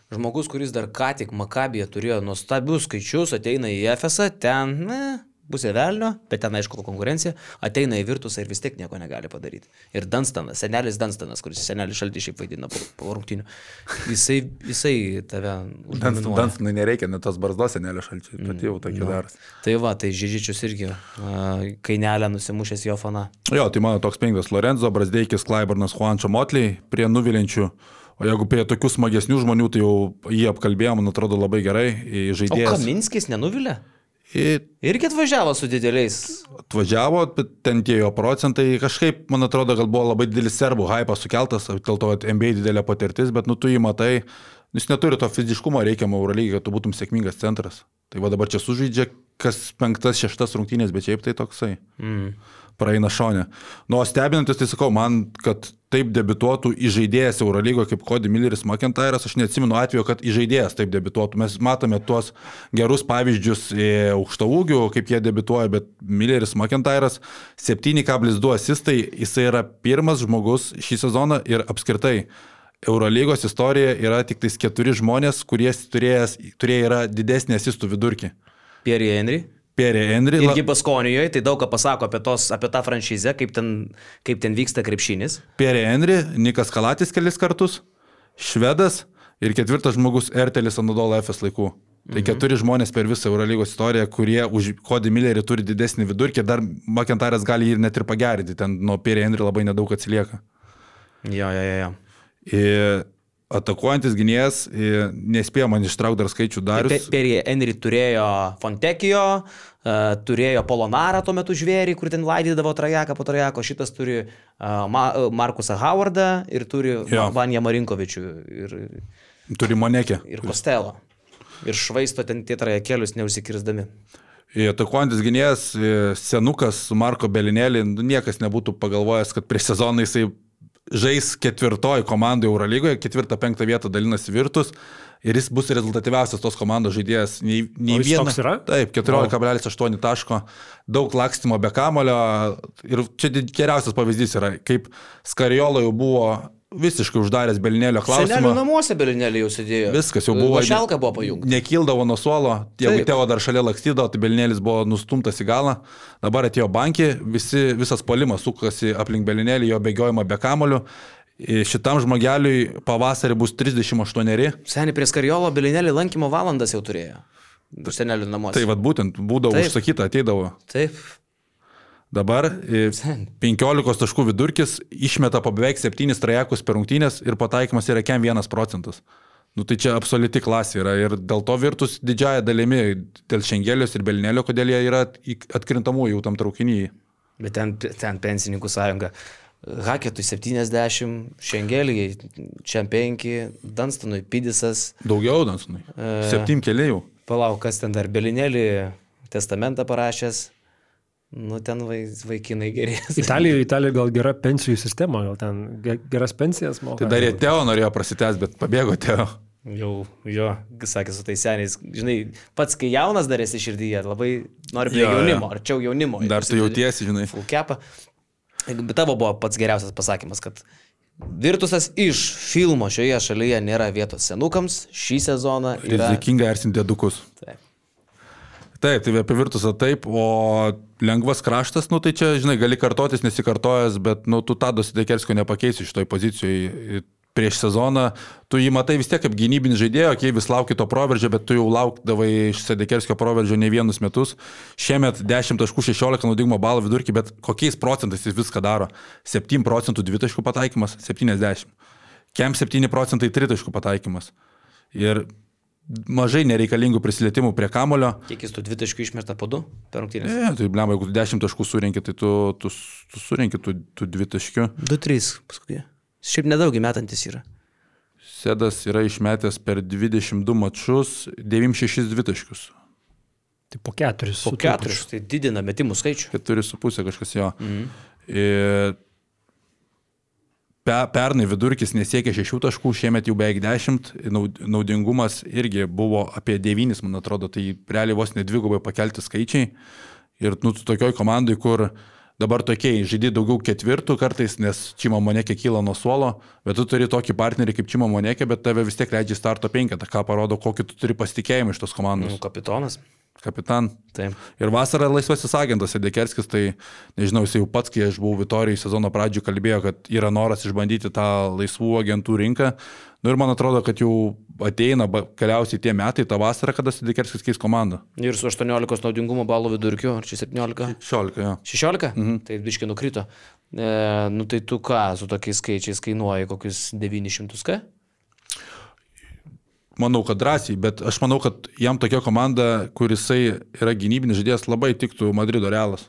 žmogus, kuris dar ką tik Makabėje turėjo nuostabius skaičius, ateina į FSA, ten, ne, pusė velnio, bet ten aišku konkurencija, ateina į Virtusą ir vis tiek nieko negali padaryti. Ir Danstanas, senelis Danstanas, kuris senelis šaltį šiaip vaidina po, po rungtinių, jisai, jisai tave... uždominuoja. Danstanai nereikia, net tos barzdos senelio šalčiai, bet jau tokie daras. Tai va, tai Žyžičius irgi kainelę nusimušęs jo fana. Jo, tai mano toks penktas Lorenzo, Brasdeikis, Klaibarnas, Juančio Motliai prie nuvilinčių. O jeigu prie tokių smagesnių žmonių, tai jau jį apkalbėjom, man atrodo labai gerai. į O Žaidėjas. Kaminskis nenuvilė? Į- Irgi atvažiavo su dideliais. atvažiavo, ten tie jo procentai kažkaip, man atrodo, gal buvo labai didelis serbų hypas sukeltas, dėl to MBA didelė patirtis, bet nu tu jį matai, nu, jis neturi to fiziškumo reikiamo Eurolygai, kad tu būtum sėkmingas centras. Tai va dabar čia sužaidžia kas penktas, šeštas rungtynės, bet šiaip tai toksai. Mm. Praeina šonė. Nu, o stebinantis, tai sakau, man, kad taip debituotų įžaidėjas Eurolygoje kaip Cody Milleris McIntyre'as, aš neatsimenu atveju, kad įžaidėjas taip debituotų. Mes matome tuos gerus pavyzdžius aukšto ūgių, kaip jie debituoja, bet Milleris McIntyre'as 7,2 asistai, jisai yra pirmas žmogus šį sezoną ir apskritai. Eurolygos istorija yra tik tais keturi žmonės, kurie turėjo yra didesnį asistų vidurkį. Pierre Henry. Pierre Henry. Irgi Baskonijoje, tai daug ką pasako apie, tos, apie tą franšizę, kaip ten, kaip ten vyksta krepšinis. Pierre Henry, Nikas Kalatis kelis kartus, Švedas ir ketvirtas žmogus Ertelis Anadolo FS laikų. Tai keturi žmonės per visą Eurolygos istoriją, kurie už Cody Millerį turi didesnį vidurkį, dar McIntyre'as gali jį net ir pagerinti, ten nuo Pierre Henry labai nedaug atsilieka. Jo, jo, jo. jo. Ir atakuojantis gynėjas, ir nespėjo man ištraukti dar skaičių darius. Pierre Henry turėjo Fontekijo, uh, turėjo Polonarą tuo metu žvėrį, kur ten laidydavo trajeką po trajeko, šitas turi uh, Ma Markusą Howardą ir turi Jo. Vanją Marinkovičių ir, Turi monekį. ir Kostelo. Ir švaisto ten tie trajekėlius neužsikirzdami. Ir Atakuojantis gynėjas, senukas su Marko Belinėlį, nu, niekas nebūtų pagalvojęs, kad prieš sezoną jisai žais ketvirtoji komandai Eurolygoje, ketvirtą, penktą vietą dalinasi Virtus ir jis bus rezultatyviausias tos komandos žaidėjas. Nei, nei O jis viena. toks yra? Taip, 14,8 taško, daug lakstymo be kamulio ir čia geriausias pavyzdys yra, kaip Skariolo jau buvo visiškai uždaręs Belinėlio klausimą. namuose Belinėlį jau sėdėjo. Viskas jau buvo. Šalka buvo pajungta. Nekildavo nuo suolo, jeigu tėvo dar šalia lakstydavo, tai Belinėlis buvo nustumtas į galą. Dabar atėjo bankį, visi, visas polimas sukasi aplink Belinėlį, jo bėgiojimą be kamolių. Ir Šitam žmogeliui pavasarį bus 38. Seniai prie Skariolo Belinėlį lankymo valandas jau turėjo. Senelių namuose. Tai vad būtent būdavo Taip. užsakyta, ateidavo. Taip. Dabar e, Sen. 15 taškų vidurkis išmeta po beveik 7 trajekus per rungtynės ir pataikymas yra kem 1 procentas. Nu tai čia absoliuti klasė yra ir dėl to virtus didžiaja dalimi, dėl Šengelios ir Belinėlio, kodėl jie yra atkrintamųjų jau tam traukinyje. Bet ten, ten pensininkų sąjunga. Haketui 70, Šengelijai čia 5, Danstanui Pidisas. Daugiau, Dansonai. E. Septym keliai jau. Palauk, kas ten dar Belinėlį testamentą parašęs. Nu, ten vai, vaikinai gerės. Italijoje, Italijoje gal gera pensijų sistema, gal ten ge- geras pensijas moka. Tai dar ir Teo norėjo prasitęs, bet pabėgo Teo. Jau, jo, sakė su tais seniais. Žinai, pats kai jaunas dar esi širdyje, labai nori prie Jo, jo. jaunimo, arčiau jaunimo. Dar tu jautiesi, žinai. Full capą. Bet tavo buvo pats geriausias pasakymas, kad Virtusas iš filmo šioje šalyje nėra vietos senukams, šį sezoną yra... Rizikinga ersinti dedukus. Taip. Taip, tai apie virtusą taip, o lengvas kraštas, nu tai čia, žinai, gali kartotis, nesikartojęs, bet, nu, tu Tado Sidekerskio nepakeisi šitoj pozicijoje prieš sezoną. Tu jį matai vis tiek kaip gynybinį žaidėją, kai vis lauki to proveržio, bet tu jau laukdavai iš Sidekerskio proveržio ne vienus metus. Šiemet 10.16 naudingumo balų vidurkį, bet kokiais procentais jis viską daro? 7 procentų dvitaškų pataikymas, 70. Kem 7 procentai tritaškų pataikymas. Ir mažai nereikalingų prisilietimų prie kamulio. Kiek jis tų dvitaškių išmeta po du per rungtynės? Ne, tai blemba, jeigu tu 10 taškų surinki, tai tu, tu, tu surinki tų, tų dvi taškių. 2-3 paskui. Šiaip nedaug metantis yra. Sedas yra išmetęs per 22 mačus 96 dvitaškius. Tai po keturis. Po su keturis, tai didina metimų skaičių. 4,5 kažkas jo. Mhm. Ir pe, pernai vidurkis nesiekė 6 taškų, šiemet jau beveik 10, naud- naudingumas irgi buvo apie 9, man atrodo, tai realiai vos nedvigubai pakelti skaičiai. Ir nu, tokioj komandai, kur dabar tokiai žaidži daugiau ketvirtų kartais, nes Čimo Monekė kyla nuo suolo, bet tu turi tokį partnerį kaip Čimo Monekė, bet tave vis tiek leidžia starto penketą, ką parodo, kokį tu turi pasitikėjimą iš tos komandos. Nu, kapitonas. Kapitan. Taip. Ir vasarą laisvasis agentas Edekerskis, tai nežinau, jis jau pats, kai aš buvau Vitorijai sezono pradžioje, kalbėjo, kad yra noras išbandyti tą laisvų agentų rinką. Nu ir man atrodo, kad jau ateina galiausiai tie metai, tą vasarą, kada Edekerskis keis komandą. Ir su 18 naudingumo balų vidurkiu, ar čia 17? 16, jo. 16? Mhm. Tai biški nukrito. E, nu tai tu ką, su tokiais skaičiais kainuoji kokius 900 ką? Manau, kad drąsiai, bet aš manau, kad jam tokia komanda, kur jisai yra gynybinis žaidėjas, labai tiktų Madrido realas.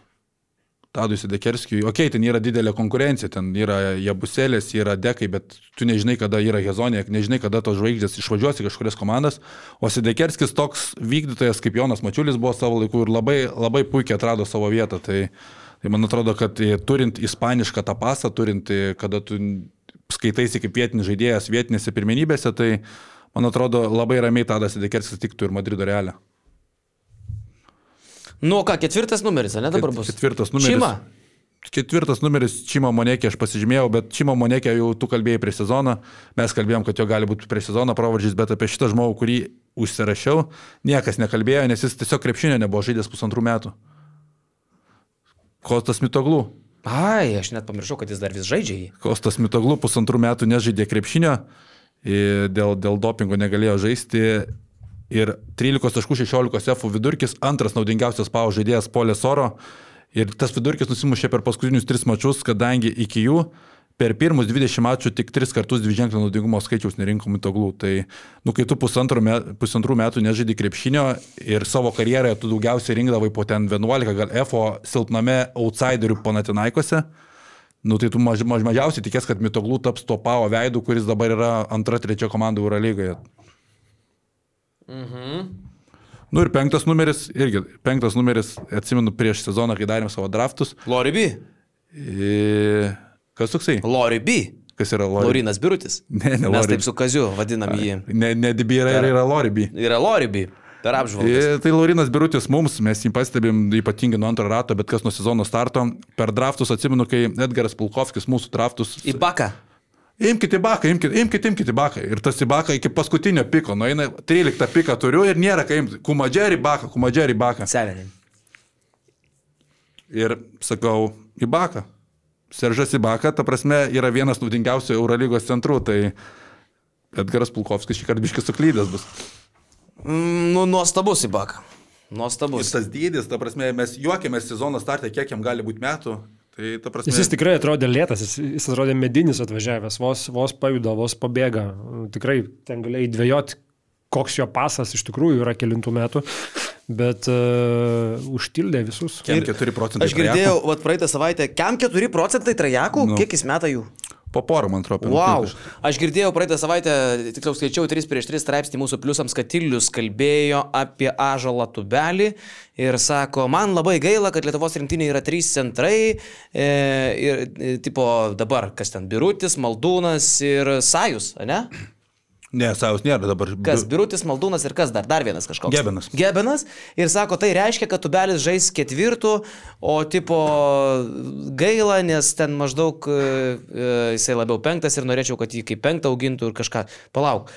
Tadui Sidekerskijui. Ok, ten yra didelė konkurencija, ten yra Jabuselės, yra Dekai, bet tu nežinai, kada yra Hezonė, nežinai, kada tos žvaigždės išvažiuos į kažkurias komandas. O Sidekerskis toks vykdytojas kaip Jonas Mačiulis buvo savo laiku ir labai, labai puikiai atrado savo vietą. Tai, tai man atrodo, kad turint ispanišką tą pasą, turint, kada tu skaitaisi kaip vietinis žaidėjas vietinėse pirmenybėse, tai man atrodo labai ramiai Tadas Sidekerskis tiktų ir Madrido realę. Nu ką, ketvirtas numeris, ne dabar bus? Ketvirtas numeris. Šeima. Ketvirtas numeris Čimo Monekė, aš pasižymėjau, bet Čimo Monekė jau tu kalbėjai prieš sezoną, mes kalbėjom, kad jo gali būti prieš sezoną provaržys, bet apie šitą žmogų, kurį užsirašiau, niekas nekalbėjo, nes jis tiesiog krepšinio nebuvo žaidęs pusantrų metų. Kostas Mitoglų. Ai, aš net pamiršau, kad jis dar vis žaidžia jį. Kostas Mitoglų pusantrų metų nežaidė krepšinio, dėl, dėl dopingo negalėjo žaisti. Ir 13.16 F vidurkis, antras naudingiausias pavo žaidėjas Polė Soro. Ir tas vidurkis nusimušė per paskutinius tris mačius, kadangi iki jų per pirmus 20 mačų tik 3 kartus dviženklio naudingumo skaičiaus nerinko mitoglų. Tai, nu, kai tu pusantrų, met, pusantrų metų nežaidži krepšinio ir savo karjeroje tu daugiausiai rinkdavai po ten 11, gal FO silpname outsiderių panatinaikose, nu, tai tu maž, maž, mažiausiai tikės, kad mitoglų taps to pavo veidu, kuris dabar yra antra, trečia komanda Eurolygoje. Mhm. Nu ir penktas numeris, irgi penktas numeris, atsimenu prieš sezoną, kai darėm savo draftus. Lori B. I... Kas toksai? Lori B. Kas yra Lori? Laurinas Birutis. Ne, ne Mes Lori. taip su Kaziu vadinam jį. Ne, ne DB yra, yra, yra Loribi. Yra Lori B. Per apžvalgą. Tai Laurinas Birutis mums, mes jį pastebim ypatingai nuo antro rato, bet kas nuo sezono starto. Per draftus atsimenu, kai Edgaras Pulkovskis mūsų draftus. Į baką. Imkite baką, imkite, imkite, imkite baką. Ir tas į baką iki paskutinio piko, nueina 13 piką turiu ir nėra ką imti. Kumadžerį baką, kumadžerį baką. Severin. Ir sakau, į baką. Seržas į baką, ta prasme, yra vienas naudingiausių Eurolygos centrų, tai Edgaras Pulkovskis šį kartą biškis suklydęs bus. Mm, nu, nuostabus į baką. Ir Nuostabus. tas dydis, ta prasme, mes juokėmės sezono startę, kiek jam gali būti metų. Tai ta prasme. Jis, jis tikrai atrodė lėtas, jis, jis atrodė medinis atvažiavęs, vos, vos pajuda, vos pabėga. Tikrai ten galėjai dvėjoti, koks jo pasas iš tikrųjų yra kilintų metų, bet uh, užtildė visus. Kem 4 procentai. Aš girdėjau, vat praeitą savaitę, kiam 4 procentai trajakų, Nu. kiek jis meta jų? Po porą, man atrodo. Wow. Aš girdėjau praeitą savaitę, tiksliau skaičiau 3 prieš 3 straipsnį mūsų pliusams, kad Tilius kalbėjo apie ažalą tubelį ir sako, man labai gaila, kad Lietuvos rinktinė yra 3 centrai e, ir e, tipo dabar, kas ten, Birutis, Maldūnas ir Sajus, ne? Ne, savus nėra dabar. Kas, Birutis, Maldūnas ir kas dar, dar vienas kažkoks. Gebenas. Gebenas. Ir sako, tai reiškia, kad tubelis žais ketvirtų, o tipo gaila, nes ten maždaug e, e, jisai labiau penktas ir norėčiau, kad jį kaip penktą augintų ir kažką. Palauk.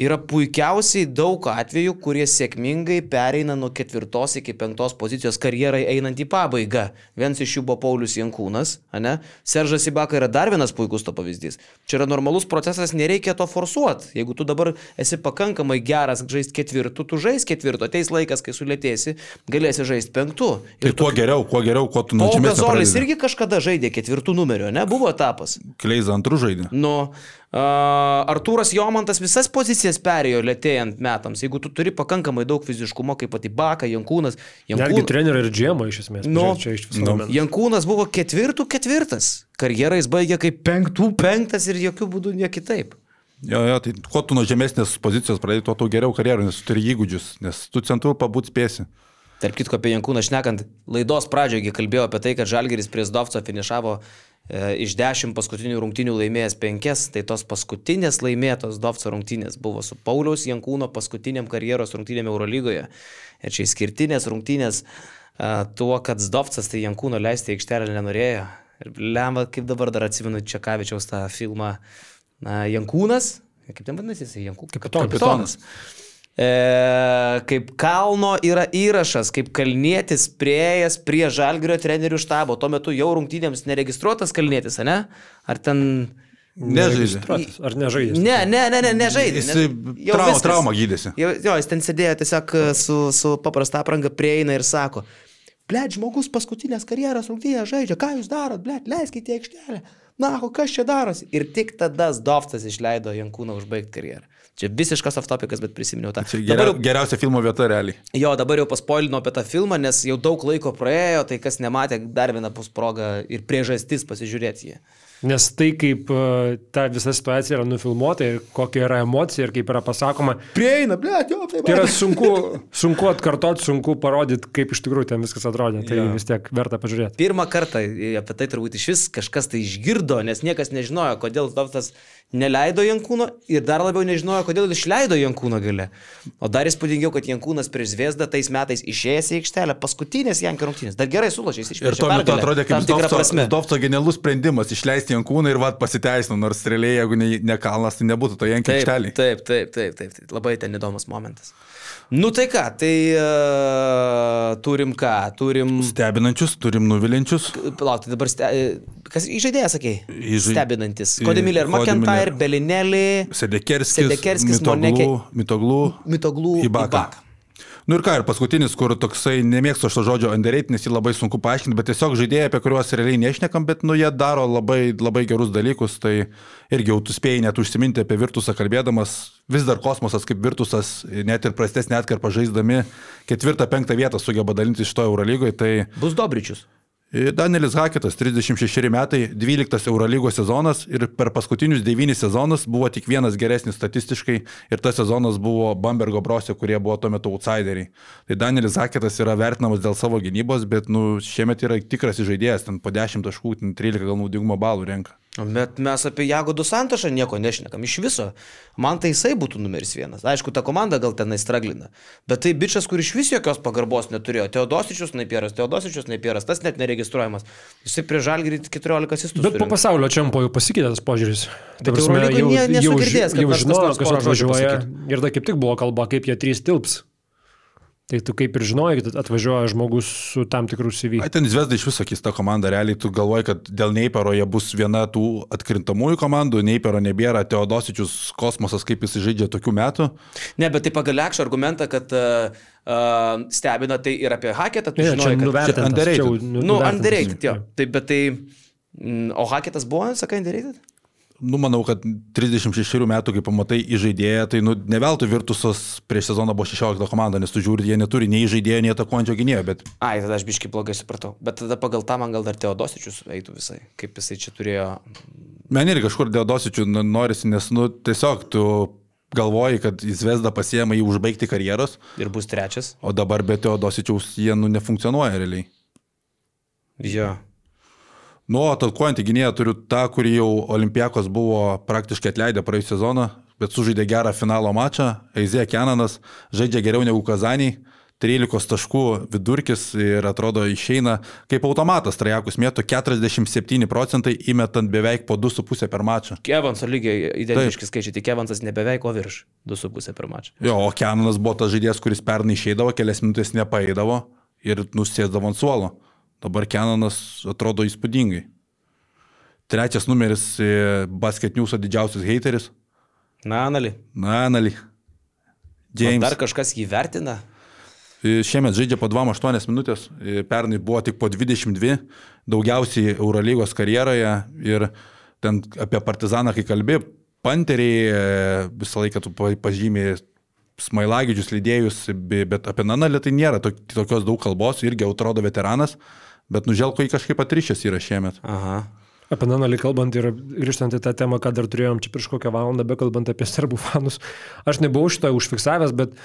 Yra puikiausiai daug atvejų, kurie sėkmingai pereina nuo ketvirtos iki penktos pozicijos karjerai einant į pabaigą. Vienas iš jų buvo Paulius Jankūnas, ne? Seržas Ibaka yra dar vienas puikus to pavyzdys. Čia yra normalus procesas, nereikia to forsuoti. Jeigu tu dabar esi pakankamai geras žaisti ketvirtų, tu žais ketvirtų, ateis laikas, kai sulėtėsi, galėsi žaisti penktų. Tai kuo geriau, kuo geriau, kuo tu O nužymėsi. Gazolis irgi kažkada žaidė ketvirtų numerio, ne? Buvo etapas. Kleiza antrų žaidė. Nu, Artūras Jomantas visas pozicijas perėjo lėtėjant metams. Jeigu tu turi pakankamai daug fiziškumo, kaip pati Baka, Jankūnas. Netgi Jankūn... trenerių ir džiemo iš esmės. Nu, Pažiūrėk, čia iš viso. nu. Nu. Jankūnas buvo ketvirtų ketvirtas. Karjerą jis baigė kaip penktų penktas ir jokių būdų ne kitaip. Jo, jo, tai kuo tu nuo žemesnės pozicijos pradėjai, tuo tau geriau karjerą, nes tu turi įgūdžius, nes tu centru pabūt spėsi. Tarp kitko apie Jankūną šnekant, laidos pradžioje kalbėjau apie tai, kad Žalgeris prie Zdovco finišavo iš dešimt paskutinių rungtynių laimėjęs penkias, tai tos paskutinės laimėtos Zdovco rungtynės buvo su Pauliaus Jankūno paskutiniam karjeros rungtynėm Eurolygoje. Ir čia išskirtinės rungtynės e, tuo, kad Zdovcas tai Jankūno leisti aikštelę nenorėjo. Ir lemva, kaip dabar dar atsimenu Čekavičiaus tą filmą na, Jankūnas, kaip ten vadinasi, jisai Jankūnas. Kapitonas. Kapitonas. E, kaip kalno yra įrašas, kaip kalnėtis prieėjęs prie žalgrio trenerių štabo. Tuo metu jau rungtynėms neregistruotas kalnėtis, ne? Ar ten... Nežaidžia. Ar nežaidė? Ne, ne, ne, ne nežaidė. Jis ne, jau traumą, viskas. traumą gydėsi. Jo, jo, jis ten sėdėjo tiesiog e, su, su paprasta apranga prieina ir sako, blėt, žmogus paskutinės karjeros rungtynės žaidžia, ką jūs darot, blėt, leiskite į aikštelę. Na, o kas čia darosi? Ir tik tada Zdovcas išleido Jankūną užbaigti karjerą. Čia visiškas aftopikas, bet prisiminiau tą. Čia geria, jau, geriausia filmo vieta realiai. jo, dabar jau paspoilino apie tą filmą, nes jau daug laiko praėjo, tai kas nematė, dar viena bus proga ir priežastis pasižiūrėti jį. Nes tai, kaip e, ta visa situacija yra nufilmuota ir kokia yra emocija ir kaip yra pasakoma, Prieina, blėt, jo, tai tai yra sunku, sunku atkartoti, sunku parodyti, kaip iš tikrųjų ten viskas atrodė. Tai Jo. vis tiek verta pažiūrėti. Pirmą kartą apie tai turbūt iš vis kažkas tai išgirdo, nes niekas nežinojo, kodėl Zdovtas neleido Jankūno ir dar labiau nežinojo, kodėl išleido Jankūno gale. O dar įspūdingiau, kad Jankūnas prieš Zviesdą tais metais išėjęs į aikštelę, paskutinės Jankų rungtynės. Dar gerai sulašys iš Ir tuo metu atrodė kaip Zdovco genialus sprendimas išleisti Jankūną ir vad pasiteisino, nors realiai jeigu ne, ne kalnas, tai nebūtų to Jankų Taip, aikštelį. taip, taip, taip, taip, taip. Labai ten įdomus momentas. Nu tai ką, tai uh, turim ką, turim... Stebinančius, turim nuvilinčius. Palauk, tai dabar, ste... kas įžaidėjas, sakei? Įžai- Stebinantis. Kodemilė ir. McIntyre, Belinelli, Sedekerskis, Sedekerskis, Moneke- Mitoglų, Mitoglų, Ibaka. Ibaka. Nu ir ką, ir paskutinis, kur toksai, nemėgstu aš to žodžio underrated, nes jį labai sunku paaiškinti, bet tiesiog žaidėjai, apie kuriuos realiai nešnekam, bet nu jie daro labai, labai gerus dalykus, tai irgi jau tu spėjai net užsiminti apie Virtusą kalbėdamas, vis dar kosmosas kaip Virtusas, net ir prastesnė atkarpa žaisdami, ketvirtą, penktą vietą sugeba dalinti iš to Eurolygoje, tai Bus Dobričius. Danielis Haketas, 36 metai, 12 Eurolygos sezonas ir per paskutinius 9 sezonus buvo tik vienas geresnis statistiškai ir tas sezonas buvo Bambergo brosio, kurie buvo tuo metu outsideriai. Tai Danielis Haketas yra vertinamas dėl savo gynybos, bet nu, šiemet yra tikras žaidėjas, ten po 10 taškų, ten 13 gal naudingumo balų renka. Bet mes apie Jagodų Santošą nieko nešnekam iš viso. Man tai jisai būtų numeris vienas. Aišku, ta komanda gal tenai straglina. Bet tai bičias, kur iš vis jokios pagarbos neturėjo. Teodosičius naipieras, Teodosičius naipieras, tas net neregistruojamas. Jisai prie žalgirį 14 asistų. Bet po pasaulio čempio jau pasikeitė tas požiūris. Ta Bet prasme, jau, jau, jau nors kas žinojo, nors kas porą žodžių atvažiuoja. pasakytų. Ir da kaip tik buvo kalba, kaip jie trys tilps. Tai tu kaip ir žinojai, kad atvažiuoja žmogus su tam tikrų CV. Ai, ten Zvezda iš viso keista komanda, realiai tu galvoji, kad dėl Neipero jie bus viena tų atkrintamųjų komandų, Neipero nebėra, Teodosičius kosmosas, kaip jis žaidžia tokių metų. Ne, bet tai pagal lekšą argumentą, kad uh, uh, stebina tai ir apie Haketą. Tu žinojai, kad... nuvertintas. underrated. Nu, nuvertintas. underrated, jo. Tai, bet tai... mm, O Haketas buvo, sakai, underrated? Nu, manau, kad 36 metų, kai pamatai įžaidėją, tai nu, ne veltui Virtusas prieš sezoną buvo 16 komanda, nes tu žiūri, jie neturi nei žaidėjo, nei atakuojančio gynėjo, bet Ai, tada aš biškai blogai supratau. Bet tada pagal tą man gal dar Teodosičius eitų visai. Kaip jisai čia turėjo... man irgi kažkur dėl dosičių nu, norisi, nes nu, tiesiog tu galvoji, kad į Zvezdą pasiema jį užbaigti karjeros, Ir bus trečias. o dabar be Teodosičiaus jie nu, nefunkcionuoja realiai. Jo. Nu, atakuojantį gynėją turiu tą, kurį jau Olimpiakos buvo praktiškai atleidę praėjusią sezoną, bet sužaidė gerą finalo mačą. Eizė Kenanas žaidžia geriau negu Kazaniai. 13 taškų vidurkis ir atrodo išeina kaip automatas, trajekus mėtų 47 procentai įmetant beveik po 2,5 per mačą. Kevanso lygiai identiški skaičiai, tik Kevansas nebeveik, o virš 2,5 per mačą. Jo, o Kenanas buvo tas žaidėjas, kuris pernai išeidavo, kelias minutės nepaeidavo ir nusėsdavo ant suolo. Dabar Kenanas atrodo įspūdingai. Trečias numeris e, Basket News didžiausias hateris. Na, Anali. Na, Anali. Ar James. dar kažkas jį vertina? E, Šiemet žaidžia po 2-8 minutės, e, pernai buvo tik po 22, daugiausiai Eurolygos karjeroje ir ten apie Partizaną, kai kalbė, Panteriai visą laiką tu pa- pažymė Smailagidžius lydėjus, be- bet apie Nanalį tai nėra tok- tokios daug kalbos, irgi atrodo veteranas, bet nuželko į kažkaip atrišęs yra šiemet. Aha. Apie Nanalį kalbant ir grįžtant į tą temą, ką dar turėjom čia prieš kokią valandą, be kalbant apie serbų fanus, aš nebuvau šitą užfiksavęs, bet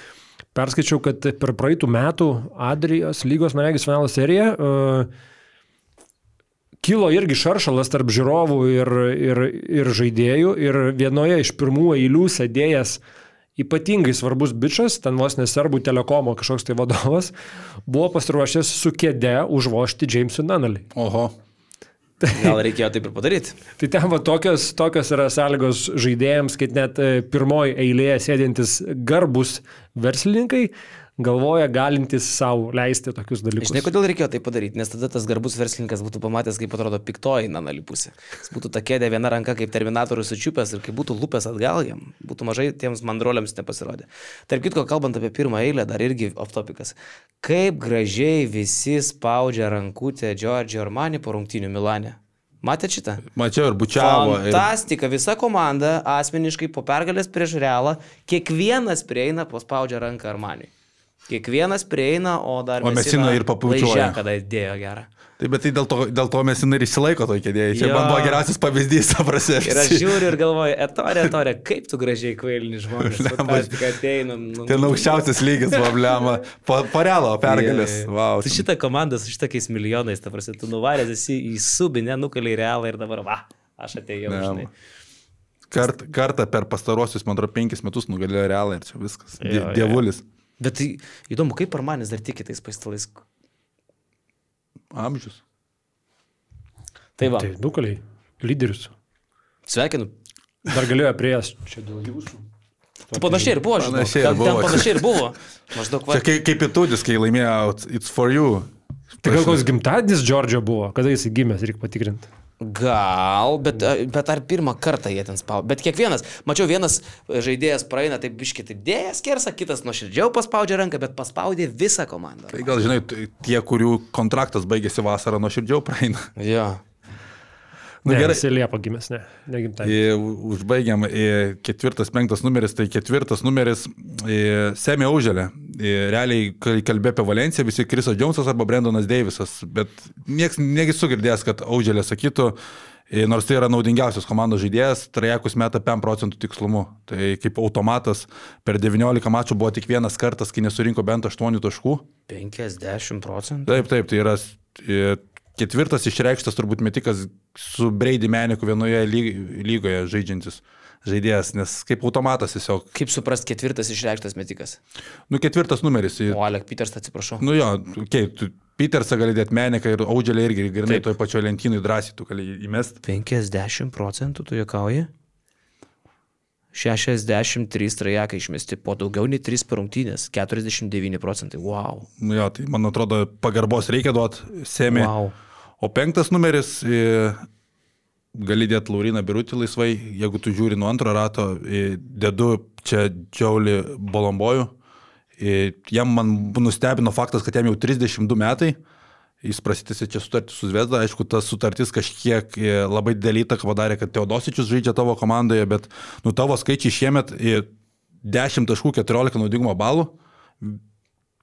perskaičiau, kad per praeitų metų Adrijos lygos, man regis, finalo seriją uh, kilo irgi šaršalas tarp žiūrovų ir, ir, ir žaidėjų ir vienoje iš pirmų eilių sėdėjęs ypatingai svarbus bičias, ten vos neserbų telekomo kažkoks tai vadovas, buvo pasiruošęs su kėde užvošti Jamesui Nanalį. Oho. Gal reikėjo taip ir padaryti. Tai ten va tokios, tokios yra sąlygos žaidėjams, kad net e, pirmoji eilėje sėdintis garbus verslininkai galvoja galintis savo leisti tokius dalykus. Žinai, kodėl reikėjo tai padaryti, nes tada tas garbus verslininkas būtų pamatęs, kaip atrodo piktoji nanali pusė. Jis būtų ta kėdė viena ranka kaip terminatorius sučiupęs ir kaip būtų lupęs atgal jam, būtų mažai tiems mandroliams nepasirodė. Tarp kitko, kalbant apie pirmą eilę, dar irgi off topikas. Kaip gražiai visi spaudžia rankutę Giorgio Armani po rungtinių Milane. Matėte šitą? Mačiau ir bučiavo. Ir... Fantastika, visa komanda asmeniškai po pergalės prieš realą, kiekvienas prieina, paspaudžia ranką Armaniui. Kiekvienas prieina, o dar... O Mesina ir papučiuoja. Kada įdėjo gerą. Taip, bet tai dėl to, dėl to mes ir išsilaiko toj kėdėje. Čia man buvo geriausias pavyzdys, aprašė. Ir aš žiūriu ir galvoju, etorė, etorė, kaip tu gražiai kvailini žmonės. Fantastika ateina. Nu, Ten aukščiausias lygis problema. Po realo pergalės. Jo. Wow. Tu šitą komandą su šitokiais milijonais, ta prasme, tu nuvaręs esi į subinę, nukaliai realą ir dabar, va, aš atėjau, Ne, žinai. Kart, kartą per pastarosius, man atrodo, penkis metus nugalėjo realą ir čia viskas. Die, Jo, jo. Bet tai įdomu, kaip Armanis dar tiki tais paistalais. Amžius. Tai va, Tai nukaliai, lyderius. sveikinu. Dar galėjo prieės čia dėl jūsų. Tu panašiai ir buvo, žinai. Panašiai ir Ten, ten buvo. panašiai ir buvo. Maždaug, va, Čia kaip, kaip įtūdis, kai laimėjo It's- It's for you. Tai gal koks gimtadienis Džordžio buvo, kada jis gimęs, reikia patikrinti. Gal, bet, bet ar pirmą kartą jie ten spaudė. Bet kiekvienas, mačiau, vienas žaidėjas praeina taip biškit įdėjęs kersą, kitas nuoširdžiau paspaudžia ranką, bet paspaudė visą komandą. Tai gal, žinai, t- tie, kurių kontraktas baigėsi vasarą, nuo širdžiau praeina. Jo. Nu, Ne, gerai. Jis Liepa gimęs, ne, negimtadienis. I, Užbaigiam ketvirtas, penktas numeris, tai ketvirtas numeris Semė Uželė. I, Realiai kai kalbė apie Valenciją, visi Krisas Džonsas arba Brendonas Deivisas, bet nieks negisu girdėjęs, kad Uželė sakytų, nors tai yra naudingiausias komandos žaidėjas, trajekus meta 5 procentų tikslumu. Tai kaip automatas per 19 mačų buvo tik vienas kartas, kai nesurinko bent 8 taškų. 50 procentų. Taip, taip, tai yra ketvirtas išreikštas turbūt metikas su Brady Meniku vienoje lyg- lygoje žaidžiantis žaidėjas, nes kaip automatas tiesiog. Kaip suprast ketvirtas išreikštas metikas? Nu, ketvirtas numeris. O, Alek Peters, atsiprašau. Nu jo, okay, tu Petersą gali dėti Meniką ir Audželį irgi, grinai Taip. toj pačioj lentynui drąsiai tu gali įmesti. 50 procentų tu juokauji? 63 trajekai išmesti po daugiau nei 3 per rungtynės. 49 procentai. Wow. Nu jo, tai man atrodo pagarbos reikia duoti Semė. wow. O penktas numeris, e, gali dėti Lauriną Birutį laisvai, jeigu tu žiūri nuo antro rato, e, dedu čia Džiaulį Bolombojų. E, Jam man nustebino faktas, kad jam jau 32 metai. Jis prasitėsi čia sutartį su Zvezda, aišku, ta sutartis kažkiek labai didelį įtaką padarė, kad Teodosičius žaidžia tavo komandoje, bet nu tavo skaičiai šiemet e, 10 taškų 14 naudingumo balų,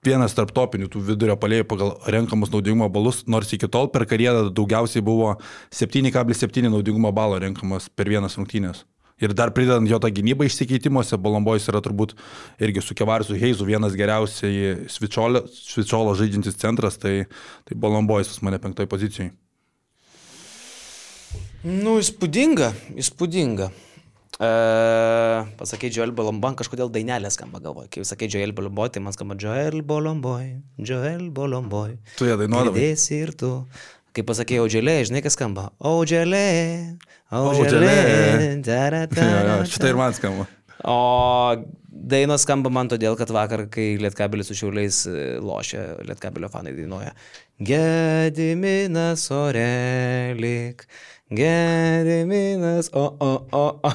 vienas tarp topinių tų vidurio palėjų pagal renkamus naudingumo balus, nors iki tol per karjerą daugiausiai buvo 7,7 naudingumo balo renkamas per vienas rungtynės. Ir dar pridedant jo tą gynybą išsikeitimuose, Balombojus yra turbūt irgi su Kevarisu Heizu vienas geriausiai Svičiolo, Svičiolo žaidžiantis centras, tai, tai Balombojus pas mane penktoj pozicijai. Nu, įspūdinga, įspūdinga. E, pasakai Joel Bolomboy, kažkodėl dainelė skamba galvoje. Kai sakai Joel Bolomboy, tai man skamba Joel Bolomboy, Joel Bolomboy. Tu ją dainuodavai. Girdėsi ir tu. Kai pasakai Audželė, žinai, kas skamba? Audželė, Audželė. Šitą ir man skamba. O dainos skamba man todėl, kad vakar, kai Lietkabelis su Šiauliais e, lošia, Lietkabelio fanai dainuoja. Gediminas orelik, Gediminas, o, o, o, o.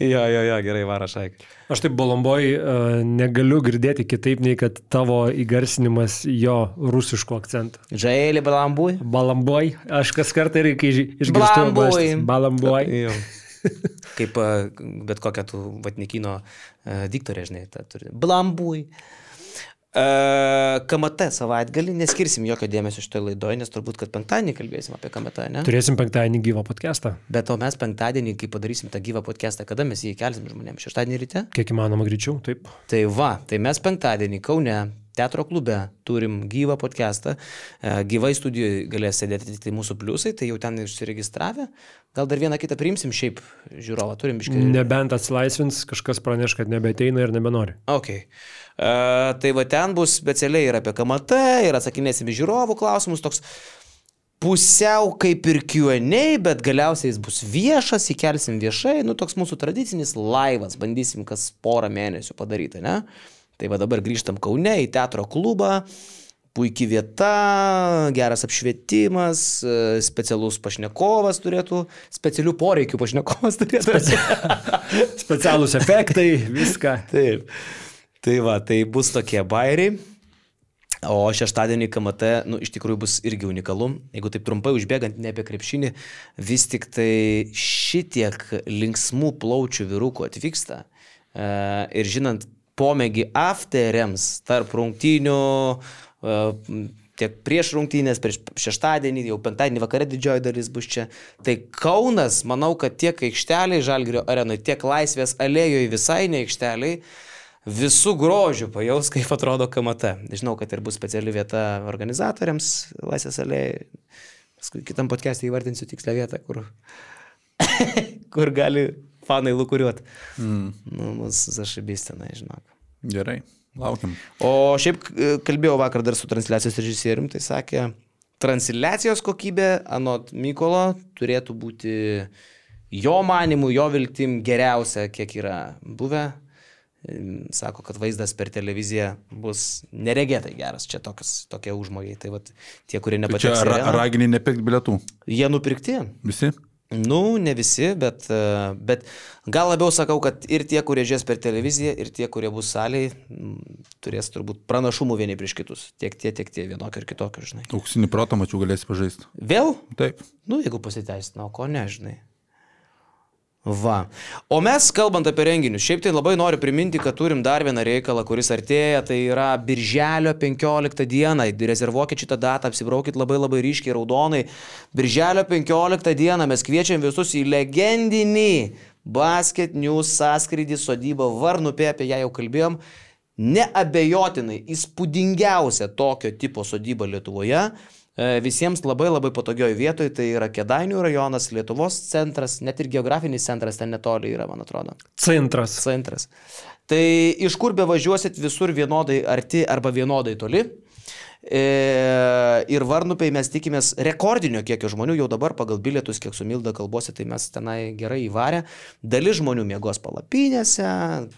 jo, jo, jo, gerai, vara šaik. Aš taip bolomboj uh, negaliu girdėti kitaip, nei kad tavo įgarsinimas jo rusiško akcento. Žailį balambui. Balamboj, aš kas kartą irgi, kai išgirstu Balamboj. balamboj. Kaip a, bet kokią tu vatnikino a, diktorė, žinai, tą turi. Blambui. KMT savaitgalį neskirsim jokio dėmesio šitoje laidoje, nes turbūt, kad penktadienį kalbėsim apie KMT, ne? Turėsim penktadienį gyvą podcastą. Bet o mes penktadienį, kai padarysim tą gyvą podcastą, kada mes jį kelsim žmonėms? Šeštadienį ryte? Kiek įmanoma greičiau, taip. Tai va, tai mes penktadienį Kaune teatro klube turim gyvą podcastą, e, gyvai studijoje galės sėdėti tik tai mūsų pliusai, tai jau ten užsiregistravę. Gal dar vieną kitą priimsim, šiaip žiūrovą turim biškai. Nebent atsilaisvins, kažkas praneš, kad nebeteina ir nebenori. Ok. Uh, tai va ten bus specialiai ir apie KMT, ir atsakinėsim į žiūrovų klausimus, toks pusiau kaip ir QA, bet galiausiai jis bus viešas, įkelsim viešai, nu toks mūsų tradicinis laivas, bandysim kas porą mėnesių padaryti, ne? Tai va dabar grįžtam Kaune į teatro klubą, puikia vieta, geras apšvietimas, specialus pašnekovas turėtų, specialių poreikių pašnekovas turėtų. Speci... Specialūs efektai, viską. Taip. Tai va, tai bus tokie bairiai. O šeštadienį KMT, nu, iš tikrųjų bus irgi unikalu. Jeigu taip trumpai užbėgant ne apie krepšinį, vis tik tai šitiek linksmų plaučių vyrukų atvyksta. E, ir žinant pomėgį afteriams tarp rungtynių, e, tiek prieš rungtynės, prieš šeštadienį, jau penktadienį vakare didžioji dalis bus čia. Tai Kaunas, manau, kad tiek aikšteliai Žalgirio arenoje, tiek Laisvės alėjoje visai ne aikšteliai visų grožių pajaus, kaip atrodo KMT. Žinau, kad ir bus speciali vieta organizatoriams Laisvės alėjai. Paskui kitam podcast'e įvardinsiu tikslę vietą, kur, kur gali fanai lukuriuoti. Mm. Nu, mūsų zašybys tenai, žinok. Gerai, laukiam. O šiaip kalbėjau vakar dar su transliacijos režisierium, tai sakė, transliacijos kokybė, anot Mykolo, turėtų būti jo manimu, jo viltim geriausia, kiek yra buvę sako, kad vaizdas per televiziją bus neregėtai geras, čia tokios, tokie užmojai. Tai vat, tie, kurie. Tai čia ra raginiai nepirkti bilietų. Jie nupirkti. Visi? Nu, ne visi, bet, bet gal labiau sakau, kad ir tie, kurie žies per televiziją, ir tie, kurie bus salėje, turės turbūt pranašumų vieni prieš kitus. Tiek tie, tiek tie, vienokio ir kitokio, žinai. Auksinį protą mačiau galėsi pažaisti. Vėl? Taip. Nu, jeigu pasiteisina, o ko nežinai. Va. O mes, kalbant apie renginius, šiaip tai labai noriu priminti, kad turim dar vieną reikalą, kuris artėja, tai yra Birželio 15 dieną. Rezervuokit šitą datą, apsibraukit labai labai ryškiai raudonai. Birželio 15 dieną mes kviečiam visus į legendinį Basket News sąskrydį sodybą Varnupė, apie ją jau kalbėjom. Neabejotinai įspūdingiausia tokio tipo sodyba Lietuvoje. E, visiems labai labai patogioje vietoje, tai yra Kedainių rajonas, Lietuvos centras, net ir geografinis centras ten netoli yra, man atrodo. Centras. Centras. Tai iš kur be važiuosit visur vienodai arti arba vienodai toli. E, ir Varnupiai mes tikimės rekordinio kiekio žmonių, jau dabar pagal bilietus, kiek su Milda kalbose, tai mes tenai gerai įvarę. Dalis žmonių mėgos palapinėse,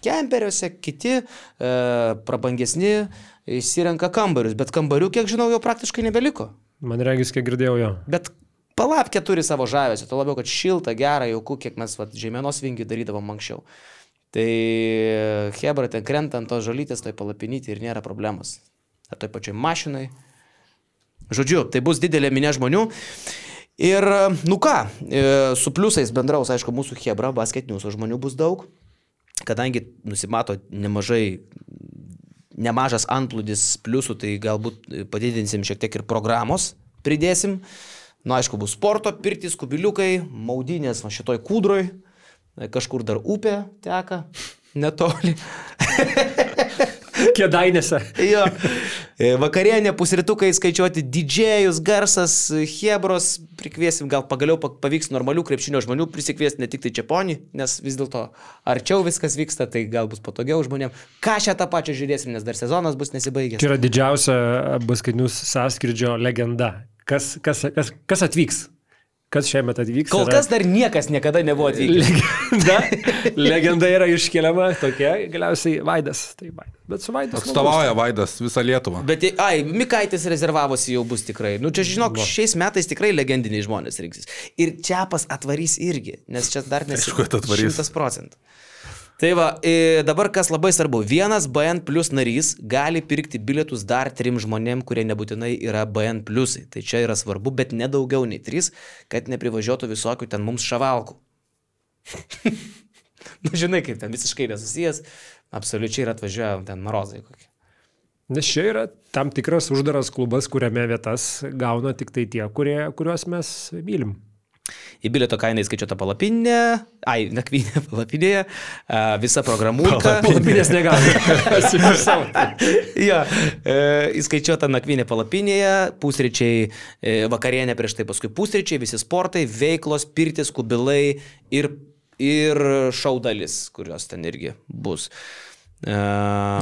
kemperiuose, kiti e, prabangesni įsirenka kambarius, bet kambarių, kiek žinau, jau praktiškai nebeliko. Man regis, kiek girdėjau jo. Bet palapkė turi savo žavesį, to labiau, kad šilta, gera, jauku, kiek mes vat, žemėnos vingi darydavom anksčiau. Tai Hebra ten krenta ant tos žolytės, tai palapinyti ir nėra problemos. Ar toj pačioj mašinai. Žodžiu, tai bus didelė minė žmonių. Ir, nu ką, e, su pliusais bendraus, aišku, mūsų Hebra, basketinius žmonių bus daug, kadangi nusimato nemažai nemažas antplūdis pliusų, tai galbūt padidinsim šiek tiek ir programos, pridėsim. Na, nu, aišku, bus sporto, pirtis, kubiliukai, maudynės, va šitoj kūdroj, kažkur dar upė teka, netoli. Kėdainėse. jo. E, vakarienė, pusrytukai skaičiuoti, didžėjus, garsas, hebros, prikviesim, gal pagaliau pavyks normalių krepšinio žmonių prisikviesti, ne tik tai Čiaponį, nes vis dėlto arčiau viskas vyksta, tai gal bus patogiau žmonėm. Ką šią tą pačią žiūrėsim, nes dar sezonas bus nesibaigęs. Čia yra didžiausia baskaitinius sąskridžio legenda. Kas, kas, kas, kas atvyks? Kas šiemet atvyks? Kol kas dar niekas niekada nebuvo atvykęs. Legenda, legenda yra iškeliama tokia, galiausiai Vaidas. Tai Vaidas. Bet su Vaidas. Atstovauja Vaidas visą Lietuvą. Bet, ai, Mikaitis rezervavosi jau bus tikrai. Nu, čia žinok, šiais metais tikrai legendiniai žmonės rinksis. Ir Čiapas atvarys irgi, nes čia dar nesi. Aišku, atvarys. 100 procentų. Tai va, dabar kas labai svarbu, vienas BN plus narys gali pirkti bilietus dar trim žmonėm, kurie nebūtinai yra BN plusai. Tai čia yra svarbu, bet nedaugiau nei trys, kad neprivažiuotų visokių ten mums šavalkų. Na, nu, žinai, kaip ten visiškai nesusijęs, absoliučiai yra atvažiuoja ten marozai kokie. Nes čia yra tam tikras uždaras klubas, kuriame vietas gauna tik tai tie, kurie, kuriuos mes mylim. Į bilieto kainą įskaičiuota palapinė, ai, nakvynė palapinėje, a, visa programūka. Palapinės negali. Atsiprašau. jo, e, įskaičiuota nakvynė palapinėje, pusryčiai, e, vakarienė prieš tai, paskui pusryčiai, visi sportai, veiklos, pirtis, kubilai ir, ir šaudalis, kurios ten irgi bus. E,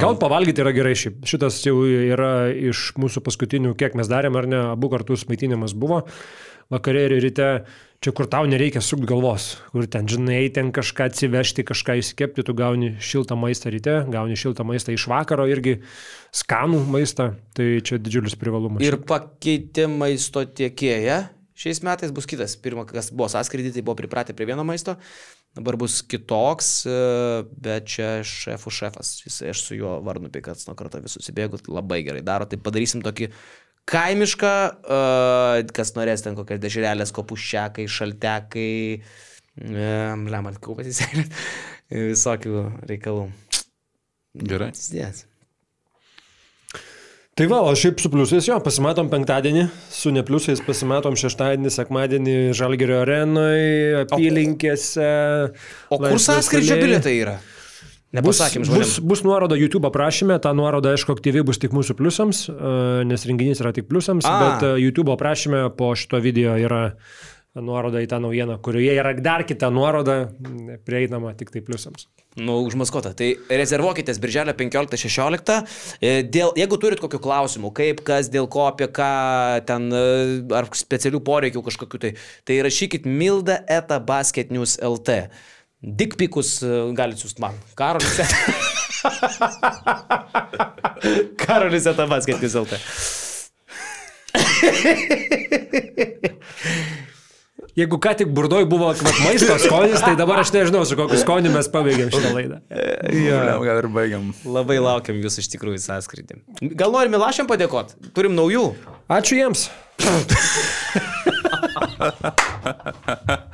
Gal pavalgyti yra gerai šiaip. Šitas jau yra iš mūsų paskutinių, kiek mes darėm, ar ne, abu kartus maitinimas buvo. Vakarė ir ryte, čia kur tau nereikia sukti galvos, kur ten, žinai, ten kažką atsivežti, kažką įskepti, tu gauni šiltą maistą ryte, gauni šiltą maistą iš vakaro irgi, skanų maistą, tai čia didžiulis privalumas. Ir pakeitė maisto tiekėją. Šiais metais bus kitas. Pirmą, kas buvo sąskrydį, tai buvo pripratę prie vieno maisto. Dabar bus kitoks, e, bet čia šefų šefas. Jis, aš su juo varnu pikats nuo karto visus įbėgu, labai gerai daro. Tai padarysim tokį kaimišką, uh, kas norės ten kokias dešrelės, kopuščiakai, šaltekai, uh, lemant, kaupas įsėlė, visokių reikalų. Gerai. Yes. Tai va, o šiaip su pliusais jo, pasimatom penktadienį, su nepliusais pasimatom šeštadienį, sekmadienį Žalgerio arenoje, apylinkėse. O kur Laisvės sąskrydžio bilietai yra? Bus, Nepasakym bus, žmonėms. bus nuoroda YouTube aprašyme, ta nuoroda, aišku, aktyviai bus tik mūsų pliusams, e, nes renginys yra tik pliusams, A. bet e, YouTube aprašyme po šito video yra nuoroda į tą naujieną, kurioje yra dar kita nuoroda, prieinama tik tai pliusams. Nu, užmaskuota. Tai rezervuokitės birželio 15-16. E, Dėl, jeigu turit kokių klausimų, kaip, kas, dėl ko, apie ką, ten, ar specialių poreikių kažkokių, tai, tai rašykit milda eta basket news LT. Dikpikus galite siūsti man. Karolis. Karolis eta basket news LT. Jeigu ką tik burdoj buvo vat, maisto skonis, tai dabar aš nežinau, su kokiu skoniu mes pabaigėm šitą laidą. Ja. Gal ir baigiam. Labai laukiam jūs iš tikrųjų sąskrydį. Gal norim Milašiam padėkoti? Turim naujų. Ačiū jiems.